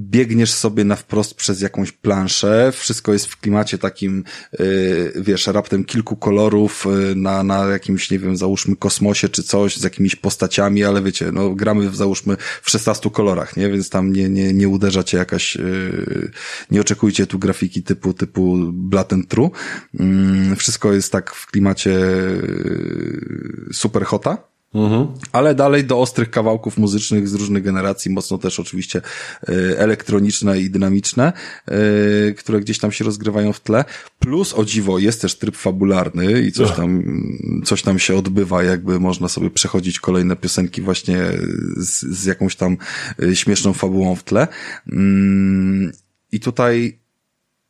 biegniesz sobie na wprost przez jakąś planszę, wszystko jest w klimacie takim, yy, wiesz, raptem kilku kolorów yy, na, na jakimś, nie wiem, załóżmy kosmosie czy coś, z jakimiś postaciami, ale wiecie, no gramy w, załóżmy w 16 kolorach, nie? Więc tam nie, nie, nie uderza cię jakaś, yy, nie oczekujcie tu grafiki typu, typu Blood and True. Yy, wszystko jest tak w klimacie yy, super hota. Mhm. Ale dalej do ostrych kawałków muzycznych z różnych generacji, mocno też oczywiście y, elektroniczne i dynamiczne, y, które gdzieś tam się rozgrywają w tle. Plus o dziwo jest też tryb fabularny i coś tam, coś tam się odbywa, jakby można sobie przechodzić kolejne piosenki właśnie z, z jakąś tam y, śmieszną fabułą w tle. Mm, I tutaj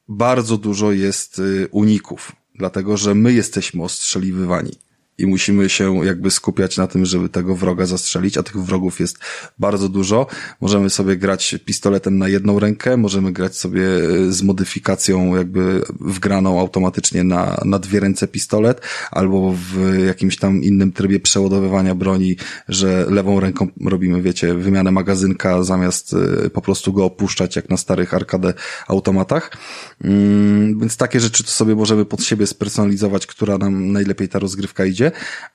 bardzo dużo jest uników, dlatego że my jesteśmy ostrzeliwywani i musimy się jakby skupiać na tym, żeby tego wroga zastrzelić, a tych wrogów jest bardzo dużo. Możemy sobie grać pistoletem na jedną rękę, możemy grać sobie e, z modyfikacją jakby wgraną automatycznie na, na dwie ręce pistolet, albo w jakimś tam innym trybie przeładowywania broni, że lewą ręką robimy, wiecie, wymianę magazynka zamiast e, po prostu go opuszczać jak na starych arkadę automatach. Mm, więc takie rzeczy to sobie możemy pod siebie spersonalizować, która nam najlepiej ta rozgrywka idzie,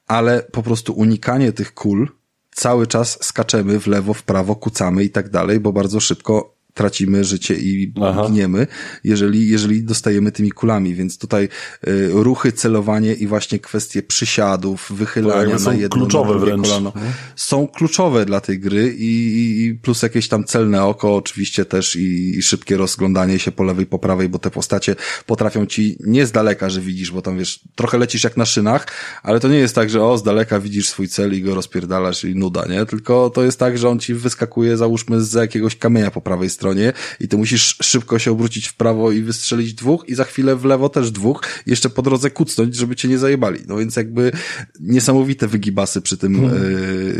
ale po prostu unikanie tych kul, cały czas skaczemy w lewo, w prawo, kucamy i tak dalej, bo bardzo szybko tracimy życie i Aha. giniemy, jeżeli, jeżeli dostajemy tymi kulami, więc tutaj y, ruchy, celowanie i właśnie kwestie przysiadów, wychylania na jedno kluczowe na wręcz. kolano mhm. są kluczowe dla tej gry i, i plus jakieś tam celne oko oczywiście też i, i szybkie rozglądanie się po lewej, po prawej, bo te postacie potrafią ci nie z daleka, że widzisz, bo tam wiesz, trochę lecisz jak na szynach, ale to nie jest tak, że o, z daleka widzisz swój cel i go rozpierdalasz i nuda, nie? Tylko to jest tak, że on ci wyskakuje, załóżmy, z jakiegoś kamienia po prawej stronie stronie i ty musisz szybko się obrócić w prawo i wystrzelić dwóch i za chwilę w lewo też dwóch, jeszcze po drodze kucnąć, żeby cię nie zajebali. No więc jakby niesamowite wygibasy przy tym hmm.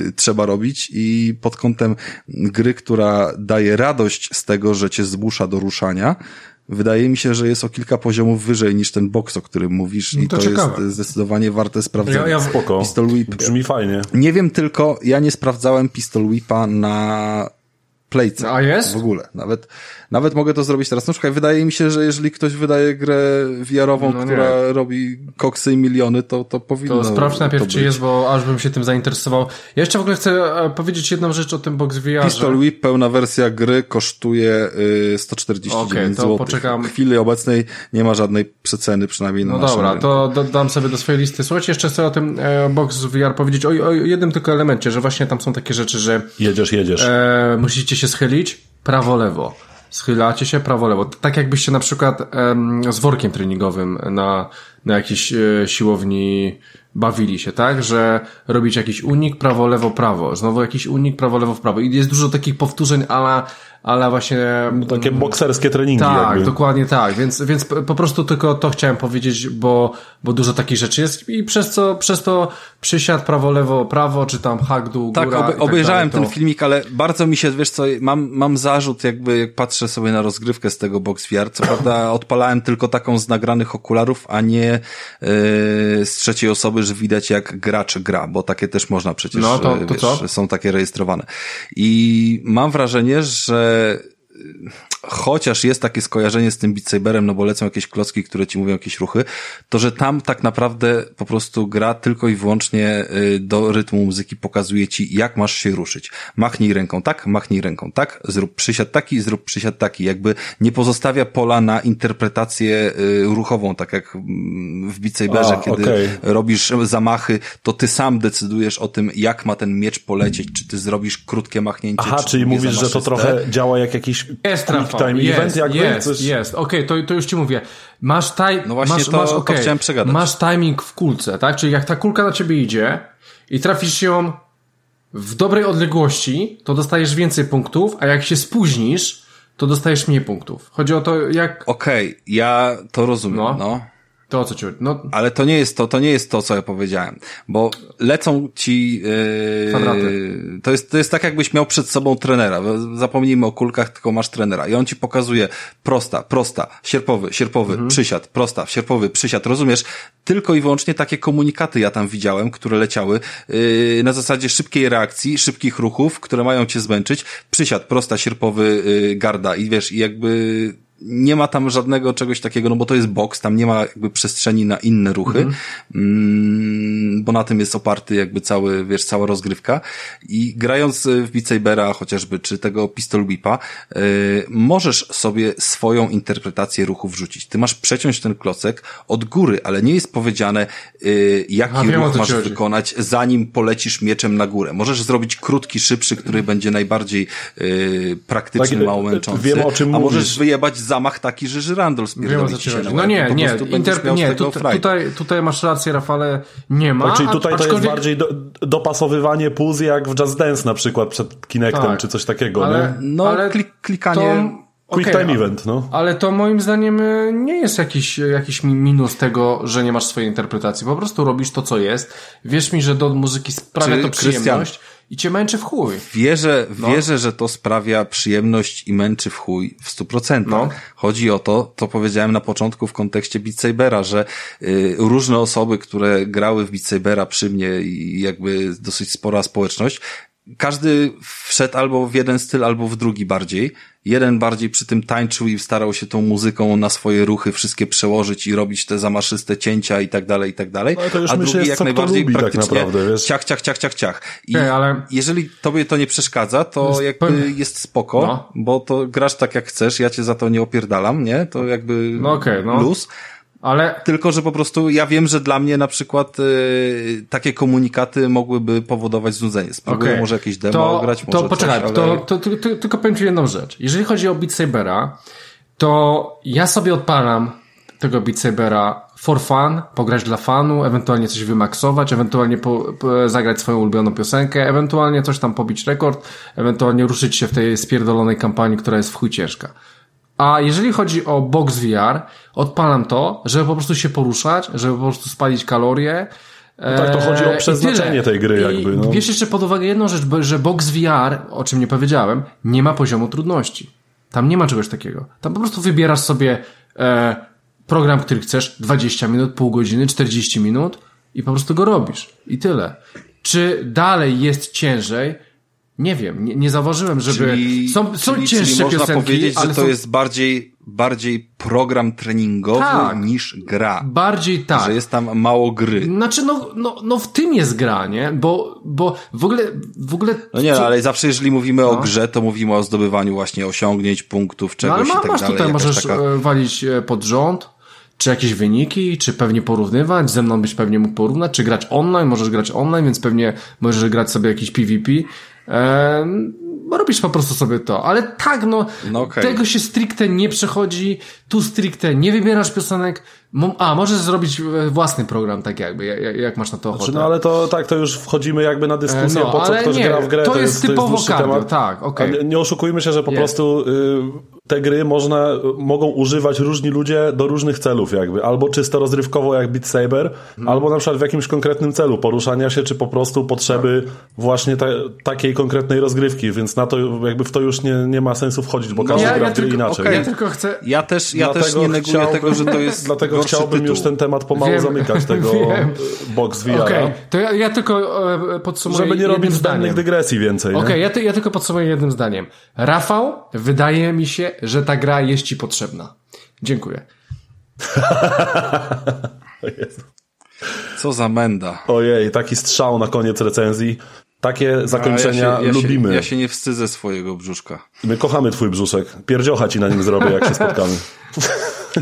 y, trzeba robić i pod kątem gry, która daje radość z tego, że cię zmusza do ruszania, wydaje mi się, że jest o kilka poziomów wyżej niż ten box, o którym mówisz no to i to ciekawe. jest zdecydowanie warte sprawdzenia. Ja, ja spoko. Pistol Whip. Brzmi fajnie. Nie wiem tylko, ja nie sprawdzałem Pistol Whipa na Playce. A jest? W ogóle. Nawet, nawet mogę to zrobić teraz. No słuchaj, wydaje mi się, że jeżeli ktoś wydaje grę VR-ową, no która robi koksy i miliony, to, to powinno. To sprawdź najpierw, czy jest, bo aż bym się tym zainteresował. Ja jeszcze w ogóle chcę e, powiedzieć jedną rzecz o tym Box VR. Pistol Whip, pełna wersja gry kosztuje 149 okay, zł. Poczekam. W chwili obecnej nie ma żadnej przeceny, przynajmniej na No dobra, rynku. to dam sobie do swojej listy. Słuchajcie, jeszcze chcę o tym e, Box VR powiedzieć o, o jednym tylko elemencie, że właśnie tam są takie rzeczy, że jedziesz, jedziesz. E, musicie się schylić prawo-lewo schylacie się prawo-lewo. Tak jakbyście na przykład em, z workiem treningowym na, na jakiejś e, siłowni bawili się, tak? Że robić jakiś unik, prawo, lewo, prawo. Znowu jakiś unik, prawo, lewo, prawo. I jest dużo takich powtórzeń, ale ale właśnie... Takie bokserskie treningi. Tak, jakby. dokładnie tak, więc, więc po prostu tylko to chciałem powiedzieć, bo, bo dużo takich rzeczy jest i przez co, przez to przysiad prawo, lewo, prawo, czy tam hak, dół, tak, góra. Tak, obejrzałem ten filmik, ale bardzo mi się, wiesz co, mam, mam zarzut jakby, jak patrzę sobie na rozgrywkę z tego Box VR, co prawda odpalałem tylko taką z nagranych okularów, a nie yy, z trzeciej osoby, że widać jak gracz gra, bo takie też można przecież, no, to, to wiesz, co? są takie rejestrowane. I mam wrażenie, że 呃 chociaż jest takie skojarzenie z tym Beat Saberem, no bo lecą jakieś klocki, które ci mówią jakieś ruchy, to że tam tak naprawdę po prostu gra tylko i wyłącznie y, do rytmu muzyki pokazuje ci, jak masz się ruszyć. Machnij ręką tak, machnij ręką tak, zrób przysiad taki, zrób przysiad taki. Jakby nie pozostawia pola na interpretację y, ruchową, tak jak mm, w Beat Saberze, A, kiedy okay. robisz zamachy, to ty sam decydujesz o tym, jak ma ten miecz polecieć, czy ty zrobisz krótkie machnięcie. Aha, czyli mówisz, że to trochę działa jak jakiś jest time jest, event jakby? Jest, coś... jest. Okej, okay, to, to już ci mówię. Masz taj... No właśnie masz, to, masz, okay. to chciałem przegadać. Masz timing w kulce, tak? Czyli jak ta kulka na ciebie idzie i trafisz ją w dobrej odległości, to dostajesz więcej punktów, a jak się spóźnisz, to dostajesz mniej punktów. Chodzi o to, jak... Okej, okay, ja to rozumiem, no. no. To o co ci no... Ale to nie jest to, to nie jest to, co ja powiedziałem. Bo lecą ci, yy, to jest, to jest tak jakbyś miał przed sobą trenera. Zapomnijmy o kulkach, tylko masz trenera. I on ci pokazuje prosta, prosta, sierpowy, sierpowy, mhm. przysiad, prosta, sierpowy, przysiad. Rozumiesz? Tylko i wyłącznie takie komunikaty ja tam widziałem, które leciały yy, na zasadzie szybkiej reakcji, szybkich ruchów, które mają cię zmęczyć. Przysiad, prosta, sierpowy, yy, garda. I wiesz, i jakby nie ma tam żadnego czegoś takiego, no bo to jest box, tam nie ma jakby przestrzeni na inne ruchy, mhm. mm, bo na tym jest oparty jakby cały, wiesz, cała rozgrywka i grając w Beat Sabera chociażby, czy tego Pistol Whipa, yy, możesz sobie swoją interpretację ruchu wrzucić. Ty masz przeciąć ten klocek od góry, ale nie jest powiedziane, yy, jaki A, ruch masz wykonać, zanim polecisz mieczem na górę. Możesz zrobić krótki, szybszy, który będzie najbardziej yy, praktyczny, tak, mało męczący, wiem, o czym a mówisz. możesz wyjebać zamach taki, że Żyrandol spierdolić się No nie, nie, Inter... nie tu, tutaj, tutaj masz rację, Rafale, nie ma. Tak, czyli tutaj a, to jest bardziej do, dopasowywanie puz jak w Just Dance na przykład przed Kinectem, tak, czy coś takiego, ale, nie? No, ale klik, klikanie... To... Quick okay, time event, no. Ale to moim zdaniem e, nie jest jakiś, jakiś minus tego, że nie masz swojej interpretacji. Po prostu robisz to, co jest. Wierz mi, że do muzyki sprawia Czy, to przyjemność. Christian, i cię męczy w chuj. Wierzę, no. wierzę, że to sprawia przyjemność i męczy w chuj w stu procentach. No. Chodzi o to, to powiedziałem na początku w kontekście Beat Sabera, że y, różne osoby, które grały w Beat Sabera przy mnie i jakby dosyć spora społeczność, każdy wszedł albo w jeden styl, albo w drugi bardziej. Jeden bardziej przy tym tańczył i starał się tą muzyką na swoje ruchy wszystkie przełożyć i robić te zamaszyste cięcia i tak dalej, i tak dalej. No, a drugi jest, jak najbardziej lubi, tak praktycznie tak naprawdę, ciach, ciach, ciach, ciach, ciach. I okay, ale... jeżeli tobie to nie przeszkadza, to jakby jest spoko, no. bo to grasz tak jak chcesz, ja cię za to nie opierdalam, nie? To jakby no okay, no. luz. Ale... Tylko, że po prostu ja wiem, że dla mnie na przykład y, takie komunikaty mogłyby powodować znudzenie. Spróbuję okay. może jakieś demo to, grać, może To poczekaj, coś, ale... to, to, to, to, tylko powiem Ci jedną rzecz. Jeżeli chodzi o Beat Sabera, to ja sobie odpalam tego Beat Sabera for fun, pograć dla fanu, ewentualnie coś wymaksować, ewentualnie po, po, zagrać swoją ulubioną piosenkę, ewentualnie coś tam pobić rekord, ewentualnie ruszyć się w tej spierdolonej kampanii, która jest w chuj ciężka. A jeżeli chodzi o Box VR, odpalam to, żeby po prostu się poruszać, żeby po prostu spalić kalorie, no tak, to chodzi o Eee, przeznaczenie tej gry jakby. No. Bierz jeszcze pod uwagę jedną rzecz, że Box VR, o czym nie powiedziałem, nie ma poziomu trudności. Tam nie ma czegoś takiego. Tam po prostu wybierasz sobie e, program, który chcesz, 20 minut, pół godziny, 40 minut i po prostu go robisz. I tyle. Czy dalej jest ciężej? Nie wiem, nie, nie zauważyłem, żeby. Czyli, są są czyli, cięższe czyli można piosenki, powiedzieć, ale że to są jest bardziej, bardziej program treningowy Tak. niż gra. bardziej tak. Że jest tam mało gry. Znaczy, no, no, no w tym jest gra, nie? Bo, bo w ogóle, w ogóle. No nie, co- ale zawsze jeżeli mówimy o No. grze, to mówimy o zdobywaniu właśnie osiągnięć, punktów, No, czegoś ale i ma, tak masz dalej. tutaj, możesz taka... e, walić e, pod rząd, czy jakieś wyniki, czy pewnie porównywać, ze mną byś pewnie mógł porównać, czy grać online, możesz grać online, więc pewnie możesz grać sobie jakiś PvP. E, robisz po prostu sobie to, ale tak, no, No okej. tego się stricte nie przechodzi, tu stricte nie wybierasz piosenek, a, możesz zrobić e, własny program, tak jakby, jak, jak masz na to ochotę. Znaczy, no ale to tak, to już wchodzimy jakby na dyskusję, E, no, po co ktoś nie, gra w grę. to jest typowo temat. tak, okej. A Nie, nie oszukujmy się, że po Jest. prostu y, te gry można, mogą używać różni ludzie do różnych celów jakby. Albo czysto rozrywkowo jak Beat Saber, Mhm. albo na przykład w jakimś konkretnym celu poruszania się, czy po prostu potrzeby Tak. właśnie te, takiej konkretnej rozgrywki, więc na to jakby w to już nie, nie ma sensu wchodzić, bo każdy No ja, gra ja, w gry tylko, inaczej. okej. ja tylko chcę, Ja też, ja też Dlatego nie neguję chciałbym- tego, że to jest Dlatego chciałbym tytuł. już ten temat pomału Wiem. zamykać, tego Wiem. box VR, Okej, to ja, ja tylko e, podsumuję żeby nie robić zdaniem. zbędnych dygresji więcej. Okej, ja, ty, ja tylko podsumuję jednym zdaniem. Rafał, wydaje mi się, że ta gra jest ci potrzebna. Dziękuję. Co za menda. Ojej, taki strzał na koniec recenzji. Takie zakończenia ja się, ja lubimy. Się, ja się nie wstydzę swojego brzuszka. My kochamy twój brzuszek. Pierdziocha ci na nim zrobię, jak się spotkamy.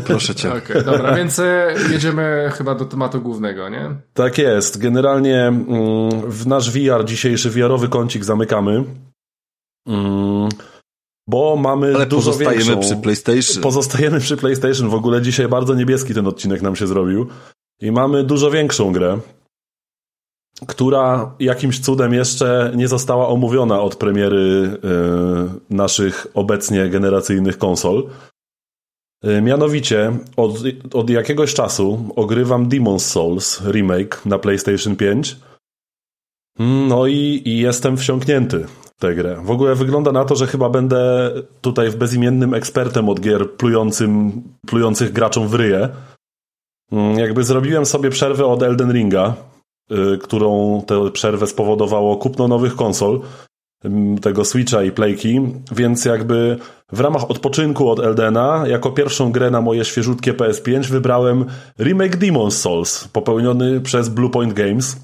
Proszę cię. Okej, dobra, więc e, jedziemy chyba do tematu głównego, nie? Tak jest. Generalnie mm, w nasz VR, dzisiejszy VR-owy kącik zamykamy. Mm, bo mamy Ale dużo pozostajemy większą... przy PlayStation. Pozostajemy przy PlayStation. W ogóle dzisiaj bardzo niebieski ten odcinek nam się zrobił. I mamy dużo większą grę, która jakimś cudem jeszcze nie została omówiona od premiery e, naszych obecnie generacyjnych konsol. E, Mianowicie od, od jakiegoś czasu ogrywam Demon's Souls remake na PlayStation 5. No i, i jestem wsiąknięty w tę grę. W ogóle wygląda na to, że chyba będę tutaj bezimiennym ekspertem od gier plującym, plujących graczom w ryje. Mm, Jakby zrobiłem sobie przerwę od Elden Ringa, którą tę przerwę spowodowało kupno nowych konsol, ym, tego Switcha i Playki, więc jakby w ramach odpoczynku od Eldena, jako pierwszą grę na moje świeżutkie PS5 wybrałem remake Demon's Souls, popełniony przez Bluepoint Games.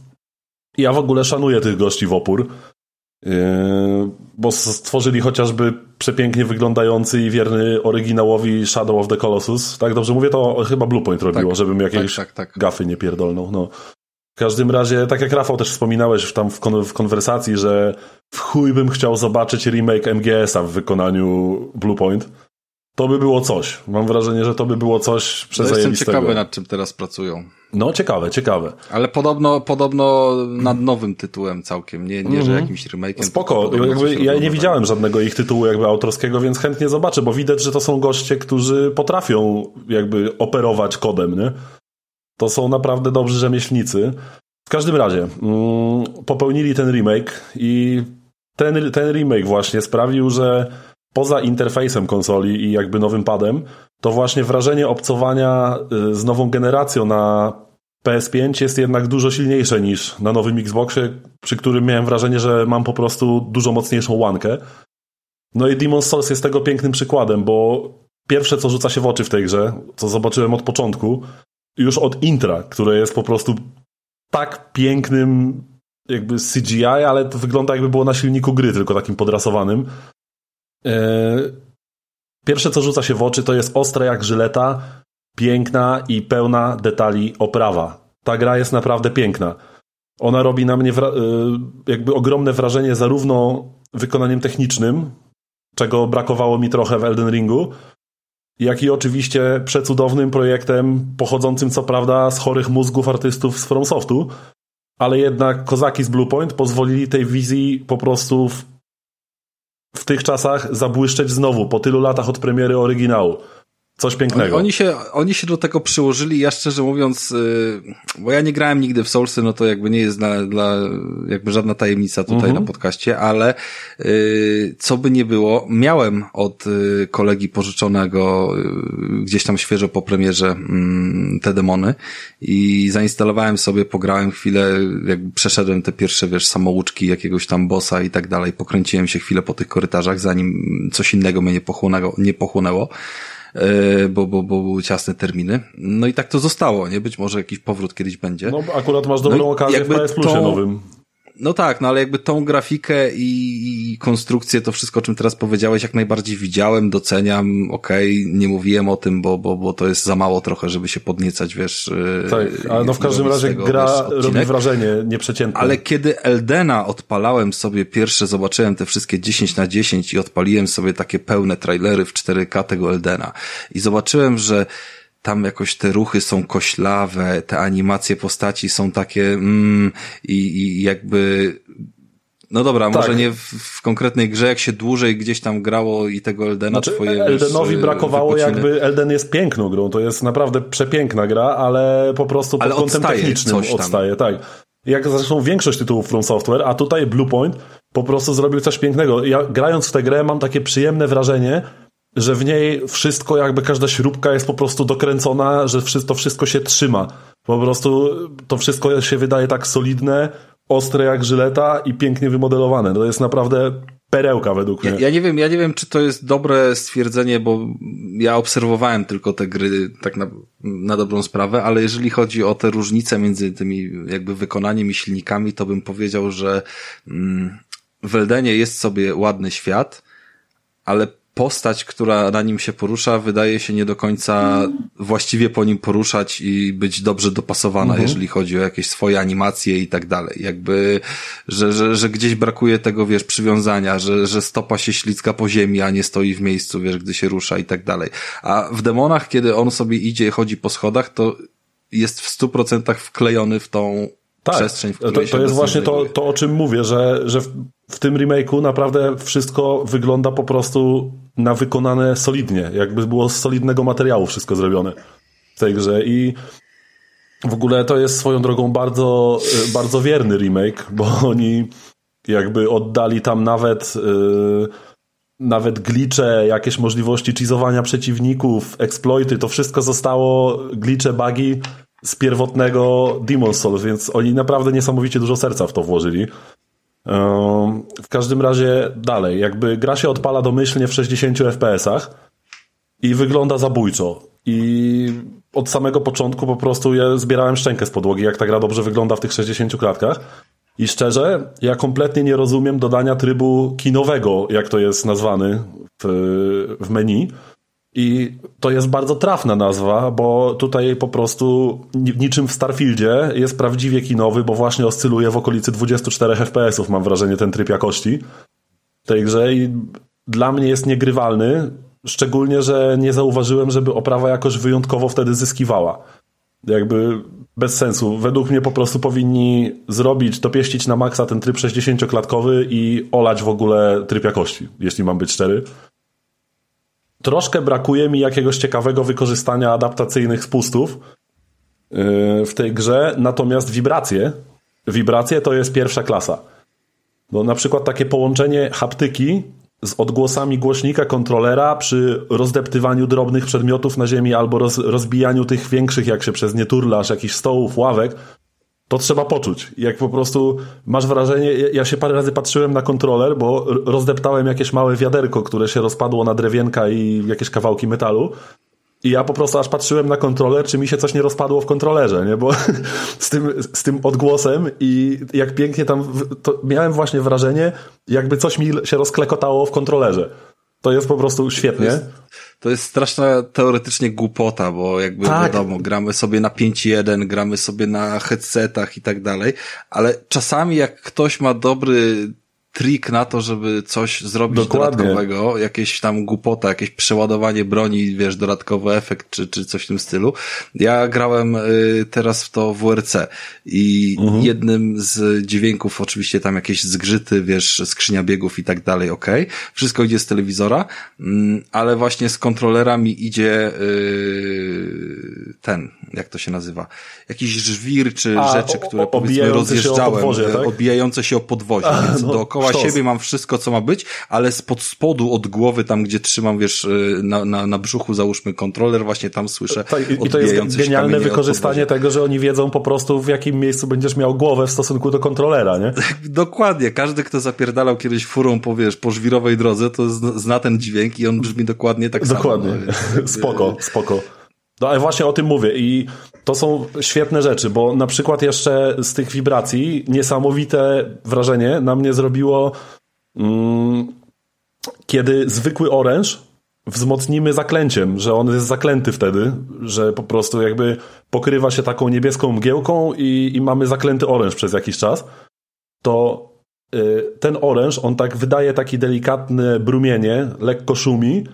I Ja w ogóle szanuję tych gości w opór, yy, bo stworzyli chociażby przepięknie wyglądający i wierny oryginałowi Shadow of the Colossus. Tak dobrze mówię, to chyba Bluepoint robiło, Tak, żebym jakieś tak, tak, tak. gafy nie pierdolnął. No. W każdym razie, tak jak Rafał też wspominałeś tam w, kon w konwersacji, że w chuj bym chciał zobaczyć remake MGS-a w wykonaniu Bluepoint. To by było coś. Mam wrażenie, że to by było coś To jestem przezajebistego. ciekawy, nad czym teraz pracują. No, ciekawe, ciekawe. Ale podobno, podobno nad nowym tytułem całkiem, nie, nie że jakimś remake'iem. Spoko, jakby ja nie widziałem żadnego ich tytułu jakby autorskiego, więc chętnie zobaczę, bo widać, że to są goście, którzy potrafią jakby operować kodem, nie? To są naprawdę dobrzy rzemieślnicy. W każdym razie, mm, popełnili ten remake i ten, ten remake właśnie sprawił, że poza interfejsem konsoli i jakby nowym padem, to właśnie wrażenie obcowania y, z nową generacją na PS5 jest jednak dużo silniejsze niż na nowym Xboxie, przy którym miałem wrażenie, że mam po prostu dużo mocniejszą łankę. No i Demon's Souls jest tego pięknym przykładem, bo pierwsze co rzuca się w oczy w tej grze, co zobaczyłem od początku, już od intra, które jest po prostu tak pięknym jakby CGI, ale to wygląda jakby było na silniku gry, tylko takim podrasowanym. Eee, Pierwsze co rzuca się w oczy to jest ostra jak żyleta, piękna i pełna detali oprawa. Ta gra jest naprawdę piękna. Ona robi na mnie y, jakby ogromne wrażenie zarówno wykonaniem technicznym, czego brakowało mi trochę w Elden Ringu, jak i oczywiście przecudownym projektem pochodzącym co prawda z chorych mózgów artystów z FromSoftu, ale jednak kozaki z Bluepoint pozwolili tej wizji po prostu w, w tych czasach zabłyszczeć znowu, po tylu latach od premiery oryginału. Coś pięknego. Oni, oni, się, oni się do tego przyłożyli, ja szczerze mówiąc, yy, bo ja nie grałem nigdy w Soulsy, no to jakby nie jest dla, dla jakby żadna tajemnica tutaj mhm. na podcaście, ale yy, co by nie było, miałem od yy, kolegi pożyczonego y, gdzieś tam świeżo po premierze mm, te demony i zainstalowałem sobie, pograłem chwilę, jakby przeszedłem te pierwsze, wiesz, samouczki jakiegoś tam bossa i tak dalej, pokręciłem się chwilę po tych korytarzach, zanim coś innego mnie nie pochłonęło. Nie pochłonęło. E, bo, bo, bo były ciasne terminy. No i tak to zostało, nie? Być może jakiś powrót kiedyś będzie. No akurat masz dobrą no okazję w PS Plusie tą... nowym. No tak, no ale jakby tą grafikę i, i konstrukcję, to wszystko, o czym teraz powiedziałeś, jak najbardziej widziałem, doceniam, okej, okay, nie mówiłem o tym, bo, bo, bo to jest za mało trochę, żeby się podniecać, wiesz. E, tak, ale no w każdym razie tego, gra wiesz, robi wrażenie nieprzeciętne. Ale kiedy Eldena odpalałem sobie pierwsze, zobaczyłem te wszystkie 10 na 10 i odpaliłem sobie takie pełne trailery w 4K tego Eldena i zobaczyłem, że tam jakoś te ruchy są koślawe, te animacje postaci są takie mm, i, i jakby no dobra, tak. może nie w, w, konkretnej grze, jak się dłużej gdzieś tam grało i tego Eldena znaczy, twoje Eldenowi wiesz, brakowało wypociny. jakby, Elden jest piękną grą, to jest naprawdę przepiękna gra, ale po prostu pod ale kątem technicznym odstaje, tak. Jak zresztą większość tytułów From Software, a tutaj Bluepoint po prostu zrobił coś pięknego. Ja grając w tę grę mam takie przyjemne wrażenie, że w niej wszystko, jakby każda śrubka jest po prostu dokręcona, że to wszystko się trzyma. Po prostu to wszystko się wydaje tak solidne, ostre jak żyleta i pięknie wymodelowane. To jest naprawdę perełka według mnie. Ja, ja, nie wiem, ja nie wiem, czy to jest dobre stwierdzenie, bo ja obserwowałem tylko te gry tak na, na dobrą sprawę, ale jeżeli chodzi o te różnice między tymi jakby wykonaniem i silnikami, to bym powiedział, że mm, w Eldenie jest sobie ładny świat, ale postać, która na nim się porusza, wydaje się nie do końca właściwie po nim poruszać i być dobrze dopasowana, mhm. jeżeli chodzi o jakieś swoje animacje i tak dalej. Jakby, że, że, że gdzieś brakuje tego, wiesz, przywiązania, że, że stopa się ślicka po ziemi, a nie stoi w miejscu, wiesz, gdy się rusza i tak dalej. A w demonach, kiedy on sobie idzie i chodzi po schodach, to jest w stu procentach wklejony w tą tak, przestrzeń, w której to, to jest właśnie to, to, o czym mówię, że, że w, w tym remake'u naprawdę wszystko wygląda po prostu na wykonane solidnie, jakby było z solidnego materiału wszystko zrobione w tej grze. I w ogóle to jest swoją drogą bardzo, bardzo wierny remake, bo oni jakby oddali tam nawet yy, nawet glicze, jakieś możliwości cheezowania przeciwników, exploity, to wszystko zostało, glicze, bugi z pierwotnego Demon's Souls, więc oni naprawdę niesamowicie dużo serca w to włożyli. W każdym razie dalej, jakby gra się odpala domyślnie w 60 FPS-ach i wygląda zabójczo. I od samego początku po prostu ja zbierałem szczękę z podłogi, jak ta gra dobrze wygląda w tych 60 klatkach. I szczerze, ja kompletnie nie rozumiem dodania trybu kinowego, jak to jest nazwany w, w menu i to jest bardzo trafna nazwa, bo tutaj po prostu niczym w Starfieldzie jest prawdziwie kinowy, bo właśnie oscyluje w okolicy 24 FPS-ów, mam wrażenie, ten tryb jakości grze i dla mnie jest niegrywalny, szczególnie, że nie zauważyłem, żeby oprawa jakoś wyjątkowo wtedy zyskiwała. Jakby bez sensu. Według mnie po prostu powinni zrobić, dopieścić na maksa ten tryb 60-klatkowy i olać w ogóle tryb jakości, jeśli mam być szczery. Troszkę brakuje mi jakiegoś ciekawego wykorzystania adaptacyjnych spustów yy, w tej grze, natomiast wibracje, wibracje to jest pierwsza klasa. No, na przykład takie połączenie haptyki z odgłosami głośnika kontrolera przy rozdeptywaniu drobnych przedmiotów na ziemi albo roz, rozbijaniu tych większych, jak się przez nie turlasz, jakichś stołów, ławek, to trzeba poczuć. Jak po prostu masz wrażenie, ja się parę razy patrzyłem na kontroler, bo rozdeptałem jakieś małe wiaderko, które się rozpadło na drewienka i jakieś kawałki metalu. I ja po prostu aż patrzyłem na kontroler, czy mi się coś nie rozpadło w kontrolerze, nie? Bo z tym, z tym odgłosem i jak pięknie tam, miałem właśnie wrażenie, jakby coś mi się rozklekotało w kontrolerze. To jest po prostu świetnie. To jest, to jest straszna teoretycznie głupota, bo jakby tak. wiadomo, gramy sobie na 5.1, gramy sobie na headsetach i tak dalej, ale czasami jak ktoś ma dobry trik na to, żeby coś zrobić Dokładnie. dodatkowego, jakieś tam głupota, jakieś przeładowanie broni, wiesz, dodatkowy efekt, czy, czy coś w tym stylu. Ja grałem y, teraz w to WRC i Mhm. jednym z dźwięków oczywiście tam jakieś zgrzyty, wiesz, skrzynia biegów i tak dalej, okej. Wszystko idzie z telewizora, mm, ale właśnie z kontrolera mi idzie y, ten, jak to się nazywa, jakiś żwir, czy A, rzeczy, o- które o- powiedzmy obijające się o rozjeżdżałem, podwozie, y, tak? odbijające się o podwozie, więc no, dookoła sztos. siebie mam wszystko, co ma być, ale spod spodu, od głowy, tam gdzie trzymam, wiesz, y, na, na, na brzuchu załóżmy kontroler, właśnie tam słyszę Tak, i- I to jest genialne wykorzystanie tego, że oni wiedzą po prostu w jakim miejscu będziesz miał głowę w stosunku do kontrolera, nie? Dokładnie, każdy, kto zapierdalał kiedyś furą po, wiesz, po żwirowej drodze, to zna, ten dźwięk i on brzmi dokładnie tak Dokładnie. samo. więc- spoko, spoko. No ale właśnie o tym mówię i to są świetne rzeczy, bo na przykład jeszcze z tych wibracji niesamowite wrażenie na mnie zrobiło mm, kiedy zwykły oręż wzmocnimy zaklęciem, że on jest zaklęty wtedy, że po prostu jakby pokrywa się taką niebieską mgiełką i, i mamy zaklęty oręż przez jakiś czas, to y, ten oręż, on tak wydaje takie delikatne brumienie, lekko szumi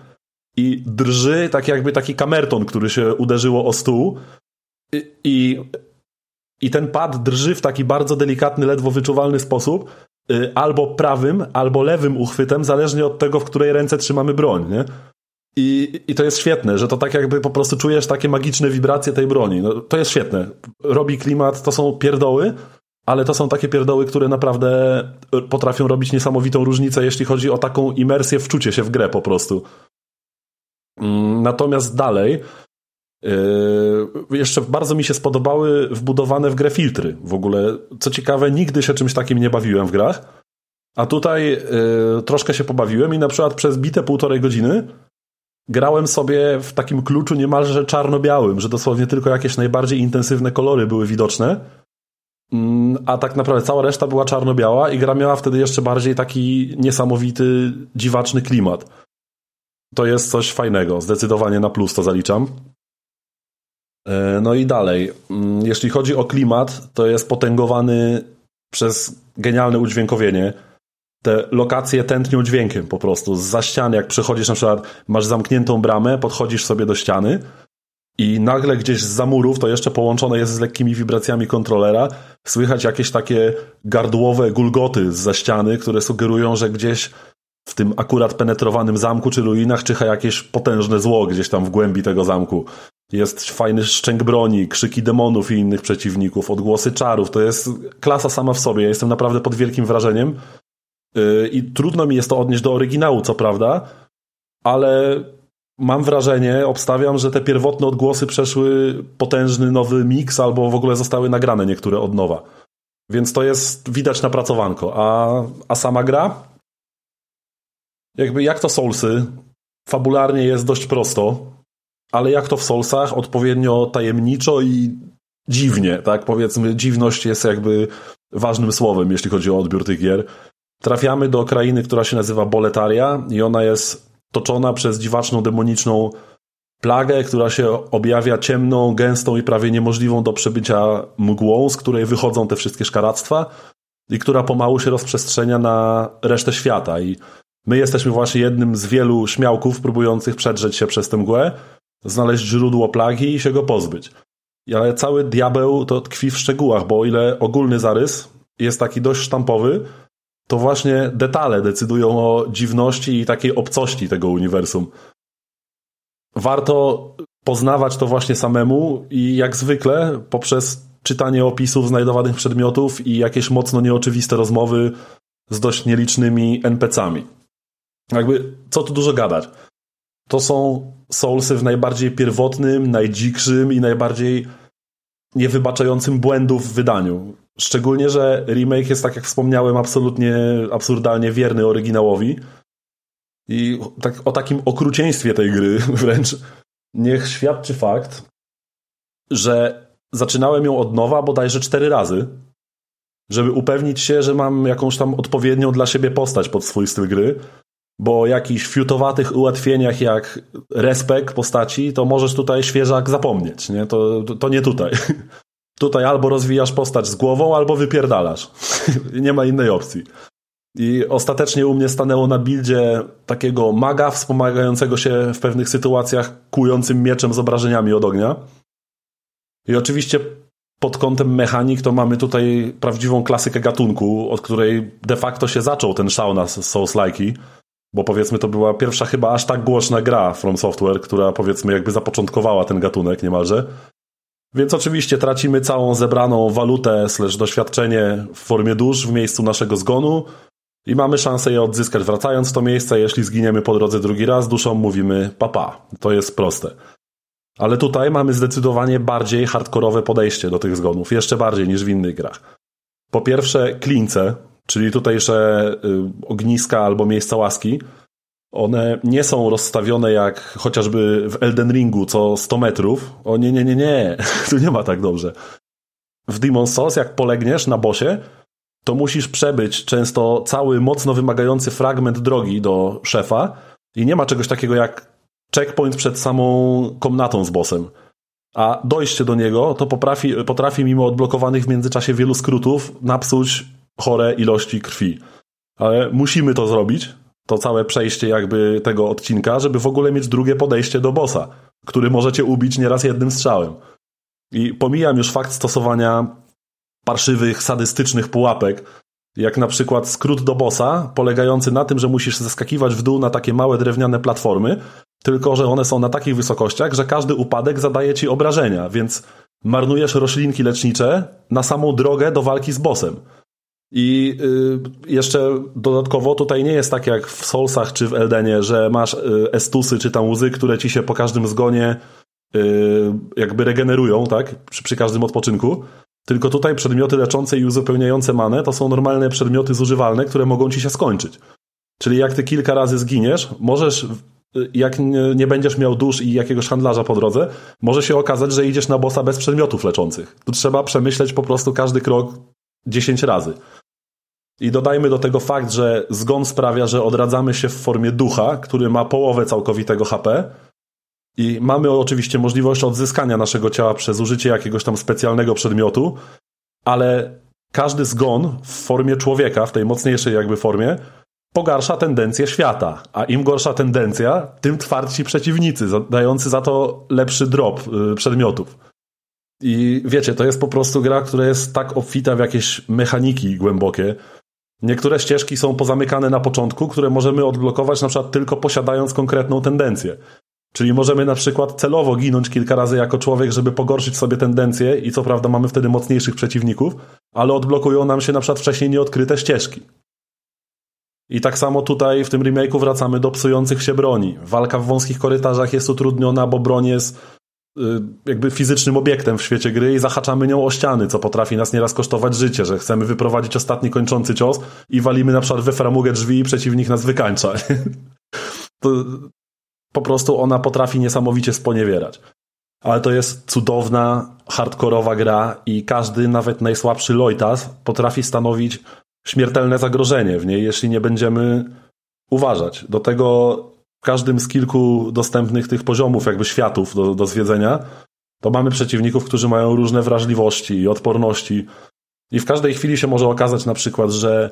i drży tak jakby taki kamerton, który się uderzyło o stół i, i, i ten pad drży w taki bardzo delikatny, ledwo wyczuwalny sposób y, albo prawym, albo lewym uchwytem, zależnie od tego, w której ręce trzymamy broń, nie? I, I to jest świetne, że to tak jakby po prostu czujesz takie magiczne wibracje tej broni. No, to jest świetne. Robi klimat, to są pierdoły, ale to są takie pierdoły, które naprawdę potrafią robić niesamowitą różnicę, jeśli chodzi o taką imersję, wczucie się w grę po prostu. Mm, Natomiast dalej, yy, jeszcze bardzo mi się spodobały wbudowane w grę filtry. W ogóle, co ciekawe, nigdy się czymś takim nie bawiłem w grach. A tutaj yy, troszkę się pobawiłem i na przykład przez bite półtorej godziny grałem sobie w takim kluczu niemalże czarno-białym, że dosłownie tylko jakieś najbardziej intensywne kolory były widoczne. Mm, A tak naprawdę cała reszta była czarno-biała i gra miała wtedy jeszcze bardziej taki niesamowity, dziwaczny klimat. To jest coś fajnego. Zdecydowanie na plus to zaliczam. E, No i dalej. Mm, Jeśli chodzi o klimat, to jest potęgowany przez genialne udźwiękowienie. Te lokacje tętnią dźwiękiem po prostu. Z ściany, jak przechodzisz na przykład, masz zamkniętą bramę, podchodzisz sobie do ściany i nagle gdzieś z murów, to jeszcze połączone jest z lekkimi wibracjami kontrolera, słychać jakieś takie gardłowe gulgoty z ściany, które sugerują, że gdzieś w tym akurat penetrowanym zamku czy ruinach czyha jakieś potężne zło gdzieś tam w głębi tego zamku. Jest fajny szczęk broni, krzyki demonów i innych przeciwników, odgłosy czarów. To jest klasa sama w sobie. Ja jestem naprawdę pod wielkim wrażeniem. Yy, I trudno mi jest to odnieść do oryginału, co prawda, ale mam wrażenie, obstawiam, że te pierwotne odgłosy przeszły potężny nowy miks albo w ogóle zostały nagrane niektóre od nowa. Więc to jest widać napracowanko. A, a sama gra? Jakby jak to Soulsy, fabularnie jest dość prosto, ale jak to w Soulsach, odpowiednio tajemniczo i dziwnie, tak? Powiedzmy, dziwność jest jakby ważnym słowem, jeśli chodzi o odbiór tych gier. Trafiamy do krainy, która się nazywa Boletaria i ona jest toczona przez dziwaczną, demoniczną plagę, która się objawia ciemną, gęstą i prawie niemożliwą do przebycia mgłą, z której wychodzą te wszystkie szkaractwa i która pomału się rozprzestrzenia na resztę świata. I my jesteśmy właśnie jednym z wielu śmiałków próbujących przedrzeć się przez tę mgłę, znaleźć źródło plagi i się go pozbyć. Ale cały diabeł to tkwi w szczegółach, bo o ile ogólny zarys jest taki dość sztampowy, to właśnie detale decydują o dziwności i takiej obcości tego uniwersum. Warto poznawać to właśnie samemu i jak zwykle poprzez czytanie opisów znajdowanych przedmiotów i jakieś mocno nieoczywiste rozmowy z dość nielicznymi NPC-ami. Jakby, co tu dużo gadać. To są Soulsy w najbardziej pierwotnym, najdzikszym i najbardziej niewybaczającym błędów w wydaniu. Szczególnie, że remake jest, tak jak wspomniałem, absolutnie absurdalnie wierny oryginałowi. I tak, o takim okrucieństwie tej gry wręcz niech świadczy fakt, że zaczynałem ją od nowa bodajże cztery razy, żeby upewnić się, że mam jakąś tam odpowiednią dla siebie postać pod swój styl gry, bo o jakichś fiutowatych ułatwieniach jak respekt postaci, to możesz tutaj świeżak zapomnieć, nie? To, to, to nie tutaj. Tutaj albo rozwijasz postać z głową, albo wypierdalasz. nie ma innej opcji. I ostatecznie u mnie stanęło na buildzie takiego maga wspomagającego się w pewnych sytuacjach kującym mieczem z obrażeniami od ognia. I oczywiście pod kątem mechanik to mamy tutaj prawdziwą klasykę gatunku, od której de facto się zaczął ten szał na Souls-like'i, bo powiedzmy to była pierwsza chyba aż tak głośna gra From Software, która powiedzmy jakby zapoczątkowała ten gatunek niemalże. Więc oczywiście tracimy całą zebraną walutę slash doświadczenie w formie dusz w miejscu naszego zgonu i mamy szansę je odzyskać wracając w to miejsce. Jeśli zginiemy po drodze drugi raz, duszą mówimy papa. To jest proste. Ale tutaj mamy zdecydowanie bardziej hardkorowe podejście do tych zgonów, jeszcze bardziej niż w innych grach. Po pierwsze, klince, czyli tutejsze y, ogniska albo miejsca łaski, one nie są rozstawione jak chociażby w Elden Ringu co 100 metrów. O nie, nie, nie, nie, tu nie ma tak dobrze. W Demon Souls, jak polegniesz na bosie, to musisz przebyć często cały mocno wymagający fragment drogi do szefa i nie ma czegoś takiego jak checkpoint przed samą komnatą z bossem. A dojście do niego to potrafi, potrafi mimo odblokowanych w międzyczasie wielu skrótów napsuć chore ilości krwi. Ale musimy to zrobić, to całe przejście jakby tego odcinka, żeby w ogóle mieć drugie podejście do bossa, który możecie ubić nieraz jednym strzałem. I pomijam już fakt stosowania parszywych, sadystycznych pułapek, jak na przykład skrót do bossa, polegający na tym, że musisz zeskakiwać w dół na takie małe drewniane platformy, tylko że one są na takich wysokościach, że każdy upadek zadaje ci obrażenia, więc marnujesz roślinki lecznicze na samą drogę do walki z bossem. I y, jeszcze dodatkowo tutaj nie jest tak jak w Soulsach czy w Eldenie, że masz y, estusy czy tam łzy, które ci się po każdym zgonie y, jakby regenerują, tak? Przy, przy każdym odpoczynku. Tylko tutaj przedmioty leczące i uzupełniające manę to są normalne przedmioty zużywalne, które mogą ci się skończyć. Czyli jak ty kilka razy zginiesz, możesz, jak nie będziesz miał dusz i jakiegoś handlarza po drodze, może się okazać, że idziesz na bossa bez przedmiotów leczących. Tu trzeba przemyśleć po prostu każdy krok 10 razy. I dodajmy do tego fakt, że zgon sprawia, że odradzamy się w formie ducha, który ma połowę całkowitego HP. I mamy oczywiście możliwość odzyskania naszego ciała przez użycie jakiegoś tam specjalnego przedmiotu, ale każdy zgon w formie człowieka, w tej mocniejszej jakby formie, pogarsza tendencję świata. A im gorsza tendencja, tym twardsi przeciwnicy, dający za to lepszy drop y, przedmiotów. I wiecie, to jest po prostu gra, która jest tak obfita w jakieś mechaniki głębokie, Niektóre ścieżki są pozamykane na początku, które możemy odblokować na przykład tylko posiadając konkretną tendencję. Czyli możemy na przykład celowo ginąć kilka razy jako człowiek, żeby pogorszyć sobie tendencję i co prawda mamy wtedy mocniejszych przeciwników, ale odblokują nam się na przykład wcześniej nieodkryte ścieżki. I tak samo tutaj w tym remake'u wracamy do psujących się broni. Walka w wąskich korytarzach jest utrudniona, bo broń jest jakby fizycznym obiektem w świecie gry i zahaczamy nią o ściany, co potrafi nas nieraz kosztować życie, że chcemy wyprowadzić ostatni kończący cios i walimy na przykład we framugę drzwi i przeciwnik nas wykańcza. to po prostu ona potrafi niesamowicie sponiewierać. Ale to jest cudowna, hardkorowa gra i każdy, nawet najsłabszy Lojtas potrafi stanowić śmiertelne zagrożenie w niej, jeśli nie będziemy uważać. Do tego w każdym z kilku dostępnych tych poziomów, jakby światów do, do zwiedzenia, to mamy przeciwników, którzy mają różne wrażliwości i odporności. I w każdej chwili się może okazać na przykład, że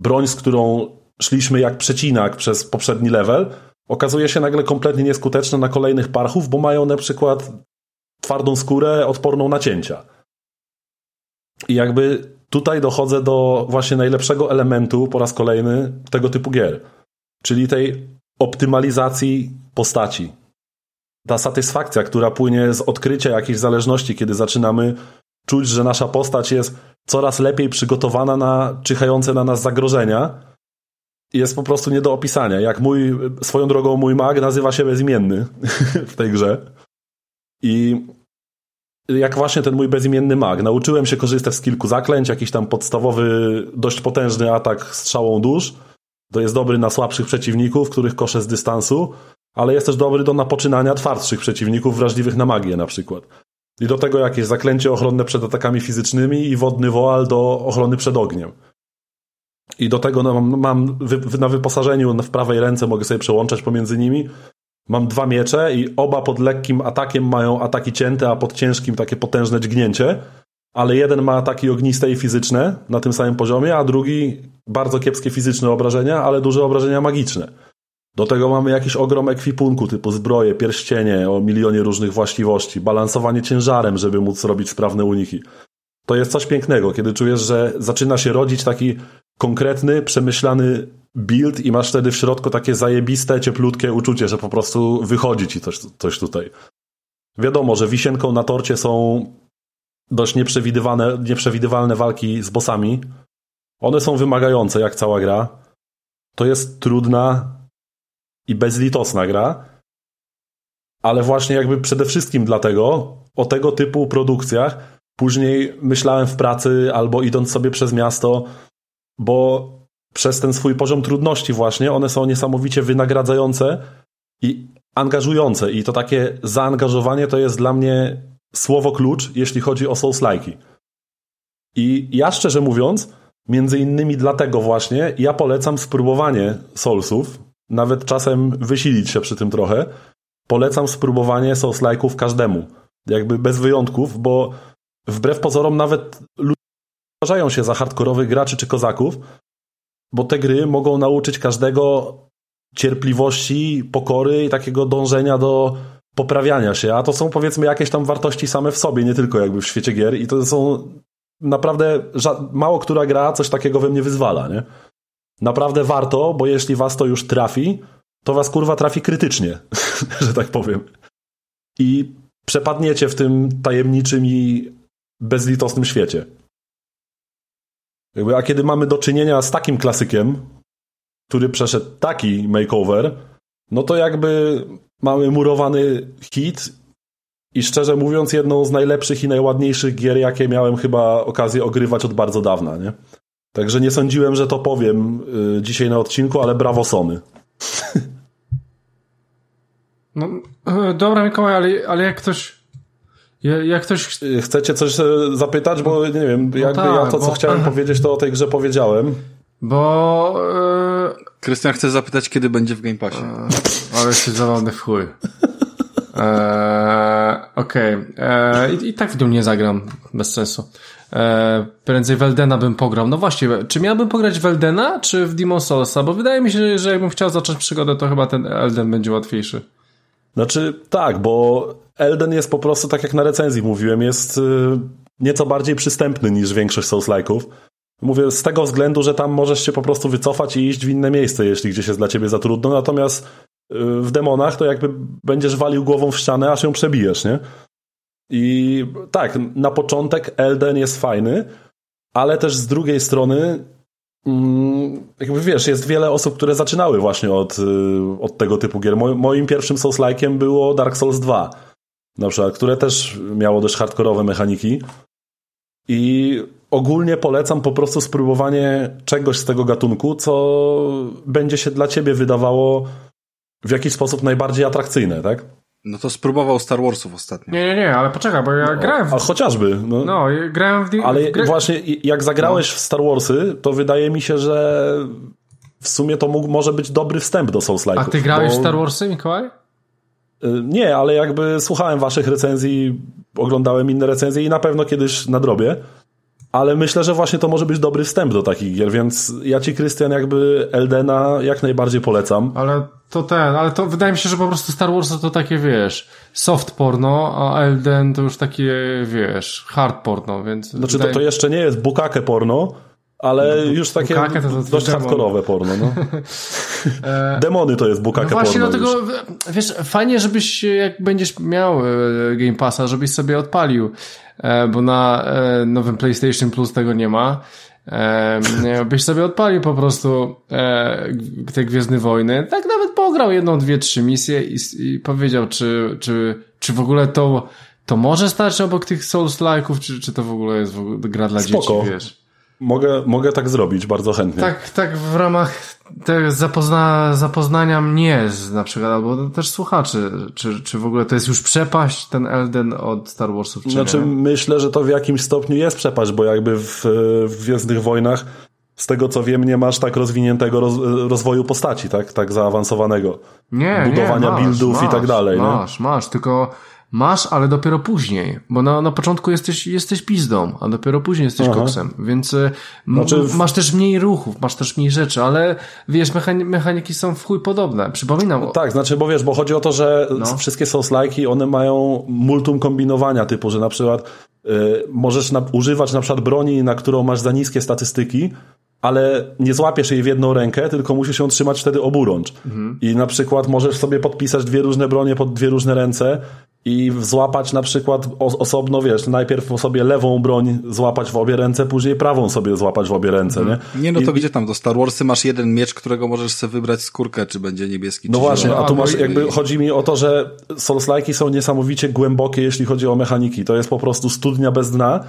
broń, z którą szliśmy jak przecinak przez poprzedni level, okazuje się nagle kompletnie nieskuteczna na kolejnych parchów, bo mają na przykład twardą skórę odporną na cięcia. I jakby tutaj dochodzę do właśnie najlepszego elementu po raz kolejny tego typu gier. Czyli tej optymalizacji postaci. Ta satysfakcja, która płynie z odkrycia jakiejś zależności, kiedy zaczynamy czuć, że nasza postać jest coraz lepiej przygotowana na czyhające na nas zagrożenia, jest po prostu nie do opisania. Jak mój, swoją drogą mój mag nazywa się bezimienny w tej grze. I jak właśnie ten mój bezimienny mag. Nauczyłem się korzystać z kilku zaklęć, jakiś tam podstawowy, dość potężny atak strzałą dusz to jest dobry na słabszych przeciwników, których koszę z dystansu, ale jest też dobry do napoczynania twardszych przeciwników wrażliwych na magię na przykład. I do tego jakieś zaklęcie ochronne przed atakami fizycznymi i wodny woal do ochrony przed ogniem. I do tego no, mam, wy, na wyposażeniu w prawej ręce mogę sobie przełączać pomiędzy nimi. Mam dwa miecze i oba pod lekkim atakiem mają ataki cięte, a pod ciężkim takie potężne dźgnięcie ale jeden ma takie ogniste i fizyczne na tym samym poziomie, a drugi bardzo kiepskie fizyczne obrażenia, ale duże obrażenia magiczne. Do tego mamy jakiś ogrom ekwipunku typu zbroje, pierścienie o milionie różnych właściwości, balansowanie ciężarem, żeby móc robić sprawne uniki. To jest coś pięknego, kiedy czujesz, że zaczyna się rodzić taki konkretny, przemyślany build i masz wtedy w środku takie zajebiste, cieplutkie uczucie, że po prostu wychodzi ci coś, coś tutaj. Wiadomo, że wisienką na torcie są dość nieprzewidywalne, nieprzewidywalne walki z bossami. One są wymagające, jak cała gra. To jest trudna i bezlitosna gra, ale właśnie jakby przede wszystkim dlatego o tego typu produkcjach później myślałem w pracy albo idąc sobie przez miasto, bo przez ten swój poziom trudności właśnie one są niesamowicie wynagradzające i angażujące i to takie zaangażowanie to jest dla mnie słowo klucz, jeśli chodzi o Souls-like'i. I ja szczerze mówiąc, między innymi dlatego właśnie ja polecam spróbowanie Soulsów, nawet czasem wysilić się przy tym trochę. Polecam spróbowanie Souls-like'ów każdemu, jakby bez wyjątków, bo wbrew pozorom nawet ludzie uważają się za hardkorowych graczy czy kozaków, bo te gry mogą nauczyć każdego cierpliwości, pokory i takiego dążenia do poprawiania się, a to są powiedzmy jakieś tam wartości same w sobie, nie tylko jakby w świecie gier. I to są naprawdę mało która gra coś takiego we mnie wyzwala, nie? Naprawdę warto, bo jeśli was to już trafi, to was kurwa trafi krytycznie, że tak powiem. I przepadniecie w tym tajemniczym i bezlitosnym świecie. A kiedy mamy do czynienia z takim klasykiem, który przeszedł taki makeover, no to jakby mamy murowany hit i szczerze mówiąc jedną z najlepszych i najładniejszych gier, jakie miałem chyba okazję ogrywać od bardzo dawna, nie? Także nie sądziłem, że to powiem y, dzisiaj na odcinku, ale brawo Sony. No, e, dobra Mikołaj, ale, ale jak ktoś jak ktoś... Y, chcecie coś e, zapytać? Bo nie wiem, no jakby tak, ja to, co bo... chciałem powiedzieć, to o tej grze powiedziałem. Bo... E, Krystian chce zapytać, kiedy będzie w Game Passie. ale się zabawny w chuj. Eee, Okej. Okay. Eee, i, I tak w nią nie zagram. Bez sensu. Eee, prędzej w Eldena bym pograł. No właśnie, czy miałbym pograć w Eldena, czy w Demon Soulsa? Bo wydaje mi się, że jakbym chciał zacząć przygodę, to chyba ten Elden będzie łatwiejszy. Znaczy, tak, bo Elden jest po prostu, tak jak na recenzji mówiłem, jest y, nieco bardziej przystępny niż większość Souls-like'ów. Mówię z tego względu, że tam możesz się po prostu wycofać i iść w inne miejsce, jeśli gdzieś jest dla ciebie za trudno, natomiast w demonach to jakby będziesz walił głową w ścianę, aż ją przebijesz, nie? I tak, na początek Elden jest fajny, ale też z drugiej strony mm, jakby wiesz, jest wiele osób, które zaczynały właśnie od, y, od tego typu gier. Moim pierwszym Souls-like'iem było Dark Souls 2 na przykład, które też miało dość hardkorowe mechaniki i ogólnie polecam po prostu spróbowanie czegoś z tego gatunku, co będzie się dla ciebie wydawało w jakiś sposób najbardziej atrakcyjne, tak? No to spróbował Star Warsów ostatnio. Nie, nie, nie, ale poczekaj, bo ja no, grałem w... A chociażby. No, no grałem w... Ale gra... właśnie jak zagrałeś no. w Star Warsy, to wydaje mi się, że w sumie to mógł, może być dobry wstęp do souls -like'ów, A ty grałeś bo... w Star Warsy, Mikołaj? Y, nie, ale jakby słuchałem waszych recenzji, oglądałem inne recenzje i na pewno kiedyś nadrobię. Ale myślę, że właśnie to może być dobry wstęp do takich gier, więc ja ci, Krystian, jakby Eldena jak najbardziej polecam. Ale to ten, ale to wydaje mi się, że po prostu Star Wars to takie, wiesz, soft porno, a Elden to już takie, wiesz, hard porno, więc... Znaczy to, to jeszcze nie jest bukake porno, ale no, już takie dość hardkorowe porno, no. E, Demony to jest bukake no właśnie porno. Właśnie dlatego, wiesz, fajnie, żebyś, jak będziesz miał e, Game Passa, żebyś sobie odpalił E, bo na nowym PlayStation Plus tego nie ma. Byś sobie odpalił po prostu te Gwiezdne Wojny, tak nawet pograł jedną, dwie, trzy misje i, i powiedział, czy, czy, czy w ogóle to, to może stać obok tych Souls-like'ów, czy, czy to w ogóle jest w ogóle gra dla Spoko. dzieci, wiesz. Mogę, mogę tak zrobić, bardzo chętnie. Tak, tak w ramach te zapozna, zapoznania mnie na przykład, albo też słuchaczy, czy, czy w ogóle to jest już przepaść ten Elden od Star Warsów, czy Znaczy nie? myślę, że to w jakimś stopniu jest przepaść, bo jakby w, w Gwiezdnych Wojnach z tego co wiem, nie masz tak rozwiniętego roz, rozwoju postaci, tak, tak zaawansowanego. Nie, Budowania nie, masz, buildów masz, i tak dalej. Masz, nie? masz, tylko Masz, ale dopiero później, bo na, na początku jesteś, jesteś pizdą, a dopiero później jesteś Aha. koksem, więc y, Znaczy w- masz też mniej ruchów, masz też mniej rzeczy, ale wiesz, mechani- mechaniki są w chuj podobne. Przypominam, o- Tak, znaczy, bo wiesz, bo chodzi o to, że No. wszystkie Souls-like'i, one mają multum kombinowania, typu, że na przykład y, możesz na, używać na przykład broni, na którą masz za niskie statystyki, ale nie złapiesz jej w jedną rękę, tylko musisz ją trzymać wtedy oburącz. Mhm. I na przykład możesz sobie podpisać dwie różne bronie pod dwie różne ręce i złapać na przykład os- osobno, wiesz, najpierw sobie lewą broń złapać w obie ręce, później prawą sobie złapać w obie ręce, nie? Nie, no to I, gdzie tam? Do Star Warsy masz jeden miecz, którego możesz sobie wybrać skórkę, czy będzie niebieski, No właśnie, zielony. a tu masz jakby chodzi mi o to, że Souls-like'i są niesamowicie głębokie, jeśli chodzi o mechaniki. To jest po prostu studnia bez dna,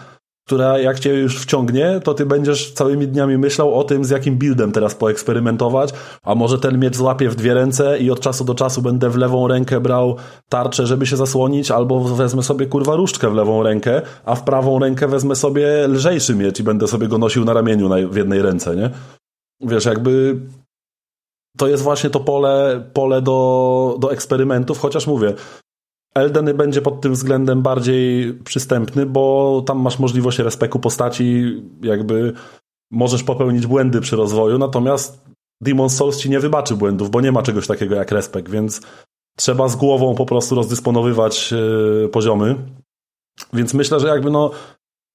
która jak cię już wciągnie, to ty będziesz całymi dniami myślał o tym, z jakim buildem teraz poeksperymentować, a może ten miecz złapię w dwie ręce i od czasu do czasu będę w lewą rękę brał tarczę, żeby się zasłonić, albo wezmę sobie kurwa różdżkę w lewą rękę, a w prawą rękę wezmę sobie lżejszy miecz i będę sobie go nosił na ramieniu w jednej ręce, nie? Wiesz, jakby to jest właśnie to pole, pole do, do eksperymentów, chociaż mówię, Elden będzie pod tym względem bardziej przystępny, bo tam masz możliwość respeku postaci, jakby możesz popełnić błędy przy rozwoju, natomiast Demon's Souls ci nie wybaczy błędów, bo nie ma czegoś takiego jak respekt, więc trzeba z głową po prostu rozdysponowywać yy, poziomy. Więc myślę, że jakby no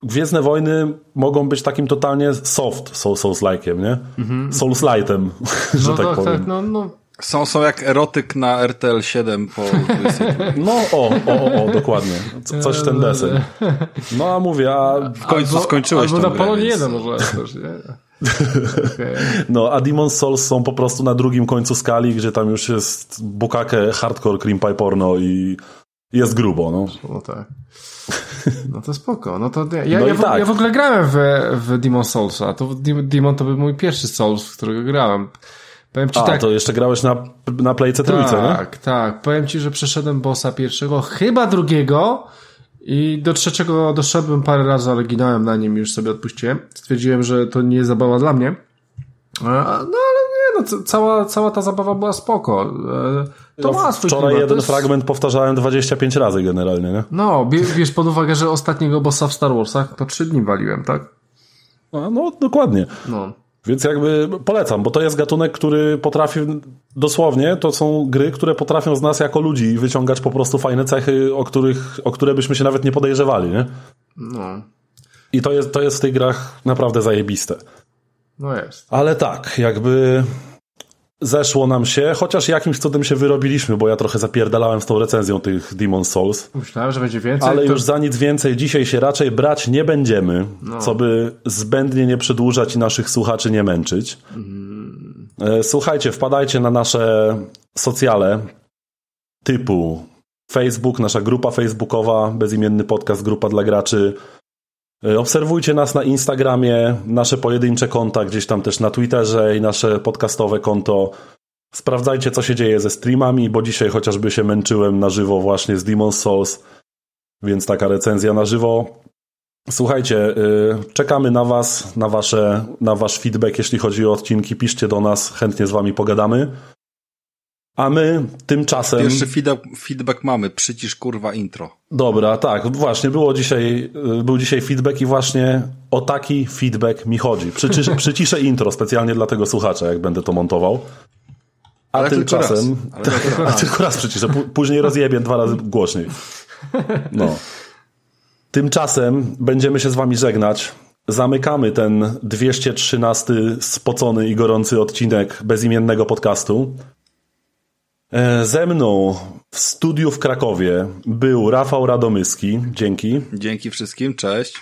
Gwiezdne Wojny mogą być takim totalnie soft Souls-like'iem, nie? Souls-lightem, że no tak tak, powiem. tak, no, no, Są, są jak erotyk na RTL 7 po 20. No, o, o, o, dokładnie. Co- Coś w ten deseń. No, a mówię, a, W końcu skończyłeś Albo tą na grę, Polonie więc- 1 może też, nie? No, a Demon's Souls są po prostu na drugim końcu skali, gdzie tam już jest bukake, hardcore, cream pie porno i jest grubo, no. No tak. No to spoko. No to ja, ja, No ja, w, tak. ja w ogóle grałem w, w Demon Soulsa. To Demon to był mój pierwszy Souls, w którego grałem. Powiem ci A, tak. to jeszcze grałeś na, na Playce trójce, nie? tak, tak. Powiem ci, że przeszedłem bossa pierwszego, chyba drugiego i do trzeciego doszedłem parę razy, ale ginąłem na nim już sobie odpuściłem. Stwierdziłem, że to nie jest zabawa dla mnie. No ale nie, no cała, cała ta zabawa była spoko. E, To No, ma swój wczoraj klimat. Jeden jest- fragment powtarzałem 25 razy generalnie, nie? No, bie- bierz pod uwagę, że ostatniego bossa w Star Warsach to trzy dni waliłem, tak? No, no dokładnie. No. Więc jakby polecam, bo to jest gatunek, który potrafi dosłownie, to są gry, które potrafią z nas jako ludzi wyciągać po prostu fajne cechy, o, których, o które byśmy się nawet nie podejrzewali, nie? No. I to jest, to jest w tych grach naprawdę zajebiste. No jest. Ale tak, jakby zeszło nam się, chociaż jakimś cudem się wyrobiliśmy, bo ja trochę zapierdalałem z tą recenzją tych Demon's Souls, Myślałem, że będzie więcej. ale to... już za nic więcej dzisiaj się raczej brać nie będziemy, co by zbędnie nie przedłużać i naszych słuchaczy nie męczyć. E, Słuchajcie, wpadajcie na nasze socjale typu Facebook, nasza grupa facebookowa, bezimienny podcast, grupa dla graczy. E, Obserwujcie nas na Instagramie, nasze pojedyncze konta, gdzieś tam też na Twitterze i nasze podcastowe konto. Sprawdzajcie, co się dzieje ze streamami, bo dzisiaj chociażby się męczyłem na żywo właśnie z Demon's Souls, więc taka recenzja na żywo. Słuchajcie, y, czekamy na Was, na, wasze, na Wasz feedback, jeśli chodzi o odcinki. Piszcie do nas, chętnie z Wami pogadamy. A my tymczasem. Pierwszy feedback, mamy, przycisz kurwa intro. Dobra, tak, właśnie było dzisiaj, y, był dzisiaj feedback i właśnie o taki feedback mi chodzi. Przyciszę, przyciszę intro specjalnie dla tego słuchacza, jak będę to montował. A Ale tylko tymczasem. raz. Ale tylko A tylko raz przyciszę, pó- później rozjebię dwa razy głośniej. No. Tymczasem będziemy się z wami żegnać. Zamykamy ten 213 spocony i gorący odcinek bezimiennego podcastu. E, Ze mną w studiu w Krakowie był Rafał Radomyski, dzięki. Dzięki wszystkim, cześć.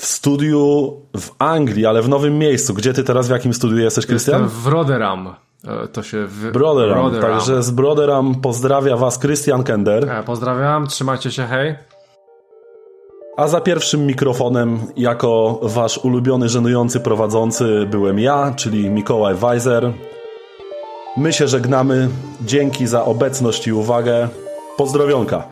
W studiu w Anglii, ale w nowym miejscu. Gdzie ty teraz, w jakim studiu jesteś, Krystian? Jestem w Roderam. E, To się w... Broderam. Roderam. Także z Broderam pozdrawia was Krystian Kender. E, Pozdrawiam, trzymajcie się, hej. A za pierwszym mikrofonem, jako wasz ulubiony, żenujący prowadzący, byłem ja, czyli Mikołaj Weiser. My się żegnamy. Dzięki za obecność i uwagę. Pozdrowionka.